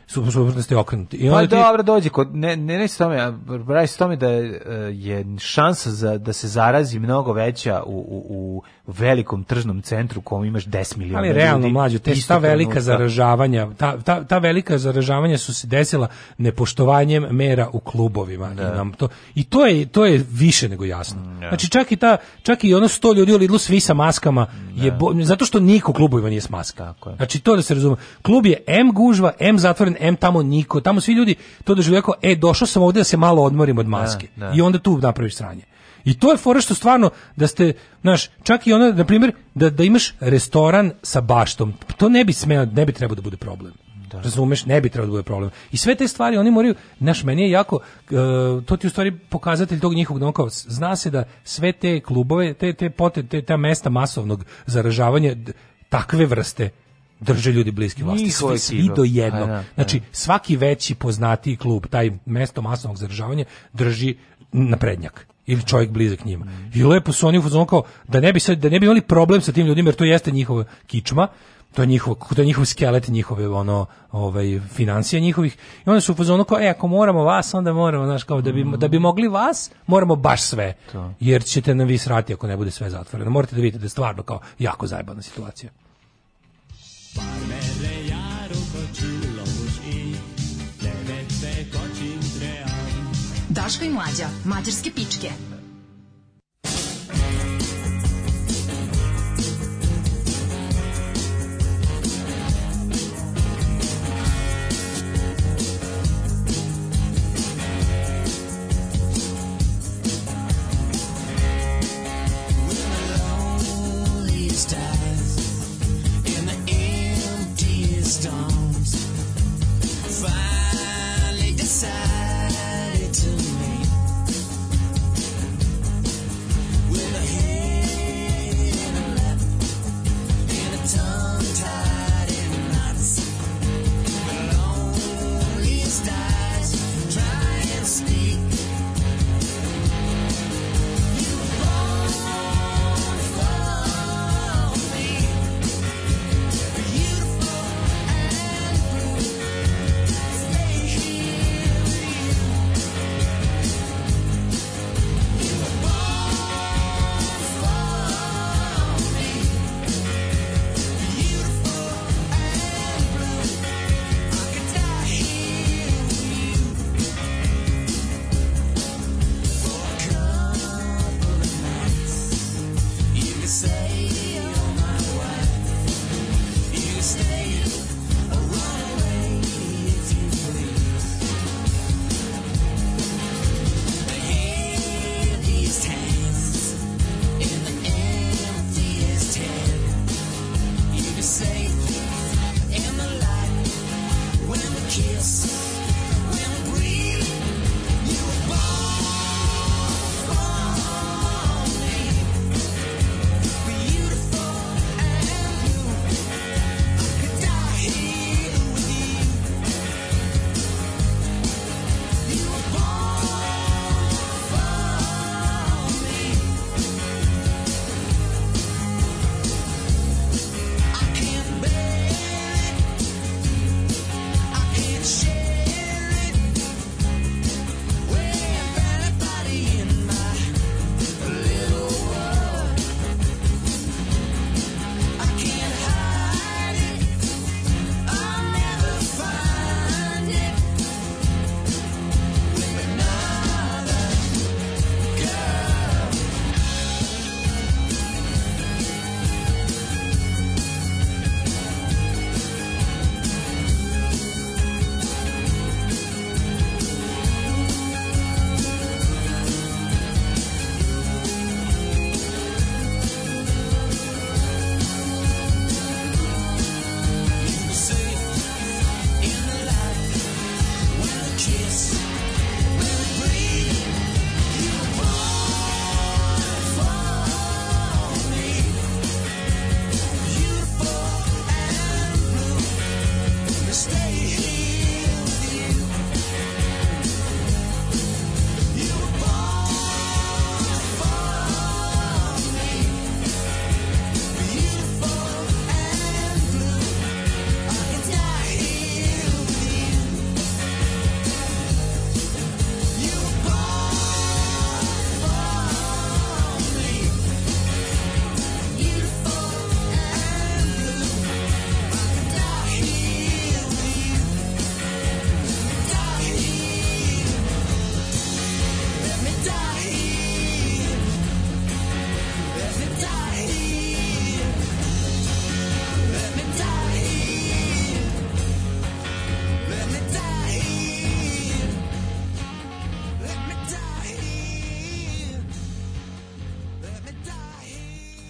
su suprotnosti da okrenuti. I pa onda pa ti... dobro, dođi kod ne ne ne s tome, a s tome da e, je, šansa za da se zarazi mnogo veća u, u, u velikom tržnom centru kom imaš 10 miliona ljudi. Ali realno mlađe te ta velika zaražavanja, ta, ta, ta, velika zaražavanja su se desila nepoštovanjem mera u klubovima da. i nam to i to je to je više nego jasno. Da. Znači čak i ta čak i ono 100 ljudi u Lidlu svi sa maskama da. je bo, zato što niko u klubovima nije s maska. Znači to da se razume. Klub je M gužva, M zatvoren, M tamo niko, tamo svi ljudi to doživljaju kao e došao sam ovdje da se malo odmorim od da, maske. Da, da. I onda tu napraviš sranje. I to je fora što stvarno da ste, znaš, čak i ono na primjer da, da imaš restoran sa baštom, to ne bi smeo, ne bi trebao da bude problem. Da. Razumeš, ne bi trebalo da bude problem. I sve te stvari oni moraju, naš meni je jako uh, to ti u stvari pokazatelj tog njihovog donka. Da zna se da sve te klubove, te te pote, te ta mesta masovnog zaražavanja takve vrste drže ljudi bliski vlasti. Svi, svi do jedno. Ajna, da, da. znači, svaki veći poznatiji klub, taj mesto masovnog zadržavanja, drži naprednjak ili čovjek blizak njima. I lepo su oni u fazonu kao da ne bi sad da ne bi imali problem sa tim ljudima jer to jeste njihova kičma, to je njihov to je njihov skelet njihove ono ovaj financije njihovih i onda su u fazonu kao e ako moramo vas onda moramo znaš kao da bi mhm. da bi mogli vas moramo baš sve jer ćete nam vi srati ako ne bude sve zatvoreno morate da vidite da je stvarno kao jako zajebana situacija Farmerre járok a csillagos ég, nevetve kacsintre áll. Daško i Mlađa, mađarske pičke.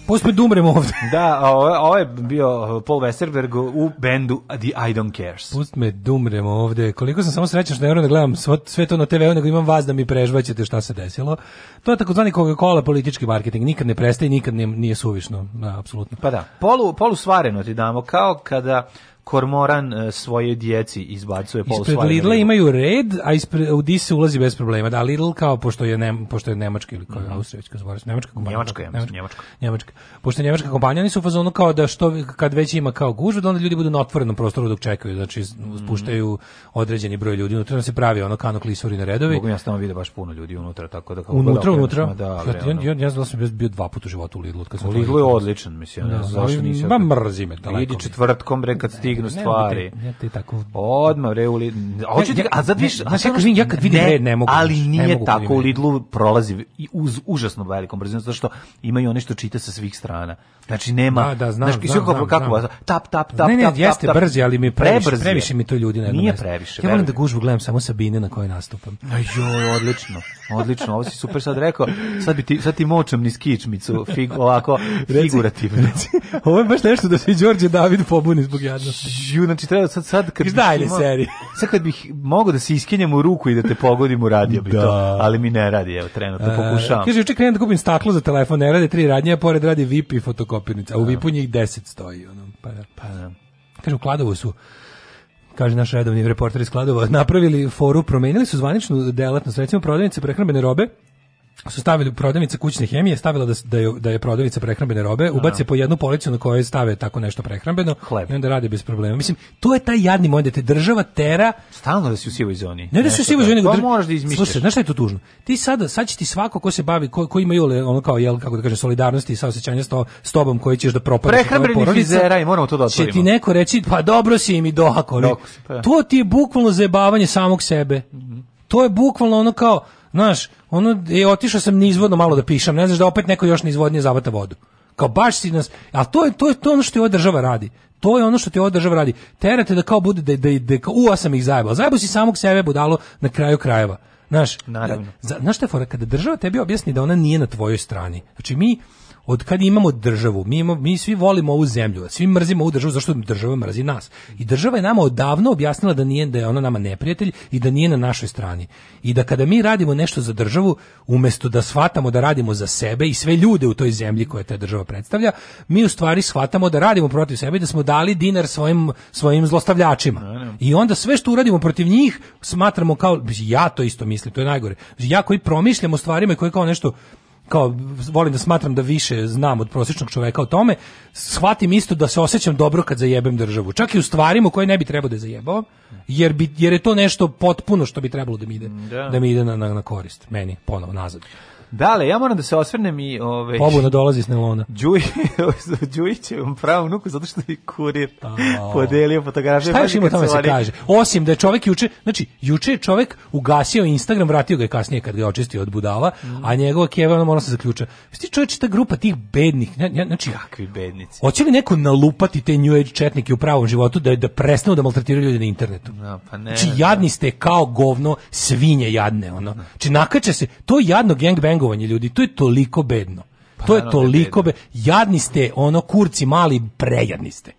Pospred da umrem ovde. Da, ovo, ovo je bio uh, Paul Westerberg u bendu The I Don't Cares. Pust me da umrem ovde. Koliko sam samo srećan što ne moram da gledam sve to na TV-u, nego imam vas da mi prežvaćete šta se desilo to je takozvani Coca-Cola politički marketing, nikad ne prestaje, nikad nije, nije suvišno, da, apsolutno. Pa da, polu, polu svareno ti damo, kao kada kormoran e, svoje djeci izbacuje polu svareno. Ispred Lidla imaju red, a ispred, u Dise ulazi bez problema. Da, Lidl kao, pošto je, ne, pošto je Nemačka ili koja je mm -hmm. Austrijačka, Nemačka kompanija. Njemačka, ja da, mislim, Nemačka. Nemačka. Pošto je Njemačka kompanija, oni su u fazonu kao da što, kad već ima kao gužu, da onda ljudi budu na otvorenom prostoru dok čekaju, znači mhm. spuštaju određeni broj ljudi, unutra da se pravi ono kano klisuri na redovi. Mogu ja stalno vide baš puno ljudi unutra, tako da kao... unutra, unutra. da, ja, ja, ja, da ja, sam bio dva puta u životu u Lidlu. Kad sam u Lidlu je odličan, mislim. Ne, da, ja, zašto nisam. Ma mrzi me. Idi četvrtkom, bre, kad stignu stvari. Ne, te tako... Odmah, bre, u Lidlu. A zato viš... Ja kad vidim, bre, ne mogu. Ali nije tako, u Lidlu prolazi uz užasno velikom brzinom, zato što imaju one što čita sa svih strana. Znači, nema... Da, da, znam, znaš, znam, kako, kako, tap, tap, tap, ne, ne, tap, jeste tap, brzi, ali mi previše, previše mi to ljudi na jednom Nije previše. Ja moram da gužvu gledam samo Sabine na kojoj nastupam. Ajoj, odlično. Odlično, ovo si super sad rekao. Sad bi ti sad ti močem ni kičmicu, fig, ovako figurativno. Reci, ovo je baš nešto da se Đorđe David pobuni zbog jadnosti. Ju, znači treba sad sad kad Izdajli bi, seri. Sad kad bih mogao da se iskenjem u ruku i da te pogodim, u radio bi da. to, ali mi ne radi, evo trenutno e, pokušavam. Kaže juče krenem da kupim staklo za telefon, ne rade tri radnje, pored radi VIP i fotokopirnica, a u da. VIP-u njih 10 stoji, ono, pa da. pa. Da. Kaže u Kladovu su kaže naš redovni reporter iz Kladova, napravili foru, promenili su zvaničnu delatnost, recimo prodavnice prehrambene robe, su stavili prodavnica kućne hemije stavila da da je, da je prodavnica prehrambene robe, ubace po jednu policu na kojoj stave tako nešto prehrambeno Hleb. i onda rade bez problema. Mislim, to je taj jadni moment da te država tera stalno da si u sivoj zoni. Ne da si u sivoj da- zoni, nego pa drž... možeš da izmišljaš. Slušaj, znaš šta je to tužno? Ti sada sad će ti svako ko se bavi ko, ko ima jole, ono kao jel kako da kažem solidarnosti i saosećanja s, to, s tobom koji ćeš da propadneš. Prehrambeni fizera i moramo to da otvorimo. Će ti neko reći pa dobro si im i dohako. To ti je bukvalno zajebavanje samog sebe. Mm -hmm. To je bukvalno ono kao Znaš, ono, je, otišao sam nizvodno malo da pišem, ne znaš da opet neko još nizvodnije zavata vodu. Kao baš si nas, ali to je, to je to ono što je ova država radi. To je ono što ti ova država radi. Terate da kao bude, da, da, da, kao, u, a sam ih zajebao. Zajebao si samog sebe budalo na kraju krajeva. Znaš, Naravno. Da, znaš šta fora, kada država tebi objasni da ona nije na tvojoj strani. Znači mi, od kad imamo državu, mi, imamo, mi svi volimo ovu zemlju, svi mrzimo ovu državu, zašto država mrzi nas. I država je nama odavno objasnila da nije da je ona nama neprijatelj i da nije na našoj strani. I da kada mi radimo nešto za državu, umesto da shvatamo da radimo za sebe i sve ljude u toj zemlji koje ta država predstavlja, mi u stvari shvatamo da radimo protiv sebe i da smo dali dinar svojim, svojim zlostavljačima. I onda sve što uradimo protiv njih smatramo kao, ja to isto mislim, to je najgore. Ja koji promišljam o stvarima i koji kao nešto kao volim da smatram da više znam od prosječnog čoveka o tome, shvatim isto da se osjećam dobro kad zajebem državu. Čak i u stvarima koje ne bi trebao da zajebao, jer, bi, jer je to nešto potpuno što bi trebalo da mi ide, da. da mi ide na, na, na korist, meni, ponovo, nazad. Dale, ja moram da se osvrnem i... Ove, ovaj, Pobuna dolazi s Nelona. Đuj, Đujićevom pravom nuku, zato što je kurir A da. -a. podelio fotografije. Šta još ima tome se kaže? Osim da je čovek juče, znači, juče je čovek ugasio Instagram, vratio ga je kasnije kad ga je očistio od budala, mm. a njegova keva, ono mora se zaključa. Vesti čoveč, ta grupa tih bednih, znači... Kakvi bednici? Hoće li neko nalupati te New Age četnike u pravom životu da, da prestanu da maltretiraju ljude na internetu? No, da, pa ne. Znači, da. jadni ste kao govno svinje jadne, ono. Znači, nakače se, to jadno gangbang gangovanje ljudi, to je toliko bedno. Pa, to je da toliko be, jadni ste, ono kurci mali, prejadni ste.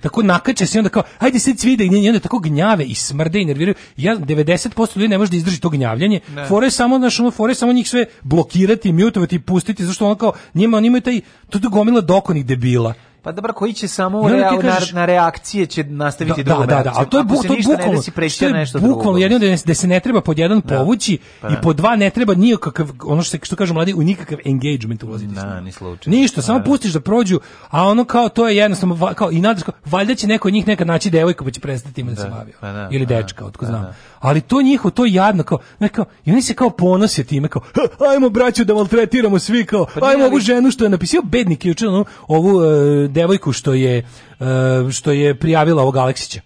Tako nakače se i onda kao, ajde se cvide i onda tako gnjave i smrde i nerviraju. Ja 90% ljudi ne može da izdrži to gnjavljanje. Fore samo naš ono fore samo njih sve blokirati, mutovati i pustiti zato što ono kao njima oni imaju taj to gomila dokonih debila Pa dobro, koji će samo no, rea, kažeš, na, na, reakcije će nastaviti da, drugu da, da, da, ali to je, bu, to bukvalno, ne to je nešto bukvalno jedno da, da se ne treba pod jedan da. povući pa, i da. pod dva ne treba nikakav, ono što, što kažu mladi, u nikakav engagement ulaziti. Da, ni slučaj. Ništa, samo da. pustiš da prođu, a ono kao to je jednostavno, kao, i nadaš kao, valjda će neko od njih nekad naći devojku pa će prestati ima da, se da, bavi. Pa da, Ili dečka, otko znam ali to njiho, to jadno, kao, ne, i oni se kao ponose time, kao, ajmo braću da maltretiramo svi, kao, pa ajmo ovu ženu što je napisao, bednik juče no, ovu uh, devojku što je, uh, što je prijavila ovog Aleksića.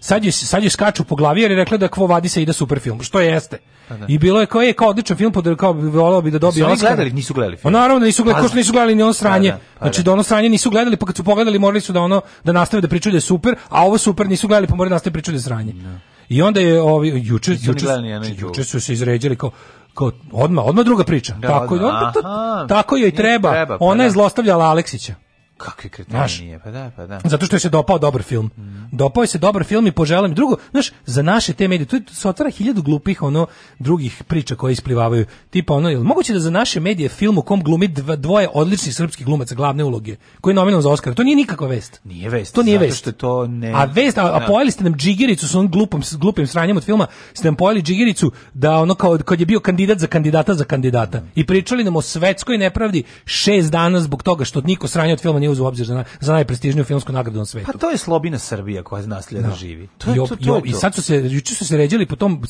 Sad je, sad je skaču po glavi jer je rekla da Kvo vadi se ide super film, što jeste. Pa da. I bilo je kao je kao odličan film, podar kao voleo bi da dobije Oscar. Oni gledali, nisu gledali film. O, pa naravno nisu gledali, pa ko što nisu gledali ni on sranje. Da, da, pa znači, da, znači da ono sranje nisu gledali, pa kad su pogledali morali su da ono da nastave da pričaju da je super, a ovo super nisu gledali, pa morali da nastave da pričaju da je sranje. No. I onda je ovi juče juče, juče su se izređali kao kao odma odma druga priča. Da, tako, odma, tako je treba. treba pa, Ona je da. zlostavljala Aleksića. Kakvi nije, pa da, pa da. Zato što je se dopao dobar film. Mm. Dopao je se dobar film i poželim drugo, znaš, za naše te medije, tu se otvara hiljadu glupih ono drugih priča koje isplivavaju. Tipa ono, jel moguće da za naše medije film u kom glumi dvoje odličnih srpskih glumaca glavne uloge, koji je nominovan za Oskar, to nije nikakva vest. Nije vest. To nije vest. to ne... A vest, a, a da. pojeli ste nam džigericu sa onom glupom, glupim sranjem od filma, ste nam pojeli džigiricu da ono kao kad je bio kandidat za kandidata za kandidata mm. i pričali nam o svetskoj nepravdi šest dana zbog toga što niko sranje od filma nije uzeo obzir za, na, za najprestižniju filmsku nagradu na svetu. Pa to je slobina Srbija koja nas da. da. živi. To, I, op, to, to, to, i, sad su se, juče su se ređali po tom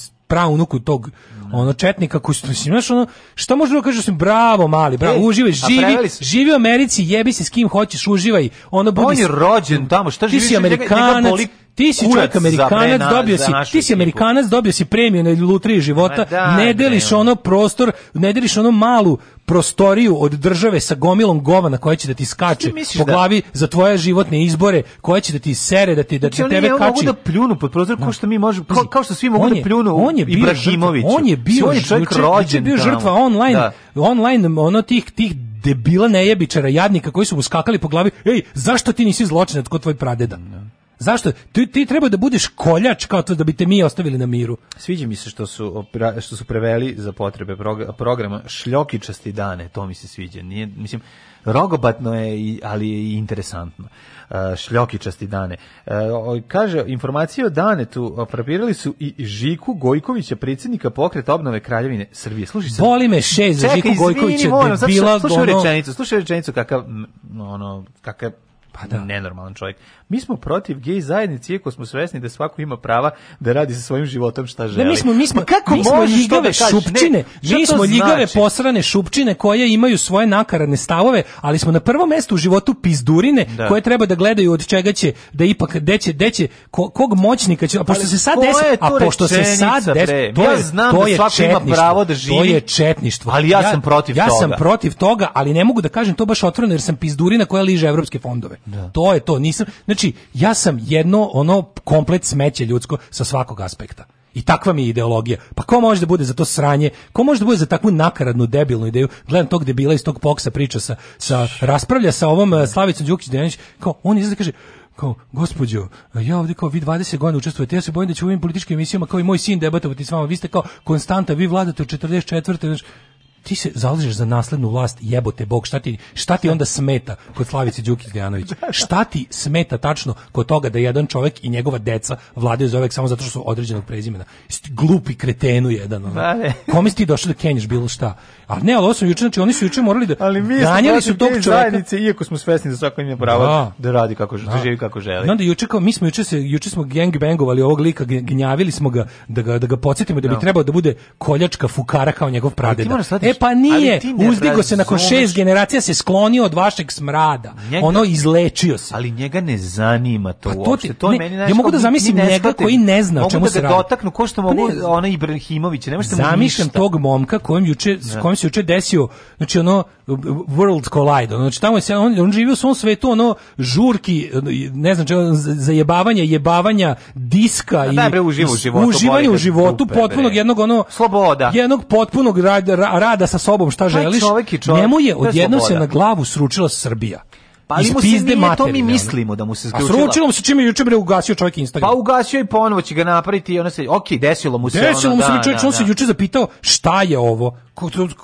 unuku tog da. ono četnika koji su, mislim, znaš, ono, šta možemo da kažeš, bravo mali, bravo, e, uživaj, živi, živi u Americi, jebi se s kim hoćeš, uživaj. Ono, budi, On je rođen tamo, šta živiš? Ti si Amerikanac, njega, njega boli Ti si čovjek Amerikanac, dobio si, ti si Amerikanac, dobio si premiju na lutriji života, da, ne deliš ono prostor, ne deliš ono malu prostoriju od države sa gomilom govana koja će da ti skače po da- glavi da... za tvoje životne izbore, koja će da ti sere, da ti da znači, tebe kači. mogu da pljunu pod prozor kao što mi možemo, kao, kao što svi mogu on da je, da pljunu on je bio Ibrahimoviću. On je bio, znači, on je čovjek rođen, bio žrtva online, da. online ono tih tih debila nejebičara, jadnika koji su mu skakali po glavi, ej, zašto ti nisi zločinac kod tvoj pradeda? No. Da. Zašto? Ti, ti treba da budeš koljač kao to da bi te mi ostavili na miru. Sviđa mi se što su, što su preveli za potrebe programa šljokičasti dane, to mi se sviđa. Nije, mislim, rogobatno je, ali je i interesantno. E, šljokičasti dane. E, kaže, informacije o tu oprapirali su i Žiku Gojkovića, predsednika pokreta obnove Kraljevine Srbije. Slušaj sad. Boli me šest za Žiku Gojkovića. Čekaj, slušaj rečenicu, slušaj rečenicu kakav, ono, kakav Pa da. da. Nenormalan čovjek. Mi smo protiv gej zajednice, iako smo svesni da svako ima prava da radi sa svojim životom šta želi. Da, mi smo, mi smo, pa, kako da mi smo ljigave šupčine, ne, mi smo ljigave znači? posrane šupčine koje imaju svoje nakaradne stavove, ali smo na prvom mestu u životu pizdurine da. koje treba da gledaju od čega će, da ipak, deće, deće, ko, kog moćnika će, a pošto ali se sad desi, a pošto se sad desi, pre? to je, ja znam to da je da svako ima pravo da živi. To je četništvo. Ali ja, ja sam protiv ja toga. Ja sam protiv toga, ali ne mogu da kažem to baš otvoreno jer sam pizdurina koja liže evropske fondove. Da. To je to, nisam, znači ja sam jedno ono komplet smeće ljudsko sa svakog aspekta. I takva mi je ideologija. Pa ko može da bude za to sranje? Ko može da bude za takvu nakaradnu debilnu ideju? Gledam tog debila iz tog poksa priča sa, sa raspravlja sa ovom e, Slavicom Đukić Denić, kao on izlazi kaže kao, gospođo, ja ovdje kao vi 20 godina učestvujete, ja se bojim da ću u ovim političkim emisijama kao i moj sin debatovati s vama, vi ste kao konstanta, vi vladate od 44. Znači, ti se zalažeš za naslednu vlast, jebote bog, šta ti, šta ti onda smeta kod Slavice Đukić Dejanović? Da, da. Šta ti smeta tačno kod toga da jedan čovjek i njegova deca vladaju za uvek samo zato što su određenog prezimena? Glupi kretenu jedan. Ono. Pa Kome si ti došao da kenješ bilo šta? A ne, ali ovo juče, znači oni su juče morali da ali mi ganjali su tog čoveka. Zajednice, iako smo svesni da svako ima pravo da, da radi kako da. da živi kako želi. I onda juče kao mi smo juče se juče smo gangbangovali ovog lika, gnjavili smo ga da ga da ga podsjetimo da bi no. Da. trebao da bude koljačka fukara kao njegov pradeda. E pa nije. Uzdigo se nakon šest generacija se sklonio od vašeg smrada. Njega, ono izlečio se. Ali njega ne zanima to, pa to ti, To ne, meni ja mogu da zamislim njega koji ne zna o čemu da se radi. Mogu da dotaknu ko što pa mogu pa ona Ibrahimović, ne možete da mu Zamišljam tog momka kojem juče s da. kojim se juče desio, znači ono world collide. znači tamo se on on živi u svom svetu, ono žurki, ne znam, znači, zajebavanja, jebavanja diska i da, bre, uživo u životu, uživanje u životu, potpunog jednog ono sloboda. Jednog potpunog rada, rada Da sa sobom šta želiš. Čovjek čovjek. Njemu je odjednom se na glavu sručila Srbija. Pa mu se nije, materine. to mi mislimo da mu se zgručilo. A sručilo mu se čime juče bre ugasio čovjek Instagram. Pa ugasio i ponovo će ga napraviti i ono se, ok, desilo mu se desilo ono. Desilo mu se da, čovjek, da, on da. se juče zapitao šta je ovo,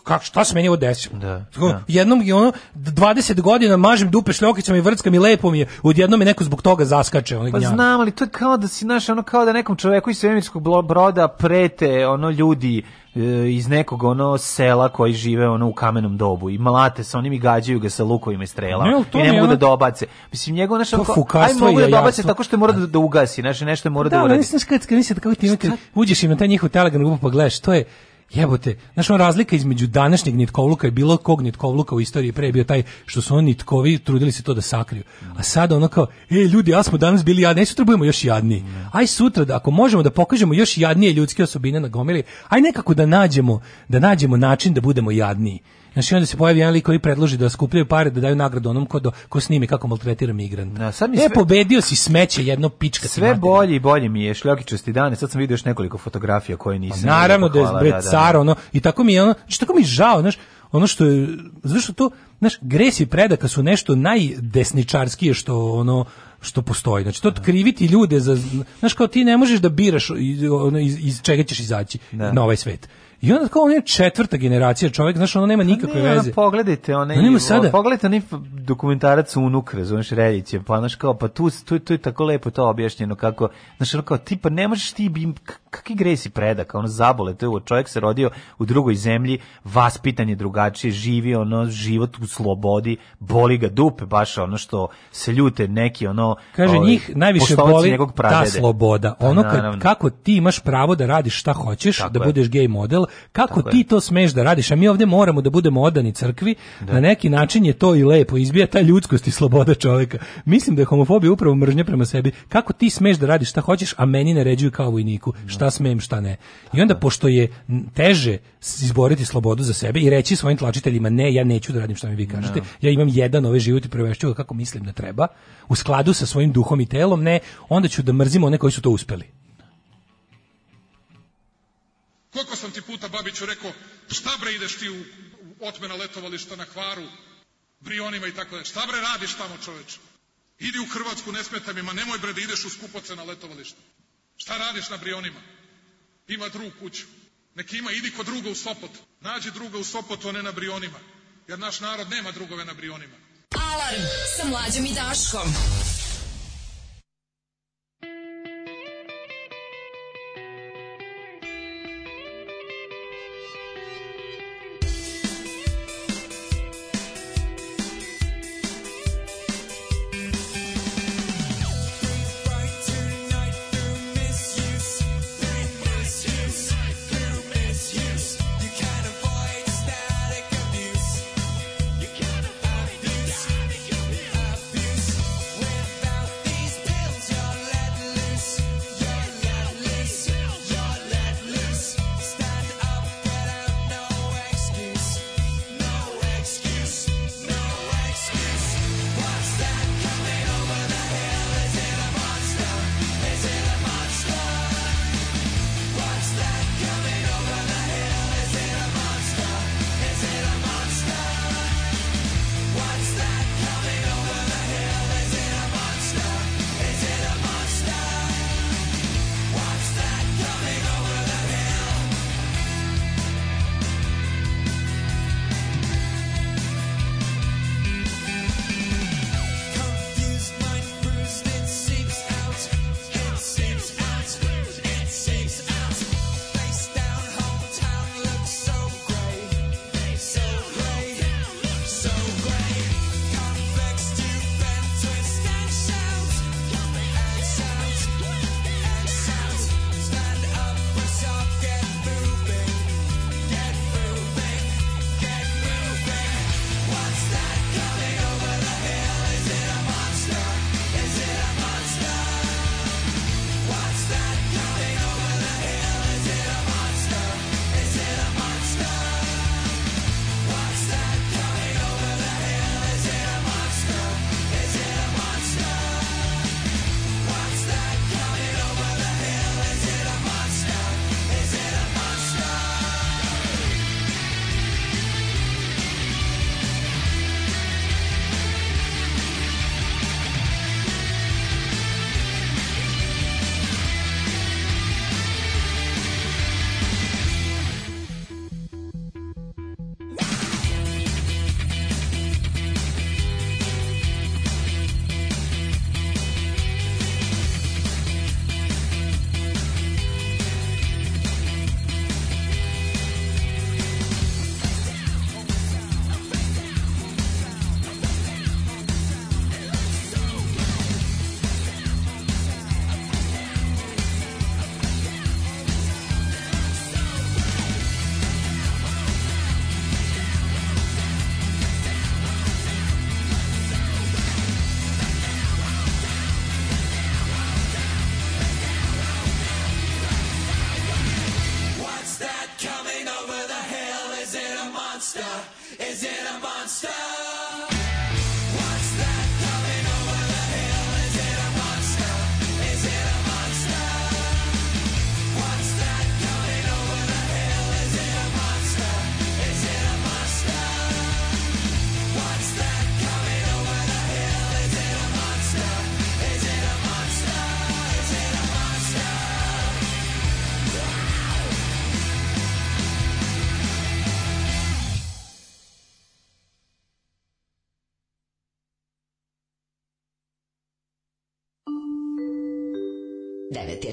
kako, šta se meni ovo desilo. Da, Tako, da. Jednom je ono, 20 godina mažem dupe šljokicama i vrckam i lepo mi je, odjednom je neko zbog toga zaskače. Onaj pa gnjava. znam, ali to je kao da si, naš, ono kao da nekom čoveku iz svemirskog broda prete ono ljudi E, iz nekog ono sela koji žive ono u kamenom dobu i malate se oni i gađaju ga sa lukovima i strelama ne, i ne mogu da dobace. Mislim njegov naš ako aj mogu da dobace tako što mora da, da ugasi, znači nešto mora da, da uradi. Da, nisam kad kad mislim da kako ti imate uđeš im na taj njihov Telegram pa gledaš, to je Jebote, znaš, on razlika između današnjeg nitkovluka i bilo kog nitkovluka u istoriji pre bio taj što su oni nitkovi trudili se to da sakriju. A sada ono kao, e, ljudi, a smo danas bili jadni, aj sutra budemo još jadniji. Aj sutra, da, ako možemo da pokažemo još jadnije ljudske osobine na gomili, aj nekako da nađemo, da nađemo način da budemo jadniji. Znači onda se pojavi jedan lik koji predloži da skupljaju pare da daju nagradu onom ko, do, ko snimi kako maltretira migranta. Da, sad mi e, sve... E, pobedio si smeće jedno pička. Sve bolje i bolje mi je šljokičasti dane. Sad sam vidio još nekoliko fotografija koje nisam. Pa, naravno da je bre da, car, da, da. ono, i tako mi je ono, znači tako mi je žao, znaš, ono što je, što to, znaš, gres i predaka su nešto najdesničarskije što ono, što postoji. Znači to da. kriviti ljude za znaš kao ti ne možeš da biraš iz, iz, čega ćeš izaći da. na ovaj svet. I onda kao on je četvrta generacija čovjek, znaš, ono nema pa nikakve ne, veze. Ono, pogledajte, one, ono, sada. pogledajte onaj dokumentarac Unuk, razumiješ, Reljić je, pa znaš kao, pa tu, tu, tu je tako lepo to objašnjeno, kako, znaš, ono kao, ti pa ne možeš ti, bi, kakvi gresi predaka, ono zabole, to je čovjek se rodio u drugoj zemlji, vaspitan je drugačije, živi ono, život u slobodi, boli ga dupe, baš ono što se ljute neki, ono, Kaže, ovaj, njih najviše boli ta sloboda, pa ono, kad, kako ti imaš pravo da radiš šta hoćeš, Tako da budeš gay model, kako Tako ti je. to smeš da radiš, a mi ovde moramo da budemo odani crkvi, da. na neki način je to i lepo, izbija ta ljudskost i sloboda čovjeka. Mislim da je homofobija upravo mržnja prema sebi, kako ti smeš da radiš šta hoćeš, a meni naređuju kao vojniku, da. šta smem, šta ne. I onda, pošto je teže izboriti slobodu za sebe i reći svojim tlačiteljima, ne, ja neću da radim šta mi vi kažete, no. Da. ja imam jedan ovaj život i prevešću ga kako mislim da treba, u skladu sa svojim duhom i telom, ne, onda ću da mrzimo one koji su to uspeli. Koliko sam ti puta, Babiću, rekao, šta bre ideš ti u otmena letovališta na Hvaru, Brionima i tako dalje. Šta bre radiš tamo čoveče? Idi u Hrvatsku, ne smeta mi, ma nemoj bre da ideš u skupoce na letovališta. Šta radiš na Brionima? Ima drug kuću. Neki ima, idi kod druga u Sopot. Nađi druga u Sopotu, a ne na Brionima. Jer naš narod nema drugove na Brionima. Alarm sa mlađom i Daškom.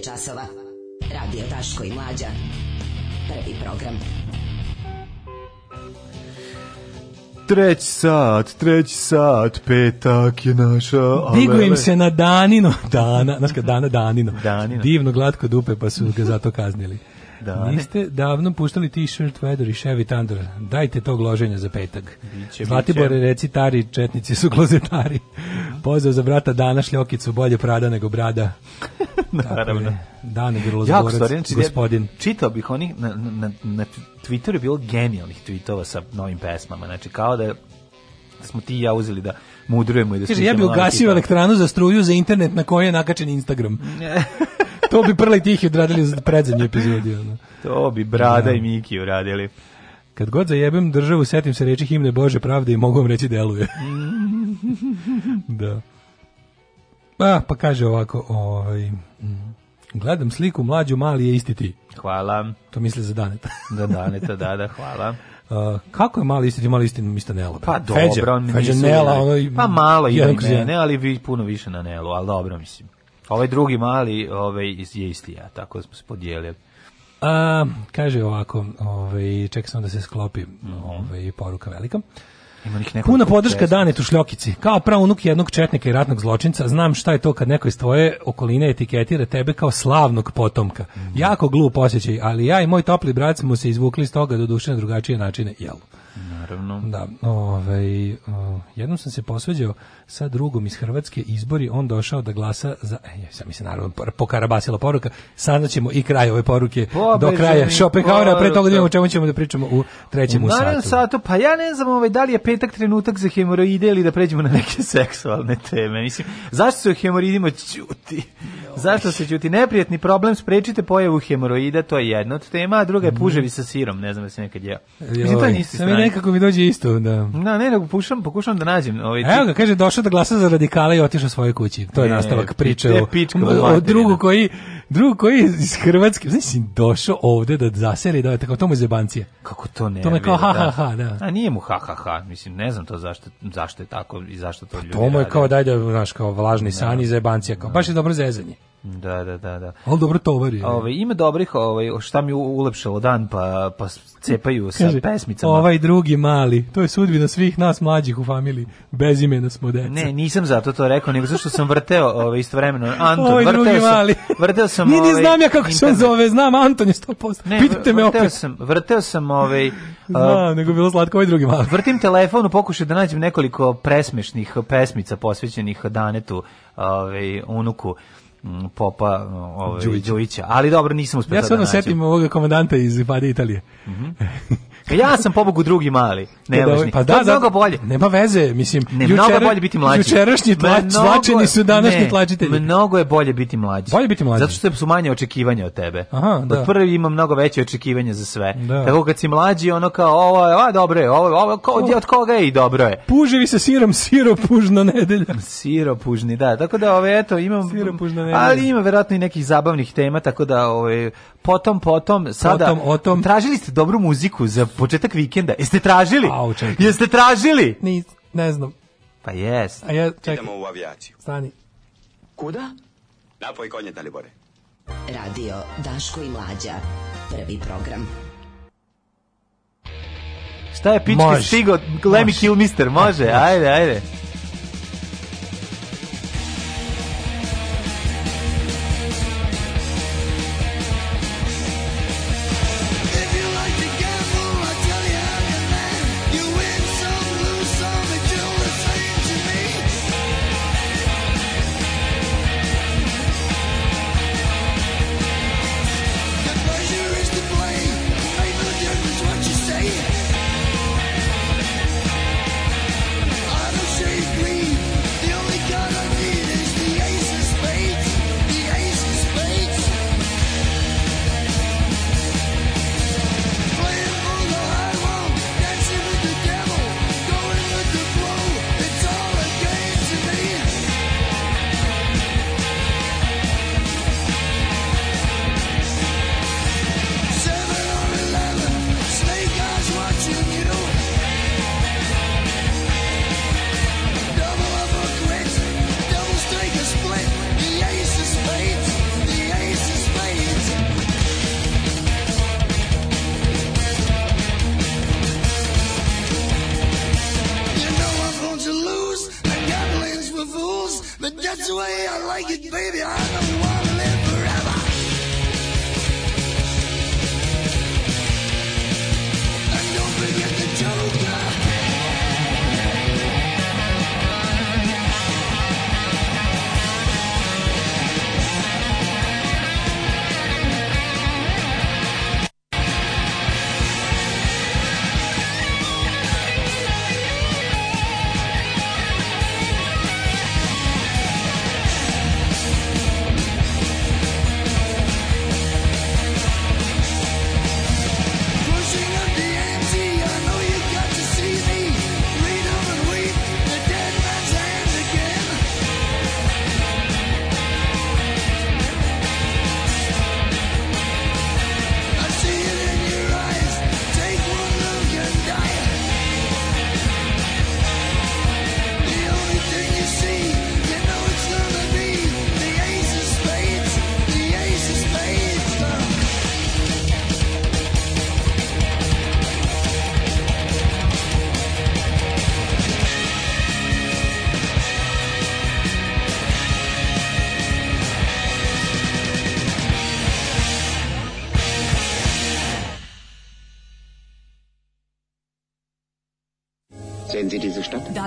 časova. Radio Taško i Mlađa. Prvi program. Treći sat, treći sat, petak je naša... Digu im se na danino, dana, znaš dana danino. danino. Divno glatko dupe, pa su ga zato kaznili. Da, Niste davno puštali t-shirt Vedor i Chevy Thunder. Dajte to loženja za petak. Biće, Zlatibore, reci tari, četnici su klozetari. Pozdrav za brata Dana Šljokicu, bolje prada nego brada. Naravno. Dane Grlozborac, znači, gospodin. Čitao bih oni, na, na, na Twitteru je bilo genijalnih tweetova sa novim pesmama. Znači, kao da smo ti i ja uzeli da mudrujemo i da Kaže, ja bih ugasio elektranu za struju za internet na kojoj je nakačen Instagram. to bi prli tihi odradili za predzadnju epizodiju. Ono. To bi Brada ja. Da. i Miki uradili. Kad god zajebem državu, setim se reči himne Bože pravde i mogu vam reći deluje. da. Pa, pa kaže ovako, ovaj, gledam sliku mlađu, mali je isti ti. Hvala. To misle za daneta. za daneta, da, da, hvala. Uh, kako je mali istin, mali istin Mr. Nelo? Pa dobro, Feđa, on Feđa Nela, ono, pa malo ima i mene, ali vi puno više na Nelu, ali dobro mislim. Ovaj drugi mali ovaj, je isti ja, tako da smo se podijelili. A, kaže ovako, ovaj, čekaj sam da se sklopi mm -hmm. ovaj, poruka velika. Puna podrška dane tu tušljokici. Kao unuk jednog četnika i ratnog zločinca, znam šta je to kad neko iz tvoje okoline etiketira tebe kao slavnog potomka. Mm. Jako glup osjećaj, ali ja i moj topli brat smo se izvukli iz toga do duše na drugačije načine. Jel? Naravno. Da, ove, ovaj, o, jednom sam se posveđao sa drugom iz Hrvatske izbori, on došao da glasa za, e, ja mi se naravno pokarabasila poruka, saznaćemo i kraj ove poruke Pobeđeni do kraja Šopenhauera, pre toga da vidimo o čemu ćemo da pričamo u trećem u satu. satu. Pa ja ne znam ovaj, da li je petak trenutak za hemoroide ili da pređemo na neke seksualne teme. Mislim, zašto se o hemoroidima ćuti? Zašto se ćuti? Neprijatni problem, sprečite pojavu hemoroida, to je jedna od tema, a druga je mhm. puževi sa sirom, ne znam da se nekad jeo. Mislim, to je isto. Nekako mi dođe isto, da. Na, da, ne, nego pokušam, pokušam da nađem. Ovaj, Evo ga, kaže, došao otišao da glasa za radikale i otišao svoje kući. To je nastavak priče o, o drugu koji drug koji iz Hrvatske, znači došao ovde da zaseli da tako to mu zebancije. Kako to ne? To me kao da. ha ha ha, da. A nije mu ha ha ha, mislim ne znam to zašto zašto je tako i zašto to pa ljudi. To mu je kao daj da znaš kao vlažni san iz zebancije, kao baš je dobro zezanje. Da, da, da, da. Al dobro tovar je. Ovaj ima dobrih, ovaj šta mi ulepšalo dan pa pa cepaju sa Kaže, pesmicama. Ovaj drugi mali, to je sudbina svih nas mlađih u familiji. Bez imena smo deca. Ne, nisam zato to rekao, nego zato što sam vrteo ovaj istovremeno Anton, ovaj vrteo drugi sam, mali. vrteo sam ovaj. Ni znam ja kako se zove, znam Anton je 100%. Ne, Pitajte me opet. sam, vrteo sam ovaj Znam, nego bilo slatko ovaj drugi mali. Vrtim telefon u pokušaj da nađem nekoliko presmešnih pesmica posvećenih Danetu, ovaj unuku Mm, popa ovaj, Đujića. Ali dobro, nisam uspio ja da naći. Ja se ono setim ovoga komandanta iz Fadi Italije. Mm -hmm. E, ja sam pobogu drugi mali, e, nevažni. Pa da, to je mnogo bolje. Nema veze, mislim, ne, jučer, mnogo bolje biti mlađi. Jučerašnji tlač, tlačeni su današnji ne, tlačitelji. Mnogo je bolje biti mlađi. Bolje biti mlađi. Zato što su manje očekivanja od tebe. Aha, da. Od prvi ima mnogo veće očekivanja za sve. Da. Tako kad si mlađi, ono kao, ovo je, a dobro je, ovo, ovo ko, od koga je i dobro je. Puživi sa sirom, siro pužna nedelja. Siro pužni, da. Tako da, ove, eto, imam, ali ima verovatno i nekih zabavnih tema, tako da, ove, potom, potom, sada, potom, otom. tražili ste dobru muziku za početak vikenda, jeste tražili? Au, čekaj. Jeste tražili? Ni, ne znam. Pa jest. A ja, čekaj. Idemo u avijaciju. Stani. Kuda? Napoj konje, Dalibore. Radio Daško i Mlađa. Prvi program. Šta je pičke stigo? Let me kill mister, može? Ajde, ajde.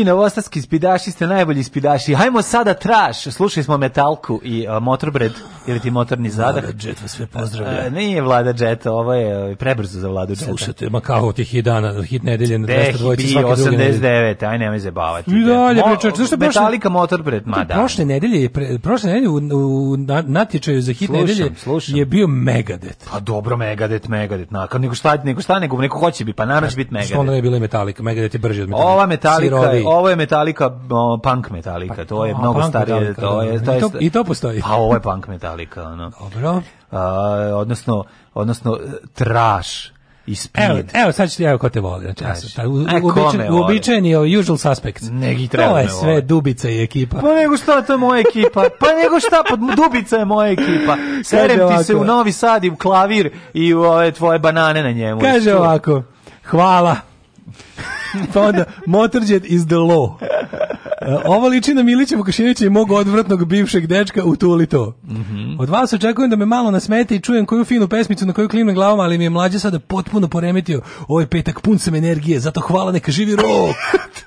Vi novostatski spidaši ste najbolji spidaši. Hajmo sada traš. Slušali smo Metalku i uh, Motorbred jer ti motorni zadah. Vlada Jet vas sve pozdravlja. A, e, nije Vlada Jet, ovo je prebrzo za Vladu Jet. Slušajte, ma kao tih hit dana, hit nedelje na 202. svake 89, aj nemoj zabavati. I dalje, pričač, zašto baš... Metallica motor pred, ma da. Prošle nedelje, pre, prošle nedelje u, u natječaju za hit slušam, nedelje slušam. je bio Megadeth. Pa dobro, Megadeth, Megadeth, nakon, nego šta, nego šta, nego neko hoće bi, pa naravno će biti Megadeth. Što onda je bila Metallica, Megadeth je brži od Metallica. Ova Metallica, ovo je Metallica, punk Metallica, pa to je mnogo starije, to je... Da. I to postoji. Pa ovo je punk Metallica nalika, ono. Dobro. A, odnosno, odnosno, e, traš ispred. Evo, evo sad ću, evo ko te voli. Znači, ja sam, taj, uobičajen, e, uobičajeni usual suspects. Neki treba To je sve voli. Dubica i ekipa. Pa nego šta, to je moja ekipa. Pa nego šta, pa Dubica je moja ekipa. Serem ti ovako. se u Novi Sad i u klavir i u ove tvoje banane na njemu. Kaže ovako, hvala pa onda Motorhead is the law. E, ovo liči na Milića Vukašinovića i mog odvratnog bivšeg dečka u Tuli to. Mm -hmm. Od vas očekujem da me malo nasmete i čujem koju finu pesmicu na koju klimnem glavama, ali mi je mlađe sada potpuno poremetio. ovaj petak pun sam energije, zato hvala neka živi rok.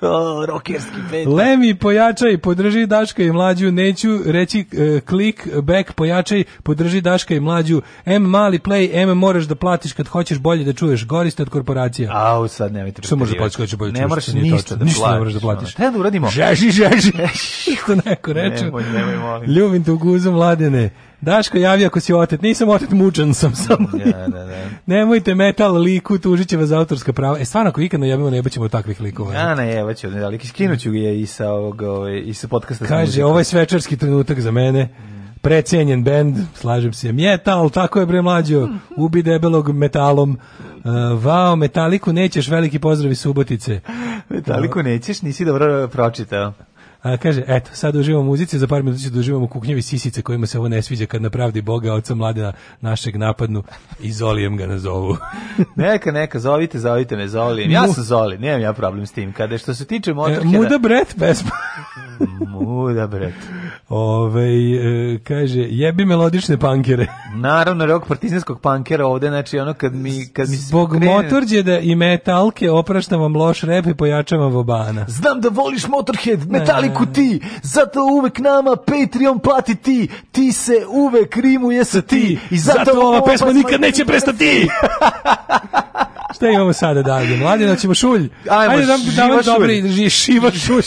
to, rokerski petak. Lemi, pojačaj, podrži Daška i mlađu, neću reći uh, klik, back, pojačaj, podrži Daška i mlađu. M mali play, M moraš da platiš kad hoćeš bolje da čuješ. goriste od korporacija. Au, sad nemojte. Što može počkati inače bolje Ne moraš ništa da ništa ne moraš da platiš. Ne da uradimo. Žeži, žeži. Iko neko reče. nemoj, nemoj Ljubim te u guzu mladene. Daško javi ako si otet. Nisam otet, mučan sam samo. Ja, da, da. da. Nemojte metal liku, tužit vas za autorska prava. E stvarno, ako ikad najavimo, ne baćemo takvih likova. Ja ne, evo ću, ali skinuću ga je i sa, ovog, ovaj, i sa podcasta. Kaže, ovo je svečarski trenutak za mene. Mm precenjen bend, slažem se, metal, tako je bre mlađo, ubi debelog metalom, uh, vao, metaliku nećeš, veliki pozdravi Subotice. Metaliku nećeš, nisi dobro pročitao. A, kaže, eto, sad uživamo muzici, za par minuta da uživamo kuknjevi sisice kojima se ovo ne sviđa kad napravdi Boga, oca mladena našeg napadnu i Zolijem ga nazovu. neka, neka, zovite, zovite me Zolijem. Ja sam Zoli, nemam ja problem s tim. Kada što se tiče motorheda... E, da- muda bret pesma. muda bret. Ove, e, kaže, jebi melodične pankere. Naravno, rok partizanskog pankera ovde, znači ono kad mi... Kad mi Zbog krene... da i metalke opraštam vam loš rep i pojačavam vobana. Znam da voliš Motorhead, e. metaliku ti, zato uvek nama Patreon plati ti, ti se uvek rimuje sa ti, i zato, zato ova pesma nikad neće prestati! Šta imamo sada dalje? Mladi, da ćemo šulj. Ajmo, Ajde, nam, šiva dobri, šiva šulj.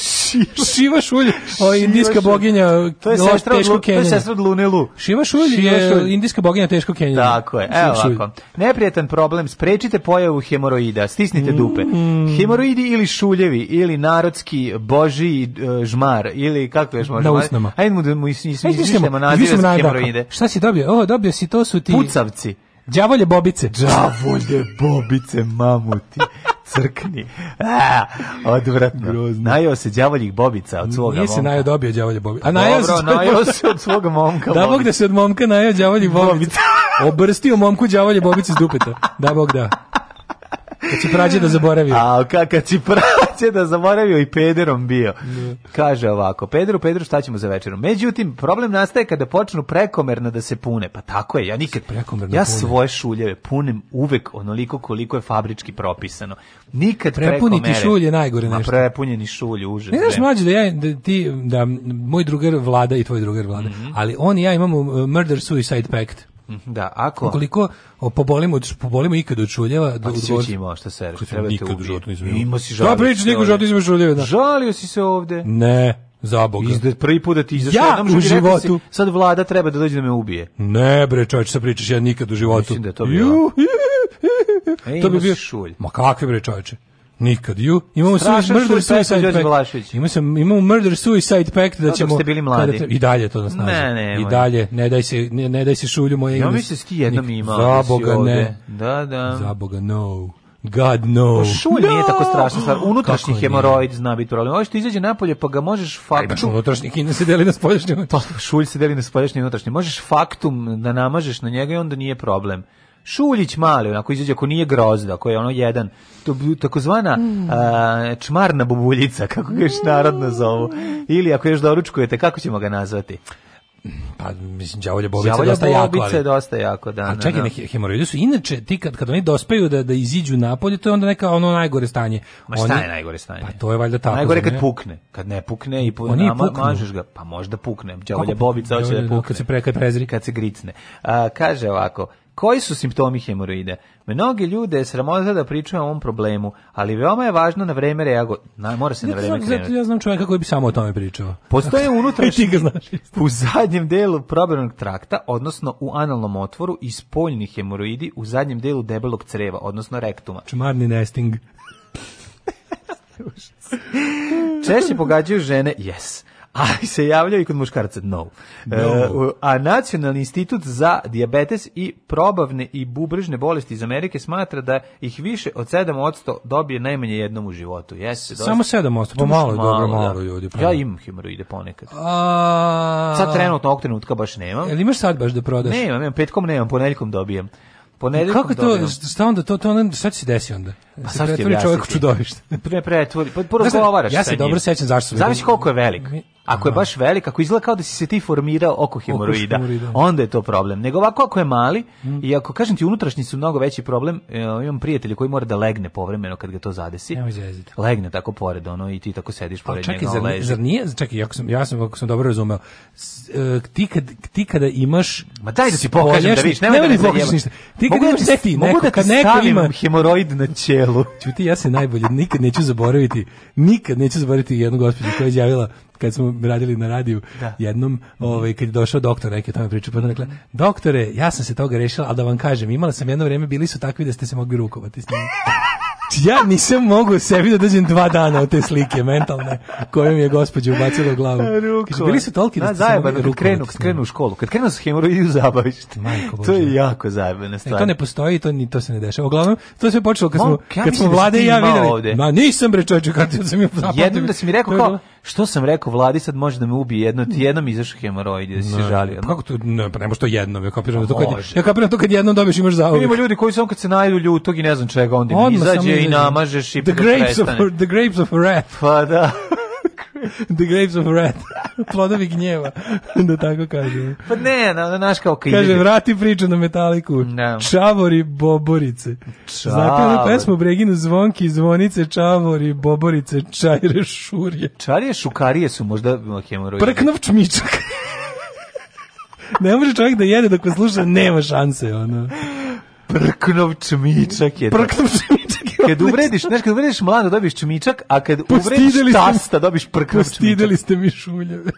šiva šulj, o, indijska boginja, to je sestra, teško lu, to je sestra od Lune Lu. Šiva šulj šiva je šulj. indijska boginja teško Kenjana. Tako je, evo ovako. Neprijetan problem, sprečite pojavu hemoroida, stisnite dupe. Mm. Hemoroidi ili šuljevi, ili narodski boži e, žmar, ili kako je žmar? Na usnama. Ajde mu da mu ismišljamo mu, hemoroide. Šta si dobio? Ovo, dobio si, to su ti... Pucavci. Đavolje bobice. Đavolje bobice, mamuti. crkni. A, odvratno. Grozno. Najao se đavoljih bobica od svoga momka. Nije se najao dobio đavolje bobica. A najao se, najao se od svoga momka. Da bog da se od momka najao đavoljih bobica. Obrstio momku đavolje bobice iz dupeta. Da bog da. Kad si prađe da zaboravi. A, kad si prađe će da zaboravio i pederom bio. Kaže ovako, pederu, pederu, šta ćemo za večeru? Međutim, problem nastaje kada počnu prekomerno da se pune. Pa tako je, ja nikad prekomerno Ja svoje šuljeve punim uvek onoliko koliko je fabrički propisano. Nikad Prepuniti prekomere. šulje najgore nešto. Ma prepunjeni šulj, užas. Ne znaš mlađe da ja da ti da moj drugar vlada i tvoj drugar vlada, mm -hmm. ali on i ja imamo uh, murder suicide pact. Mhm, da, ako... Ukoliko pobolimo, pobolimo ikad od šuljeva... Pa da ti si već imao, šta se reći, treba da te ubiti. Imao si žalio. Da, priča, nikad u životu nisam šuljeva. Da. Žalio si se ovde. Ne. Za Boga. Izde prvi put da ti izašao ja, u životu. Si, sad vlada treba da dođe da me ubije. Ne bre, čoveče, sa pričaš ja nikad u životu. Mislim da je to bilo. Ej, to bi bio šulj. Ma kakve bre, čoveče. Nikad ju. Imamo Strašan murder suicide pact. Imamo sam imamo murder suicide pact da ćemo ste bili mladi. I dalje to nas nađe. Ne, ne, I dalje ne daj se ne, ne daj se šulju moje. Ja mislim da ski jednom ima. Za boga ne. Da, da. Za boga no. God no. Pa šulj no! nije tako strašna stvar. Unutrašnji Kako hemoroid zna biti problem. Ovo što izađe napolje pa ga možeš faktum... Ajde, unutrašnji kina se deli na spoljašnji. Pa, šulj se deli na spoljašnji i unutrašnji. Možeš faktum da namažeš na njega i onda nije problem. Šuljić mali, onako izađe ako nije grozda, koji je ono jedan, to takozvana mm. a, čmarna bubuljica, kako ga još mm. narodno zovu. Ili ako još doručkujete, kako ćemo ga nazvati? pa mislim đavolja bobica đavolja dosta jako ali... dosta jako da a da, čekaj da. neki hemoroidi su inače ti kad kad oni dospeju da da iziđu napolje to je onda neka ono najgore stanje ma šta je najgore stanje pa to je valjda tako najgore kad pukne kad ne pukne i po... oni nama mažeš ga pa možda pukne đavolja bobica hoće da pukne kad se prekaj prezri kad se gricne a, kaže ovako Koji su simptomi hemoroide? Mnogi ljude je sramota da pričaju o ovom problemu, ali veoma je važno na vreme reagovati. Mora se na vreme krenuti. Ja znam čovjeka koji bi samo o tome pričao. Postoje unutrašnji, u zadnjem delu probernog trakta, odnosno u analnom otvoru i spoljni hemoroidi u zadnjem delu debelog creva, odnosno rektuma. Čumarni nesting. Češće pogađaju žene, yes a se javljaju i kod muškarca. No. no. E, a Nacionalni institut za diabetes i probavne i bubrežne bolesti iz Amerike smatra da ih više od 7% dobije najmanje jednom u životu. Jesi, Samo 7%, pa malo, malo, dobro, da. malo ljudi. Pravno. Ja imam hemoroide ponekad. A... Sad trenutno ovog trenutka baš nemam. Jel imaš sad baš da prodaš? Nemam, nemam, petkom nemam, ponedjeljkom dobijem. Ponedeljkom Kako to, dobijem. šta onda, to, to onda, šta će se desi onda? Pa sad pretvori čovjek u čudovište. Ne pretvori, pa porazgovaraš Ja se dobro sećam zašto su. Zavisi koliko je velik. Ako je baš velik, ako izgleda kao da si se ti formirao oko hemoroida, onda je to problem. Nego ovako ako je mali, mm. i ako kažem ti unutrašnji su mnogo veći problem, e, imam prijatelja koji mora da legne povremeno kad ga to zadesi. Evo legne tako pored ono i ti tako sediš pored čekaj, njega. Čekaj, zar, zar, nije, čekaj, ja sam, ja sam, ako sam dobro razumeo, e, ti, kad, ti kada imaš... Ma daj da ti pokažem da vidiš, nemoj da mi pokažeš Ti kada imaš da neki, neko, kad neko ima... hemoroid na ćelu, selu. Ćuti, ja se najbolje, nikad neću zaboraviti, nikad neću zaboraviti jednu gospođu koja je javila kad smo radili na radiju da. jednom, ovaj, kad je došao doktor, neki tamo pričao, pa rekla, doktore, ja sam se toga rešila, ali da vam kažem, imala sam jedno vreme, bili su takvi da ste se mogli rukovati s njim ja nisam mogu sebi da dođem dva dana od te slike mentalne koju mi je gospođa ubacila u glavu. Kaže, bili su toliki da, da zajebano, kad krenu, krenu u školu, kad krenu s hemoroidu zabavište. To je jako zajebana e, stvar. E, to ne postoji, to ni to se ne dešava. Uglavnom, to se počelo kad smo kad smo da vlade i ja videli. Ovde. Ma nisam bre čoveče, kad sam je zapatim. Jednom da si mi rekao kao, što sam rekao vladi sad može da me ubije jedno, ti jednom izašao hemoroidi da si se žalio. Pa kako to ne, pa ne može to jednom, ja kapiram da to kad ja kapiram da to kad jednom dobiješ imaš zauvek. Pa Ima ljudi koji su samo kad se najdu ljutog i ne znam čega onda izađe je i namažeš i the the grapes of wrath. Pa da. The Grapes of Wrath. Plodovi gnjeva, da tako kaže. Pa ne, na, naš kao kaj Kaže, vrati priču na metaliku. No. Da. Čavori boborice. Čavori. Znate ono pesmu Breginu zvonki, zvonice, čavori, boborice, čajre, šurje. Čarije, šukarije su možda hemoroidi. Prknov čmičak. ne može čovjek da jede dok sluša, nema šanse, ono. Prknov čmičak je. Prknov čmičak je. Kad uvrediš, znaš, kad uvrediš mlado dobiješ čmičak, a kad uvrediš tasta dobiš prknov čmičak. Postideli ste mi šuljeve.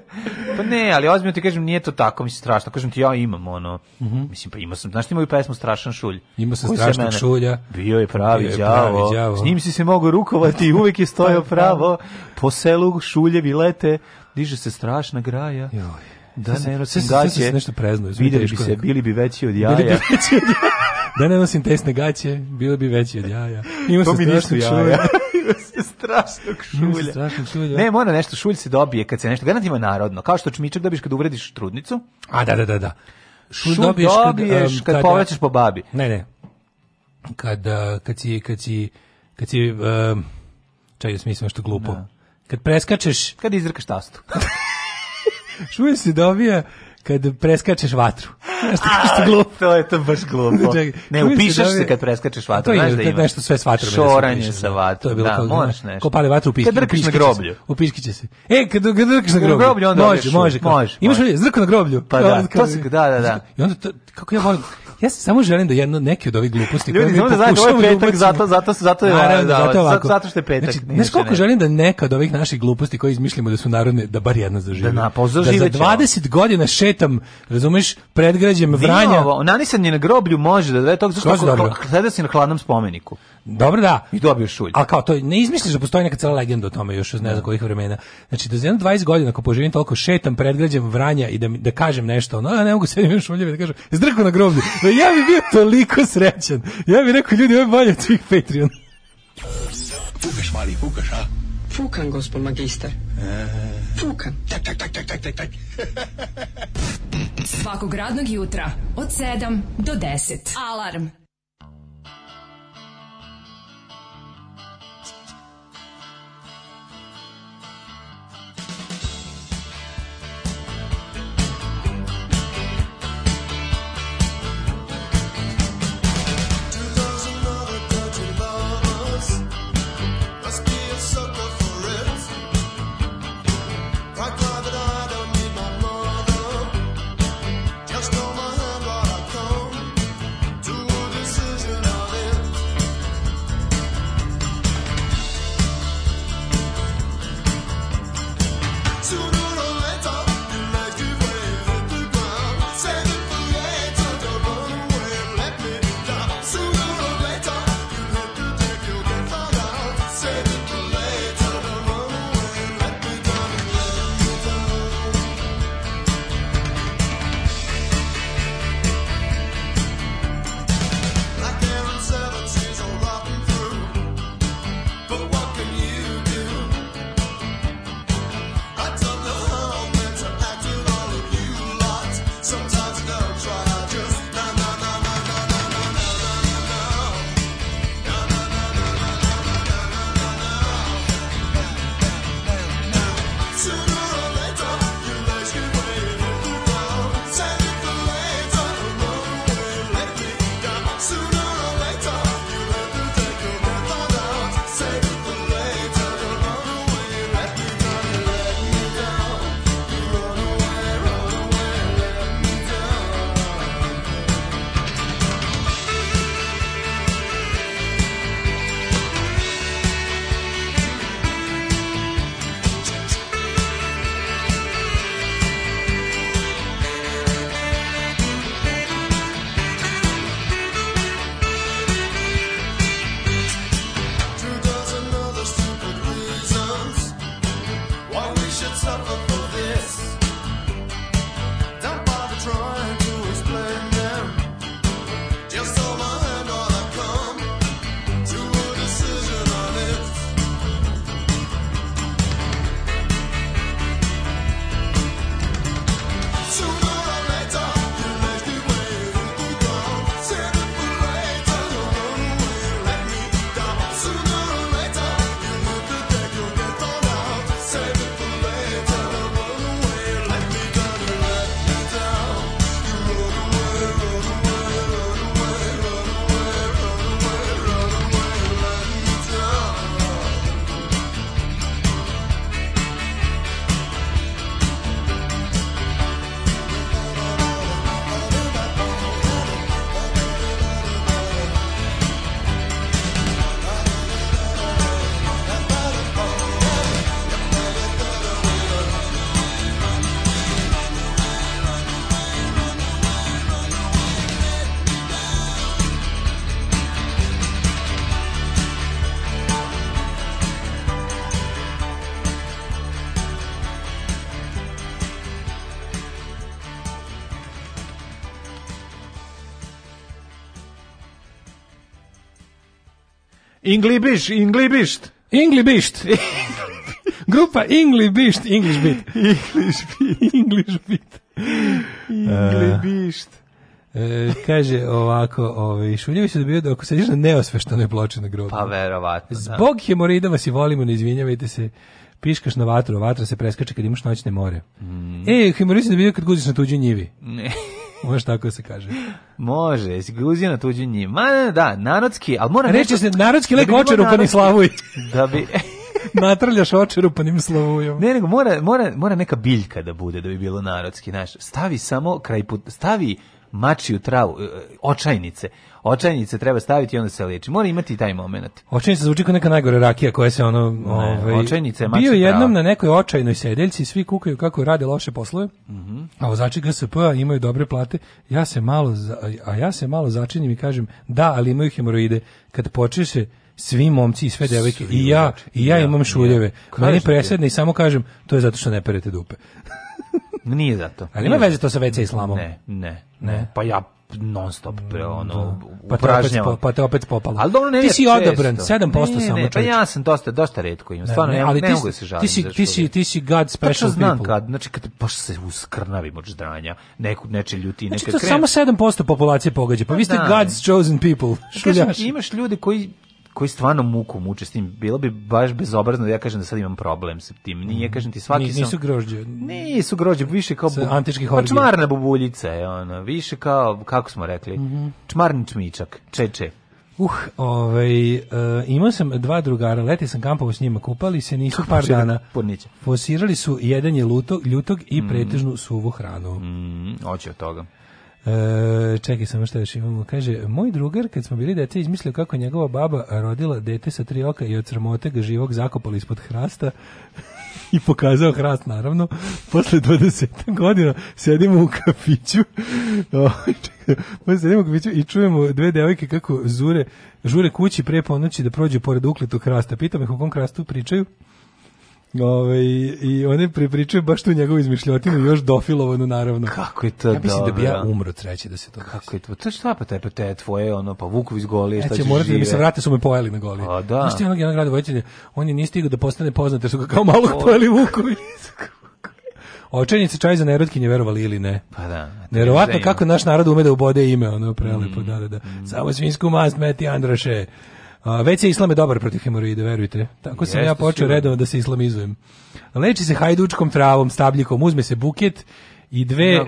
pa ne, ali ozbiljno ti kažem, nije to tako, mislim, strašno. Kažem ti, ja imam ono, mm -hmm. mislim, pa ima sam, znaš ti imaju pesmu Strašan šulj? Ima sam strašnog šulja. Bio je pravi đavo. S njim si se mogao rukovati, uvek je stojao pa, pa. pravo. Po selu šuljevi lete, diže se strašna graja. Joj. Da, da, ne, nosim gaće. nešto prezno. Videli bi se, bili bi veći od jaja. Da ne nosim tesne gaće, bili bi veći od jaja. Ima to se mi nisu jaja. Ima strašnog šulja. Ne, mora nešto, šulj se dobije kad se nešto, garant ima narodno, kao što čmičak dobiš kad uvrediš trudnicu. A, da, da, da, da. Šulj, šulj dobiješ, dobiješ kad, um, kad, kad povraćaš po babi. Ne, ne. Kad, uh, kad si, kad si, kad si, um, čekaj, da smislim što glupo. Da. Kad preskačeš... Kad izrkaš tastu. Šuja se dobija da kad preskačeš vatru. Znaš što je glupo? To je to baš glupo. Znači, čekaj, ne, da upišeš se, dobija... se kad preskačeš vatru. To je znaš da ima. nešto sve s vatrom. Da šoranje da sa vatrom. To je bilo da, kao, moraš nešto. Ko pali vatru, upiški. Kad drkaš na groblju. Upiški će se. E, kad, kad drkaš na groblju. Na groblju onda može, može, može, može. Imaš li zrko na groblju? Pa da, to se, da, da, da. I onda, to, kako ja volim, Ja samo želim da jedno neke od ovih gluposti koje mi da pokušavamo da petak, zato zato zato je Naravno, da, zato, ovako. zato što je petak. Znači, ne koliko želim da neka od ovih naših gluposti koje izmišljamo da su narodne da bar jedna zaživi. Da, na, pa, da za 20 ovo. godina šetam, razumeš, predgrađem Vranja. Dinovo, nanisan je na groblju može da dve da je tog zašto kako sada si na hladnom spomeniku. Dobro da. I dobio šulj. A kao to ne izmisliš da postoji neka cela legenda o tome još iz ne znam da. kojih vremena. Znači do da za 20 godina ako poživim toliko šetam predgrađem Vranja i da da kažem nešto, ono, ja ne mogu sedim još šuljeve da kažem. Zdrko na groblju. Da ja bih bio toliko srećan. Ja bih rekao ljudi, ovo je bolje od svih Patreon. Fukaš mali, fukaš, a? Fukan, gospod magister. E. Fukan. Tak, tak, tak, tak, tak, tak, tak. Svakog radnog jutra od 7 do 10. Alarm. Inglibiš, Inglibišt. Inglibišt. Grupa Inglibišt, English Beat. English Beat. English Beat. Inglibišt. E, kaže ovako, ovaj Šuljević se bio da ako sediš na neosveštenoj ploči na grobu. Pa verovatno. Da. Zbog hemoroida vas i volimo, ne izvinjavajte se. Piškaš na vatru, vatra se preskače kad imaš noćne more. Mm. E, hemoroid se bio kad guziš na tuđoj njivi. Ne. Može tako da se kaže. Može, jesi guzio na tuđu njim. Ma, da, narodski, ali mora Reče nešto... se narodski lek da očeru pa ni slavuj. Da bi... Natrljaš očeru pa nim slavujem. Ne, nego mora, mora, mora neka biljka da bude da bi bilo narodski, znaš. Stavi samo kraj put, stavi mačiju travu, e, očajnice. Očajnice treba staviti i onda se leči. Mora imati taj moment. Očajnice zvuči kao neka najgore rakija koja se ono... Ne, ovaj, očajnice je Bio jednom trava. na nekoj očajnoj sedeljci svi kukaju kako rade loše poslove, mm -hmm. a vozači GSP-a imaju dobre plate. Ja se malo, a ja se malo začinim i kažem da, ali imaju hemoroide. Kad počeše svi momci i sve devojke i ja znači, i ja, ja imam šuljeve. Meni presedne i samo kažem to je zato što ne perete dupe. Nije zato. Ali ima veze to sa WC islamom? Ne, ne, ne. Pa ja non stop mm, pre ono da. pa te opet, po, pa te opet popala. Ali dobro ne ti si odabran 7% samo ne, Pa ja sam dosta dosta retko imam. Stvarno ne, ali ne, ti, mogu da se žalim. Ti si ti si ti si god pa special pa znam people. Kad, znači kad baš se uskrnavim od ždranja, neku neče ljuti znači, krem. samo 7% populacije pogađa. Pa, pa vi ste da. God's chosen people. Šuljaš. Imaš ljude koji koji stvarno muku muče s tim. Bilo bi baš bezobrazno da ja kažem da sad imam problem sa tim. Nije, mhm. kažem ti, svaki Ni, nisu grožđe. Nisu grožđe, više kao... Bu... Antičkih pa orgija. Čmarna bubuljica je ona, više kao, kako smo rekli, mm -hmm. čmarni čmičak, čeče. Uh, ovaj, uh, imao sam dva drugara, leti sam kampovo s njima, kupali se nisu par dana. Fosirali su jedan je lutog, ljutog i mm. pretežnu suvu hranu. Mm, oće od toga. E, čekaj samo što još imamo. Kaže, moj drugar kad smo bili dete izmislio kako njegova baba rodila dete sa tri oka i od crmote ga živog zakopala ispod hrasta i pokazao hrast naravno. Posle 20 godina sedimo u kafiću. Posle sedimo u kafiću i čujemo dve devojke kako zure, žure kući pre ponoći da prođu pored ukletog hrasta. Pitam ih o kom hrastu pričaju. Ove, ovaj, I i one prepričaju baš tu njegovu izmišljotinu, još dofilovanu, naravno. Kako je to Ja mislim da bi ja umro treće da se to Kako je to? To što pa te, pa te tvoje, ono, pa Vuković golije, šta će morati žive? da mi se vrate, su me pojeli na goli. A, pa da. Znaš ti onog jednog grada Vojtelja, on je nije stigao da postane poznat, jer su ga kao malo pa- pojeli Vuković. Očajnice čaj za nerotkinje, verovali ili ne. Pa da. Neverovatno da kako naš narod ume da ubode ime, ono prelepo, mm, da, da, da. Mm. Samo svinsku mast meti Andraše već se islam je dobar protiv hemoroida, verujte. Tako sam Jeste ja počeo sigurno. redovno da se islamizujem. Leči se hajdučkom travom, stabljikom, uzme se buket i dve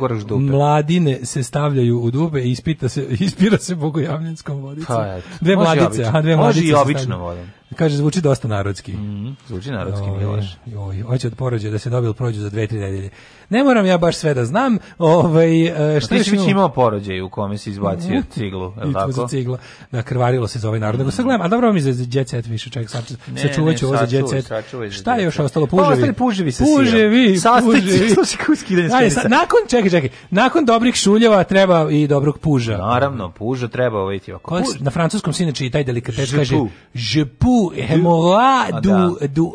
mladine se stavljaju u dube i ispita se, ispira se bogojavljenskom vodicom. Pa, dve mladice, a dve mladice. Može i običnom vodom. Kaže, zvuči dosta narodski. Mm, zvuči narodski, joj, Miloš. Joj, hoće od porođaja da se dobil prođu za dve, tri nedelje. Ne moram ja baš sve da znam. Ovaj, e, šta ti si imao porođaj u kome si izbacio mm, ciglu, je tako? Za cigla. Nakrvarilo se za ovaj narod. Nego mm. sad gledam, a dobro mi za jet set više, ček, sad, ne, sačuvat ću ovo za jet Šta je još ostalo? Pa, puževi. Pa ostali puževi sa Puževi, puževi. Aj, sa, nakon, čekaj, čekaj, nakon dobrih šuljeva treba i dobrog puža. Naravno, puža treba ovaj ti Na francuskom sinači i taj delikatet kaže, je puž du hemora du da. du um,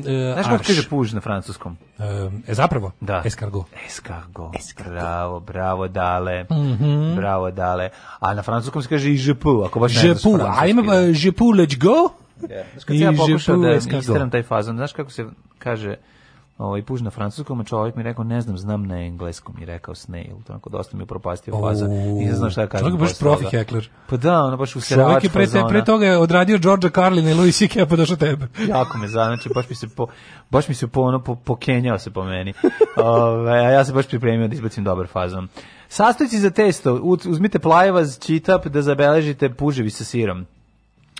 uh, Znaš kako kaže puž na francuskom? Um, e, zapravo? Da. Escargot. Escargot. Escargot. Bravo, bravo dale. Mm -hmm. Bravo dale. A na francuskom se kaže i je peux, ako baš ne znaš francuski. A ima je peux let's go? Da. Znaš kad I ja pokušao da isteram taj fazon, znaš kako se kaže ovaj puž na francuskom, a čovjek mi rekao ne znam, znam na engleskom i rekao snail. to Tako dosta mi propastio faza. I ne znam šta da kažem. Čovjek baš profi hekler. Pa da, ono baš usjeravač Čovjek je pre, te, pre toga je odradio Georgea Carlina i Louis C.K. pa došao tebe. jako me znači baš mi se po, baš mi se po, ono, po, pokenjao se po meni. Ove, a ja se baš pripremio da izbacim dobar fazom. Sastojci za testo, uzmite plajevaz, čitap da zabeležite puževi sa sirom.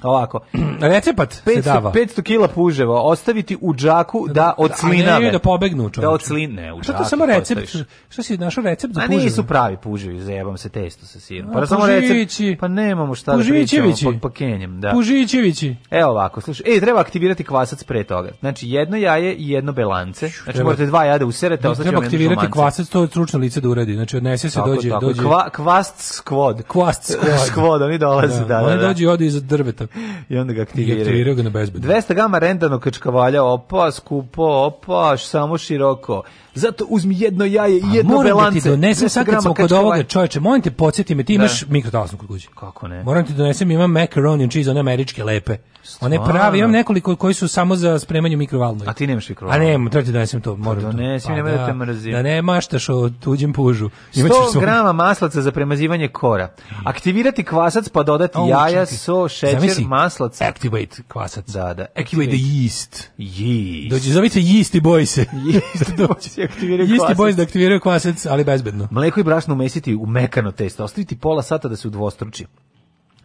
Ovako. Recept se dava. 500 kg puževa ostaviti u džaku da, da oclinave. Ne, da pobegnu čovječe. Da ocline u džaku. Šta to samo recept? Šta si našao recept za puževe? A nisu pravi puževi, zajebam se testo sa sirom. Pa samo recept. Pa nemamo šta da pričamo po pakenjem. Pa da. Pužićevići. Evo ovako, slušaj. Ej, treba aktivirati kvasac pre toga. Znači jedno jaje i jedno belance. Znači treba, morate dva jada userete, ostaće Treba aktivirati kvasac, to je stručno lice da uradi. Znači odnese se, dođe, dođe. Kvast squad. Kvast squad. Squad, oni dolaze, da, da. Oni da, da. dođu i odu iz drveta i onda ga aktiviraju. I aktiviraju ga na bezbedno. 200 gama rendano krčkavalja, opa, skupo, opa, samo široko. Zato uzmi jedno jaje i pa jedno belance. Moram da ti donesem sad kad smo kod ovoga čoveče, molim te podsjeti me, ti da. imaš mikrotalasnu kod kuće. Kako ne? Moram ti donesem, imam macaroni and cheese, one američke lepe. One pravi, imam nekoliko koji su samo za spremanje u mikrovalnoj. A ti nemaš mikrovalnu? A nemam, treba ti donesem to, pa moram to. Donesem, pa nema da te da. mrzim. Da ne maštaš o tuđem pužu. 100 grama maslaca za premazivanje kora. Aktivirati kvasac pa dodati jaja, so, šećer, maslac. Activate kvasac. Da, da. Activate the yeast. Yeast. Dođe, zovite yeast i boj se. Yeast, dođe aktiviraju Isti kvasec. da aktiviraju kvasec, ali bezbedno. Mleko i brašno umesiti u mekano testo, ostaviti pola sata da se udvostruči.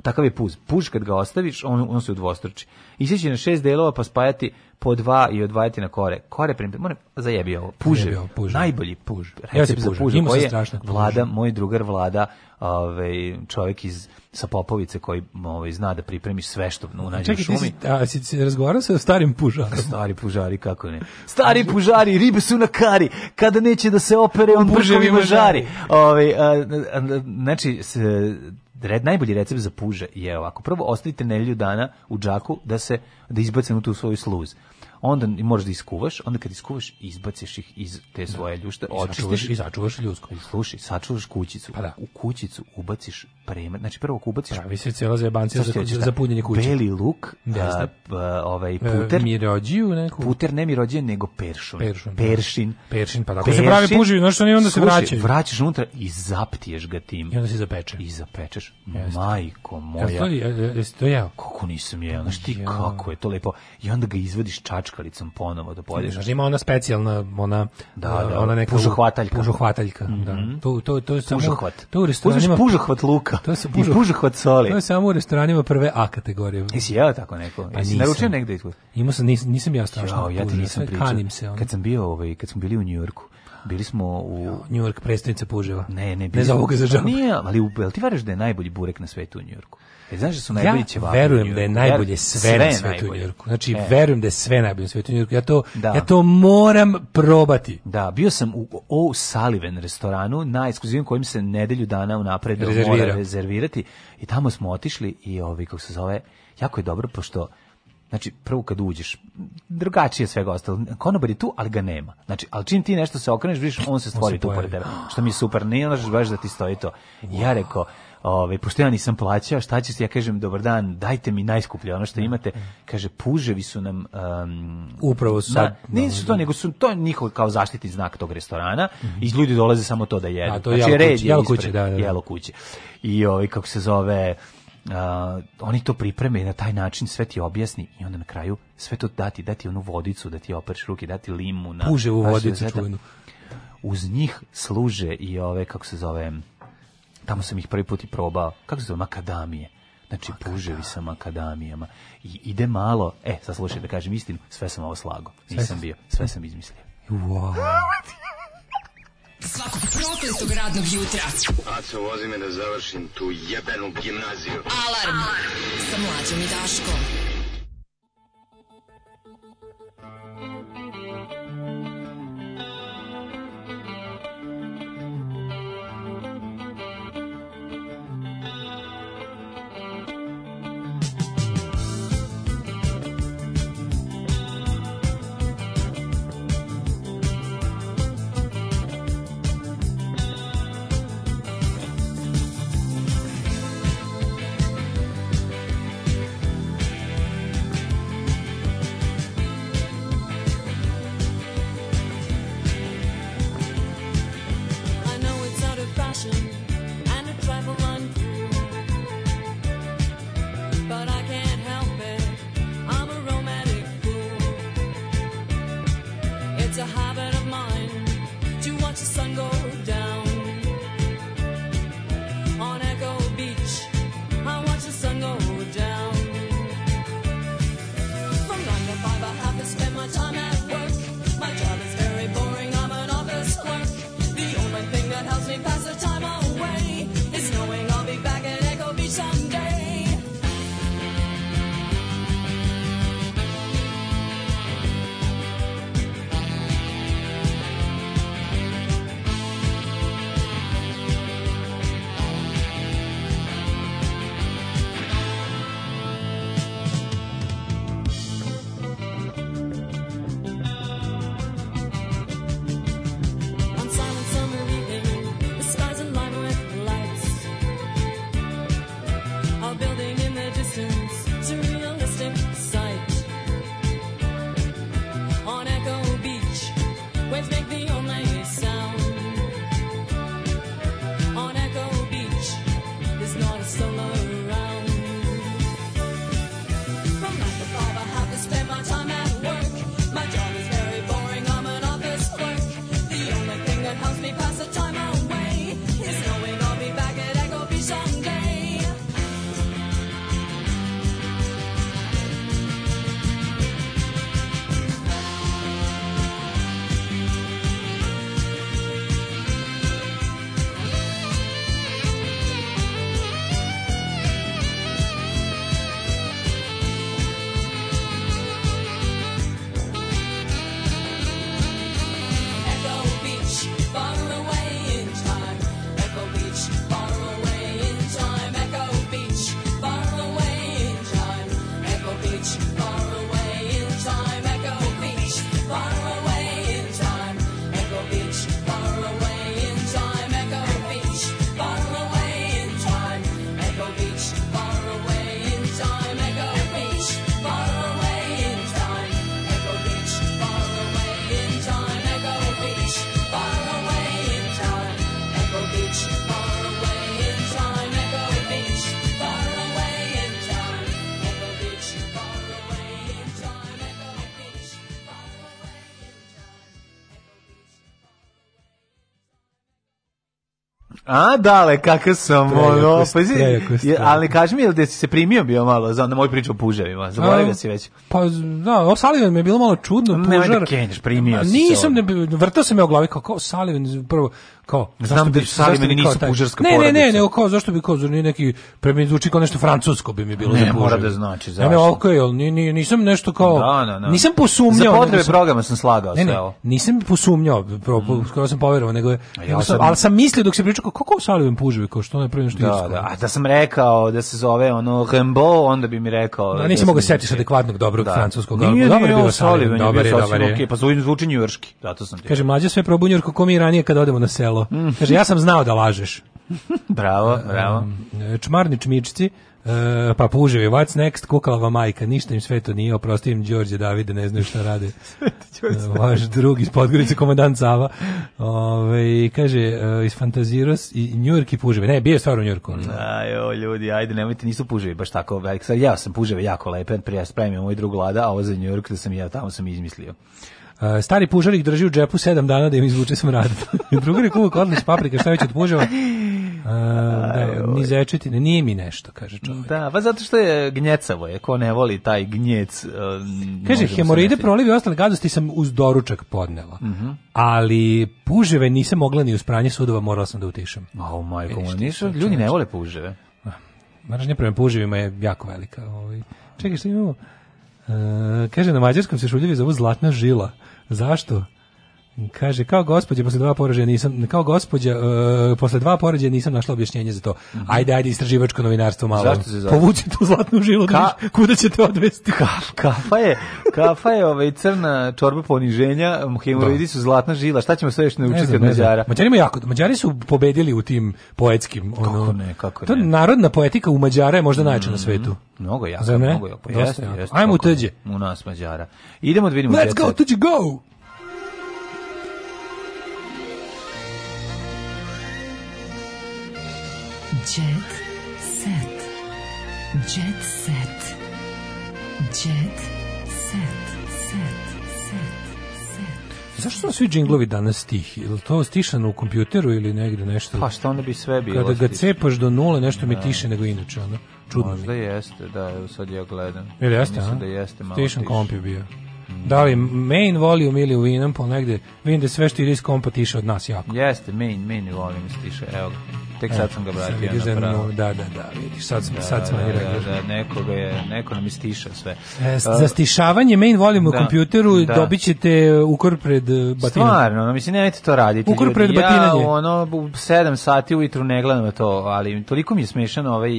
Takav je puz. Puž kad ga ostaviš, on, on se udvostruči. Iseći na šest delova pa spajati po dva i odvajati na kore. Kore primjer, moram zajebi ovo. Puže, najbolji puž. Recept ja se pužem. za pužu, koji je Vlada, moj drugar Vlada ovaj čovjek iz sa Popovice koji ovaj zna da pripremi sve što u nađe šumi. Čekaj, a si, si razgovarao sa starim pužarom? Stari pužari kako ne. Stari pužari, ribe su na kari. Kada neće da se opere, on brže žari. Ovaj znači red, najbolji recept za puže je ovako. Prvo ostavite nedelju dana u džaku da se da izbacimo tu svoju sluz onda možeš da iskuvaš, onda kad iskuvaš izbaciš ih iz te da. svoje ljušte, očistiš i začuvaš ljusko. Slušaj, sačuvaš kućicu, pa da. u kućicu ubaciš prema, znači prvo ako ubaciš pravi se cela zebancija za, za, za da. punjenje kuće. Beli luk, da, ovaj e, puter, e, mirođiju neku. Puter ne mirođije nego peršun. Peršun. Da. Peršin. Peršin, pa da. peršin, se pravi puži, no što ne onda slušaj, se vraća. Vraćaš unutra i zaptiješ ga tim. I onda se zapeče. I zapečeš. Jeste. Majko moja. Jesi to jeo? Kako nisam jeo, znaš ti kako je to lepo. I onda ga izvadiš čačku puškaricom ponovo da pojedeš. Znaš, ima ona specijalna, ona, da, da, ona neka pužohvataljka. Pužohvataljka, mm -hmm. da. Mhm. To, to, to je samo, pužohvat. To u restoranima... pužohvat luka to se pužo, i pužohvat soli. To je samo u restoranima prve A kategorije. Jesi jeo tako neko? Pa Jesi naručio negde? Imao sam, nisam, nisam ja strašno. Jao, ja ti nisam pričao. Kanim se. Ono. Kad sam bio, ovaj, kad smo bili u Njujorku, Bili smo u New York prestonica Puževa. Ne, ne, bili. Ne za ovoga za žabu. Nije, ali u, ti veruješ da je najbolji burek na svetu u Njujorku? E, znaš da su najbolji ja verujem da je najbolje sve, sve na svetu u Njujorku. Znači, e. verujem da je sve najbolje na svetu u Njujorku. Ja to, da. ja to moram probati. Da, bio sam u O. Sullivan restoranu, na ekskluzivnom kojim se nedelju dana unapred mora rezervirati. I tamo smo otišli i ovi, kako se zove, jako je dobro, pošto Znači, prvo kad uđeš, drugačije svega ostalo. Konobar je tu, ali ga nema. Znači, ali čim ti nešto se okreneš, vidiš, on se stvori on se tu pored tebe. Što mi je super, ne lažeš, baš da ti stoji to. ja rekao, Ove, ovaj, pošto ja nisam plaćao, šta će se, ja kažem, dobar dan, dajte mi najskuplje ono što mm, imate. Mm. Kaže, puževi su nam... Um, Upravo da, sad. Na, nisu to, nego su to njihov kao zaštitni znak tog restorana mm -hmm. i ljudi dolaze samo to da jedu. A, da, to je znači, jelo, kuće, jelo kuće, da, da, da. Jelo kuće. I ovaj, kako se zove... Uh, oni to pripreme i na taj način sve ti objasni i onda na kraju sve to dati, dati onu vodicu da ti opereš ruke, dati limu na puževu vodicu čuvenu. Uz njih služe i ove kako se zove Tamo sam ih prvi put i probao. Kako se zove? Makadamije. Znači, Makadam. puževi sa makadamijama. I ide malo, e, sad slušaj da kažem istinu, sve sam ovo slago. Nisam bio, sve sam izmislio. Wow. Svakog prokletog radnog jutra. Aco, vozi me da završim tu jebenu gimnaziju. Alarm! Alarm. Sa mlađom i Daškom. A, dale, kakav sam, ono, pa ali kaži mi, jel da si se primio bio malo za onda moju priču o pužarima, zaboravio da si već. Pa, da, o Salivan mi je bilo malo čudno, pužar. Nemoj da kenješ, primio si se. Nisam, ne, vrtao sam me o glavi, kao, kao Salivan, prvo, kao znam da sali meni nisu pužarska porodica. Ne, ne, ne, ne, kao zašto bi kao zurni neki premi zvuči kao nešto francusko bi mi bilo ne, za pužar. mora da znači zašto. Ne, ne, je, okay, ni, ni, nisam nešto kao da, da, da. nisam posumnjao. Za potrebe nisam, programa sam slagao ne, ne, sve ovo. Nisam posumnjao, mm. skoro sam poverovao, nego je ja sam, ali sam mislio dok se pričao kako sali salijem puževe, kao što ne pravi nešto da, Da, a da sam rekao da se zove ono Rambo, onda bi mi rekao. Da, da nisam mogao setiti adekvatnog dobrog da. francuskog, ali dobro je bio salijem, dobro je, dobro je. Pa zvuči njujorski, zato sam. Kaže mlađe sve probunjorko komi ranije kad odemo na selo jelo. Kaže, ja sam znao da lažeš. bravo, bravo. Um, čmarni čmičci, E, pa puževi, what's next, kukalava majka, ništa im sve to nije, oprosti im Đorđe Davide, ne znaju šta rade. Uh, vaš drug iz Podgorice, komandant Zava. Ove, kaže, e, isfantazirao i Njurki puževi. Ne, bio je stvar u Njurku. Ajo, ljudi, ajde, nemojte, nisu puževi baš tako veliki. Sad ja sam puževi jako lepen, prije ja spremio moj drug Lada, a ovo za Njurk, da sam ja tamo sam izmislio. E, stari pužarik drži u džepu 7 dana da im izvuče sam rad. smrad. Drugari kuvak odliš paprika, šta već od pužava. Uh, e, da, ni ne, nije mi nešto, kaže čovjek. Da, pa zato što je gnjecavo, je, ko ne voli taj gnjec. Uh, kaže, da hemoroide, prolivi i ostale gadosti sam uz doručak podnela. Mm -hmm. Ali puževe nisam mogla ni uz pranje sudova, morala sam da utišem. O, oh, majko, ljudi ne vole puževe. Da. Mržnja prema puževima je jako velika. Ovaj. Čekaj, što imamo? Uh, kaže, na mađarskom se šuljevi zovu zlatna žila. Zašto? Kaže kao gospođa posle dva poraže nisam kao gospođa uh, posle dva poraže nisam našla objašnjenje za to. Mhm. Ajde ajde istraživačko novinarstvo malo. Zašto se zašto? Povuci tu zlatnu žilu, Ka... kuda ćete odvesti? Ka, kafa je, kafa je ovaj crna čorba poniženja, hemoroidi da. su zlatna žila. Šta ćemo sve još naučiti znam, od Mađara? su jako, Mađari su pobedili u tim poetskim ono. Kako ne, kako ne. To narodna poetika u Mađara je možda najjača mm na mhm, svetu. Mnogo jako, mnogo jaka. Pa jeste, jeste. Ajmo tuđe. U nas Mađara. Idemo da vidimo. Let's go tuđe go. Jet set. Jet set. Jet set. Set. Set. set. Zašto su svi džinglovi danas tihi? Ili to stišano u kompjuteru ili negde nešto? Pa što onda bi sve bilo Kada ga cepaš do nule, nešto mi da. tiše nego inače, ono. Čudno Možda mi. jeste, da, evo sad ja gledam. Ili jeste, Mislim a? da jeste malo Stišan tiše. komp je bio. Mm. Da li main volume ili u Inampol negde, vidim da sve što ide iz kompa tiše od nas jako. Jeste, main, main volume stiše, evo ga tek sad sam ga vratio na pravo. Da, da, da, vidiš, sad smo, da, sad smo da, da, da, nekoga je, neko nam istiša sve. E, za stišavanje main volume da, u kompjuteru da. dobit ćete ukor pred batinanje. Stvarno, no, mislim, nemojte to raditi. Ukor pred ljudi. batinanje. Ja, ono, u 7 sati ujutru ne gledam to, ali toliko mi je smešano ovaj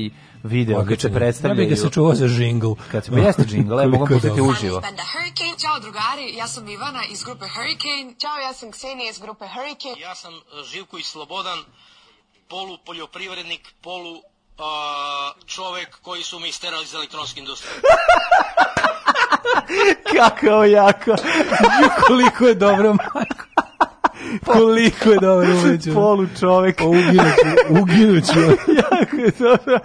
video koji kad predstavljaju. Ja bih ga se čuvao za džingl. Kad se jeste džingl, ja mogu pustiti uživo. Hurricane, čao drugari, ja sam Ivana iz grupe Hurricane. Ćao, ja sam Ksenija iz grupe Hurricane. Ja sam Živko i Slobodan polu poljoprivrednik, polu a, čovek koji su mi isterali iz elektronske industrije. Kako jako! Koliko je dobro, Marko! Pa, Koliko je dobro pa, umeđu. Polu čovek. Pa uginuću, uginuću. jako je dobro.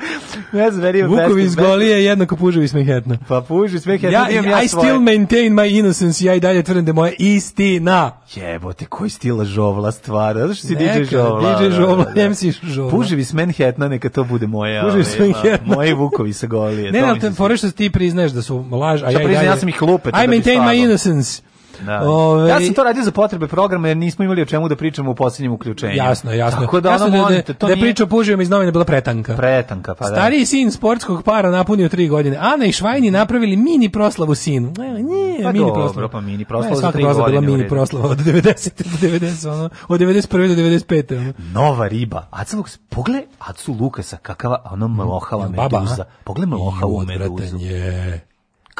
Ne znam, very Vukovi iz Golije jednako puževi smehetno. Pa puževi smehetno. Ja, ja, I still svoje. maintain my innocence, ja i dalje tvrdim da je moja istina. Jebote, koji stila žovla stvar, zato što si Neka, DJ žovla. DJ da, da, žovla, da, si žovla. Puževi s Manhattana, neka to bude moje. Puževi s ovaj, Manhattana. Moji Vukovi sa Golije. Ne, ali fore što ti priznaješ da su laž, a ja i dalje. Ja sam ih lupe. I maintain my innocence. Da. Ove, ja sam to radio za potrebe programa jer nismo imali o čemu da pričamo u poslednjem uključenju. Jasno, jasno. Tako da, ono jasno da, da, to da nije... priča pužujem iz novine bila pretanka. Pretanka, pa da. Stariji sin sportskog para napunio tri godine. Ana i Švajni napravili mini proslavu sinu. E, nije, pa mini dobro, proslavu. pa mini proslavu e, za tri godine. bila mini proslava od 90. do 90, ono, od 91. do 95. Ono. Nova riba. Acu, pogle Acu Lukasa, kakava ono mlohava meduza. Pogle mlohava meduzu. Je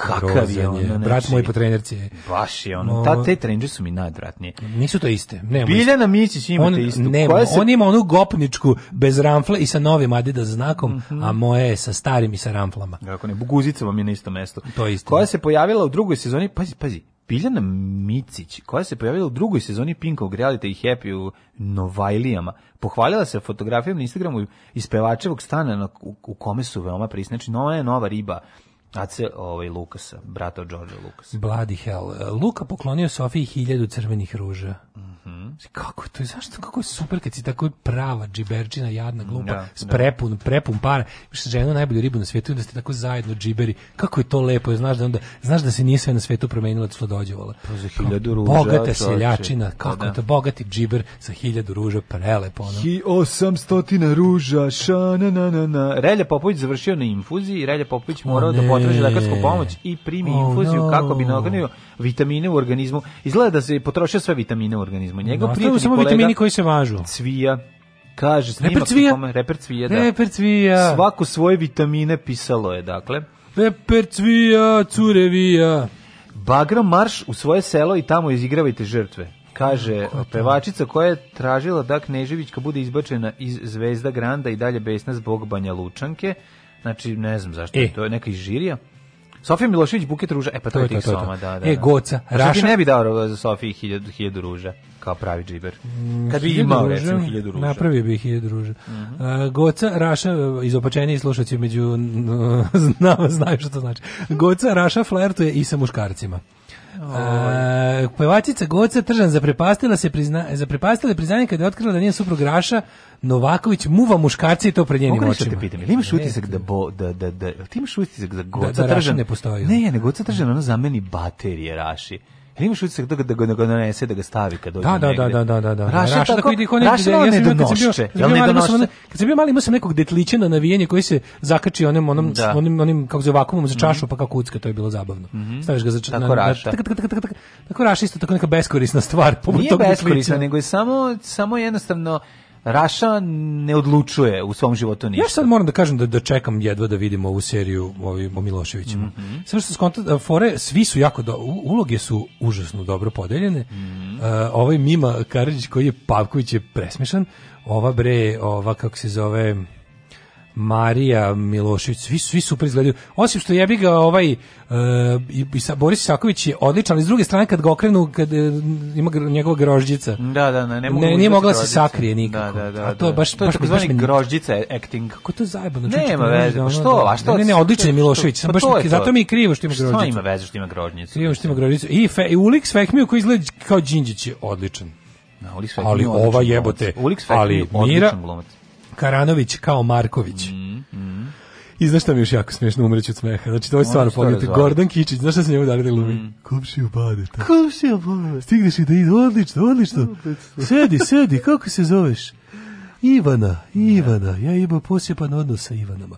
kakav je ono, brat moj znači, po trenerci. Baš je ono, ta, te trenerci su mi najodvratnije. Nisu to iste. Nema Biljana Mićić ima on, te istu. Nema, se... On ima onu gopničku bez ramfla i sa novim Adidas znakom, mm -hmm. a moje je sa starim i sa ramflama. Kako ne, Buguzica vam je na isto mesto. To je isto. Koja da. se pojavila u drugoj sezoni, pazi, pazi, Biljana Micić, koja se pojavila u drugoj sezoni Pinkovog Reality i Happy u Novajlijama, pohvalila se fotografijom na Instagramu iz pevačevog stana u, u kome su veoma prisne. Znači, nova je nova riba Ace ovaj, Lukasa, brata Đorđa Lukasa. Bloody hell. Luka poklonio Sofiji hiljadu crvenih ruža. Kako to je, zašto, kako je super kad si tako prava džiberčina, jadna, glupa, da, s da. prepun, prepun para, imaš ženu najbolju ribu na svijetu i da ste tako zajedno džiberi, kako je to lepo, znaš da, onda, znaš da se nije sve na svijetu promenilo od slodođevala. Pa za hiljadu ruža. Bogata seljačina, da, kako je da. to, bogati džiber sa hiljadu ruža, prelepo. Ono. Hi osamstotina ruža, šana na na na. Relja Popović završio na infuziji, Relja Popović morao da potraži lekarsku pomoć i primi infuziju kako bi nagonio vitamine u organizmu. Izgleda da se potrošio sve vitamine u organizmu. Njegov prijatelji samo kolega, vitamini koji se važu. Cvija, kaže snima reper cvija. Kome, reper cvija, da. Reper cvija. Svaku svoje vitamine pisalo je, dakle. Reper cvija, curevija. Bagra marš u svoje selo i tamo izigravajte žrtve. Kaže pevačica koja je tražila da Kneževićka bude izbačena iz Zvezda Granda i dalje besna zbog Banja Lučanke. Znači, ne znam zašto, e. to je neka iz žirija. Sofija Milošević buket ruža. E pa to, to je tih soma, da, da. E da. Goca, da Raša. ne bi dao za Sofiji 1000 1000 ruža kao pravi džiber. Mm, Kad bi imao ruža, recimo 1000 ruža. Napravio bih 1000 ruža. Mm -hmm. Goca, Raša, izopačeni slušaoci među znaju zna, što to znači. Goca, Raša flertuje i sa muškarcima. E, pevačica Goca Tržan zaprepastila se prizna, zaprepastila je priznanje kada je otkrila da nije suprug Raša Novaković muva muškarci i to pred njenim očima. Te pitam, ili imaš utisak da bo, da da da, ti imaš utisak da, da Goca da, da Tržan ne postoji? Ne, ne, Goca Tržan ona zameni baterije Raši. Ili imaš utisak da ga, da ga, da ga donese, da ga stavi kad dođe da, da, da, Da, da, da, da. Raša, Raša tako, tako Raša ja ne donošće. Jel ne donošće? Kad sam bio mali, imao sam nekog detlića na navijenje koji se zakači onim, onim, da. onim, onim kako se vakumom za mhm. čašu, pa kako ucka, to je bilo zabavno. Mm -hmm. Staviš ga za čašu. Tako na, Raša. Tako, tako, tako, tako, tako Raša isto tako neka beskorisna stvar. Nije beskorisna, nego je samo, samo jednostavno Raša ne odlučuje u svom životu ništa. Ja sad moram da kažem da, da čekam jedva da vidimo ovu seriju ovim, o Miloševićima. Mm -hmm. Sve što skontat, e, fore, svi su jako, do, uloge su užasno dobro podeljene. Mm -hmm. uh, ovaj Mima Karadžić koji je Pavković je presmešan. Ova bre, ova kako se zove Marija Milošević, svi, svi super izgledaju. Osim što jebi ga ovaj uh, i, i sa, Boris Isaković je odličan, ali s druge strane kad ga okrenu, kad uh, ima njegova grožđica. Da, da, ne, ne mogu. Ne, nije mogla da se sakrije da, nikako. Da, da, da, a to je da. baš to je baš, baš grožđica acting. Kako to zajebano? Nema veze. Pa što? A što? Ne, ne, odličan je Milošević. Pa baš to zato mi je krivo što ima grožđicu. Što ima veze što ima grožđicu? Krivo što ima grožđicu. I fe, i Ulik Svekmiju koji izgleda kao Đinđić je odličan. Na, Ulik Ali ova jebote, ali Mira, Karanović kao Marković. Mm, mm. I znaš šta mi još jako smiješno umreći od smeha? Znači, to je stvarno da pogledajte. Gordon Kičić, znaš šta se njemu dali da lumi? Mm. u bade. Kupšiju bade. Stigneš i da ide, odlično, odlično. Sedi, sedi, kako se zoveš? Ivana, Ivana, ja imam posjepan odnos sa Ivanama.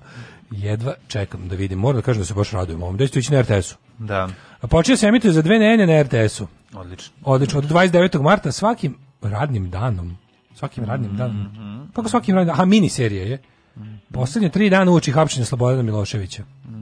Jedva čekam da vidim, moram da kažem da se baš radujem ovom, da ćete ići na RTS-u. Da. A počeo se emituje za dve nenje na RTS-u. Odlično. Odlično, od 29. marta svakim radnim danom Svakim radnim danom. Mm -hmm. Kako svakim radnim danom? Aha, mini serija je. Mhm. Poslednje tri dana uoči hapšenja Slobodana Miloševića. Mm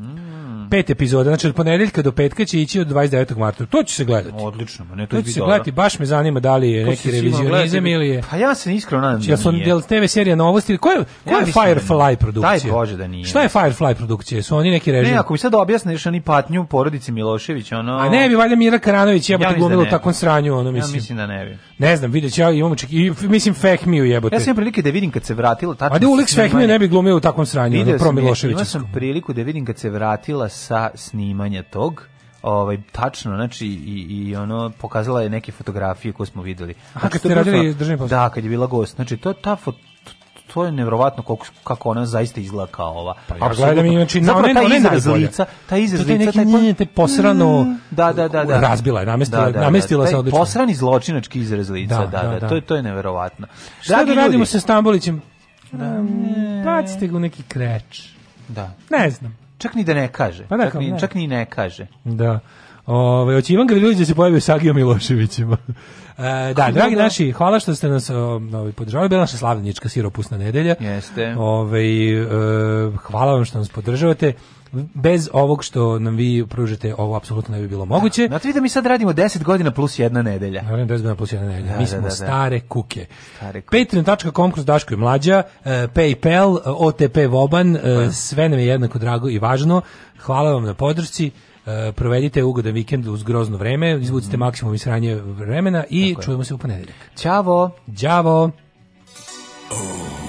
Pet epizoda, znači od ponedeljka do petka će ići od 29. marta. To će se gledati. Odlično, ne to, to će se da. gledati, baš me zanima da li je to neki revizionizam ili je. Pa ja se iskreno nadam. Jel da su del TV serija novosti? Ko je, ko ja je da Firefly produkcija? Daj Bože da nije. Šta je Firefly produkcija? Su oni neki režim? Ne, ako mi sad objasniš oni patnju porodice Milošević, ono A ne bi valjda Mira Karanović jebote ja glumila u takom sranju, ono mislim. Ja mislim da ne bi. Ne znam, videću ja imamo ček i mislim Feh mi jebote. Ja sam prilike da vidim kad se vratila tačno. A da Ulex Feh mi ne bi glumio u takvom sranju, ono pro Milošević. Ja sam priliku da vidim kad se vratila sa snimanja tog ovaj tačno znači i i ono pokazala je neke fotografije koje smo videli. A znači, kad ste radili državni posao? Da, kad je bila gost. Znači to ta fot, to je neverovatno kako kako ona zaista izgleda kao ova. Pa ja gledam i znači na ona ona izraz lica, ta izraz lica, taj neki taj posrano mm, da da da da razbila je, da, namestila da, da, namestila da, se odlično. Posrani zločinački izraz lica, da da, da, da. da. to je to je neverovatno. Šta da radimo sa Stambolićem? Da, bacite ga u neki kreč. Da. Ne znam. Čak ni da ne kaže. Pa da, čak, ni, ne. čak ni ne kaže. Da. Ove, oći Ivan Griljović da se pojavi Sagio Miloševićima. E, da, dragi da. naši, hvala što ste nas ovaj, podržavali. Bila naša slavljenička siropusna nedelja. Jeste. Ove, e, hvala vam što nas podržavate bez ovog što nam vi pružite, ovo apsolutno ne bi bilo moguće. Da, znači vi da mi sad radimo 10 godina plus jedna nedelja. Ja, 10 godina plus jedna nedelja. Da, mi da, smo da, da, stare kuke. Stare kuke. Patreon.com kroz Daško i Mlađa, uh, Paypal, uh, e, OTP Voban, uh, sve nam je jednako drago i važno. Hvala vam na podršci. Uh, provedite ugodan vikend uz grozno vreme, izvucite mm. maksimum isranje vremena i Tako čujemo je. se u ponedeljak. Ćavo! Ćavo! Oh.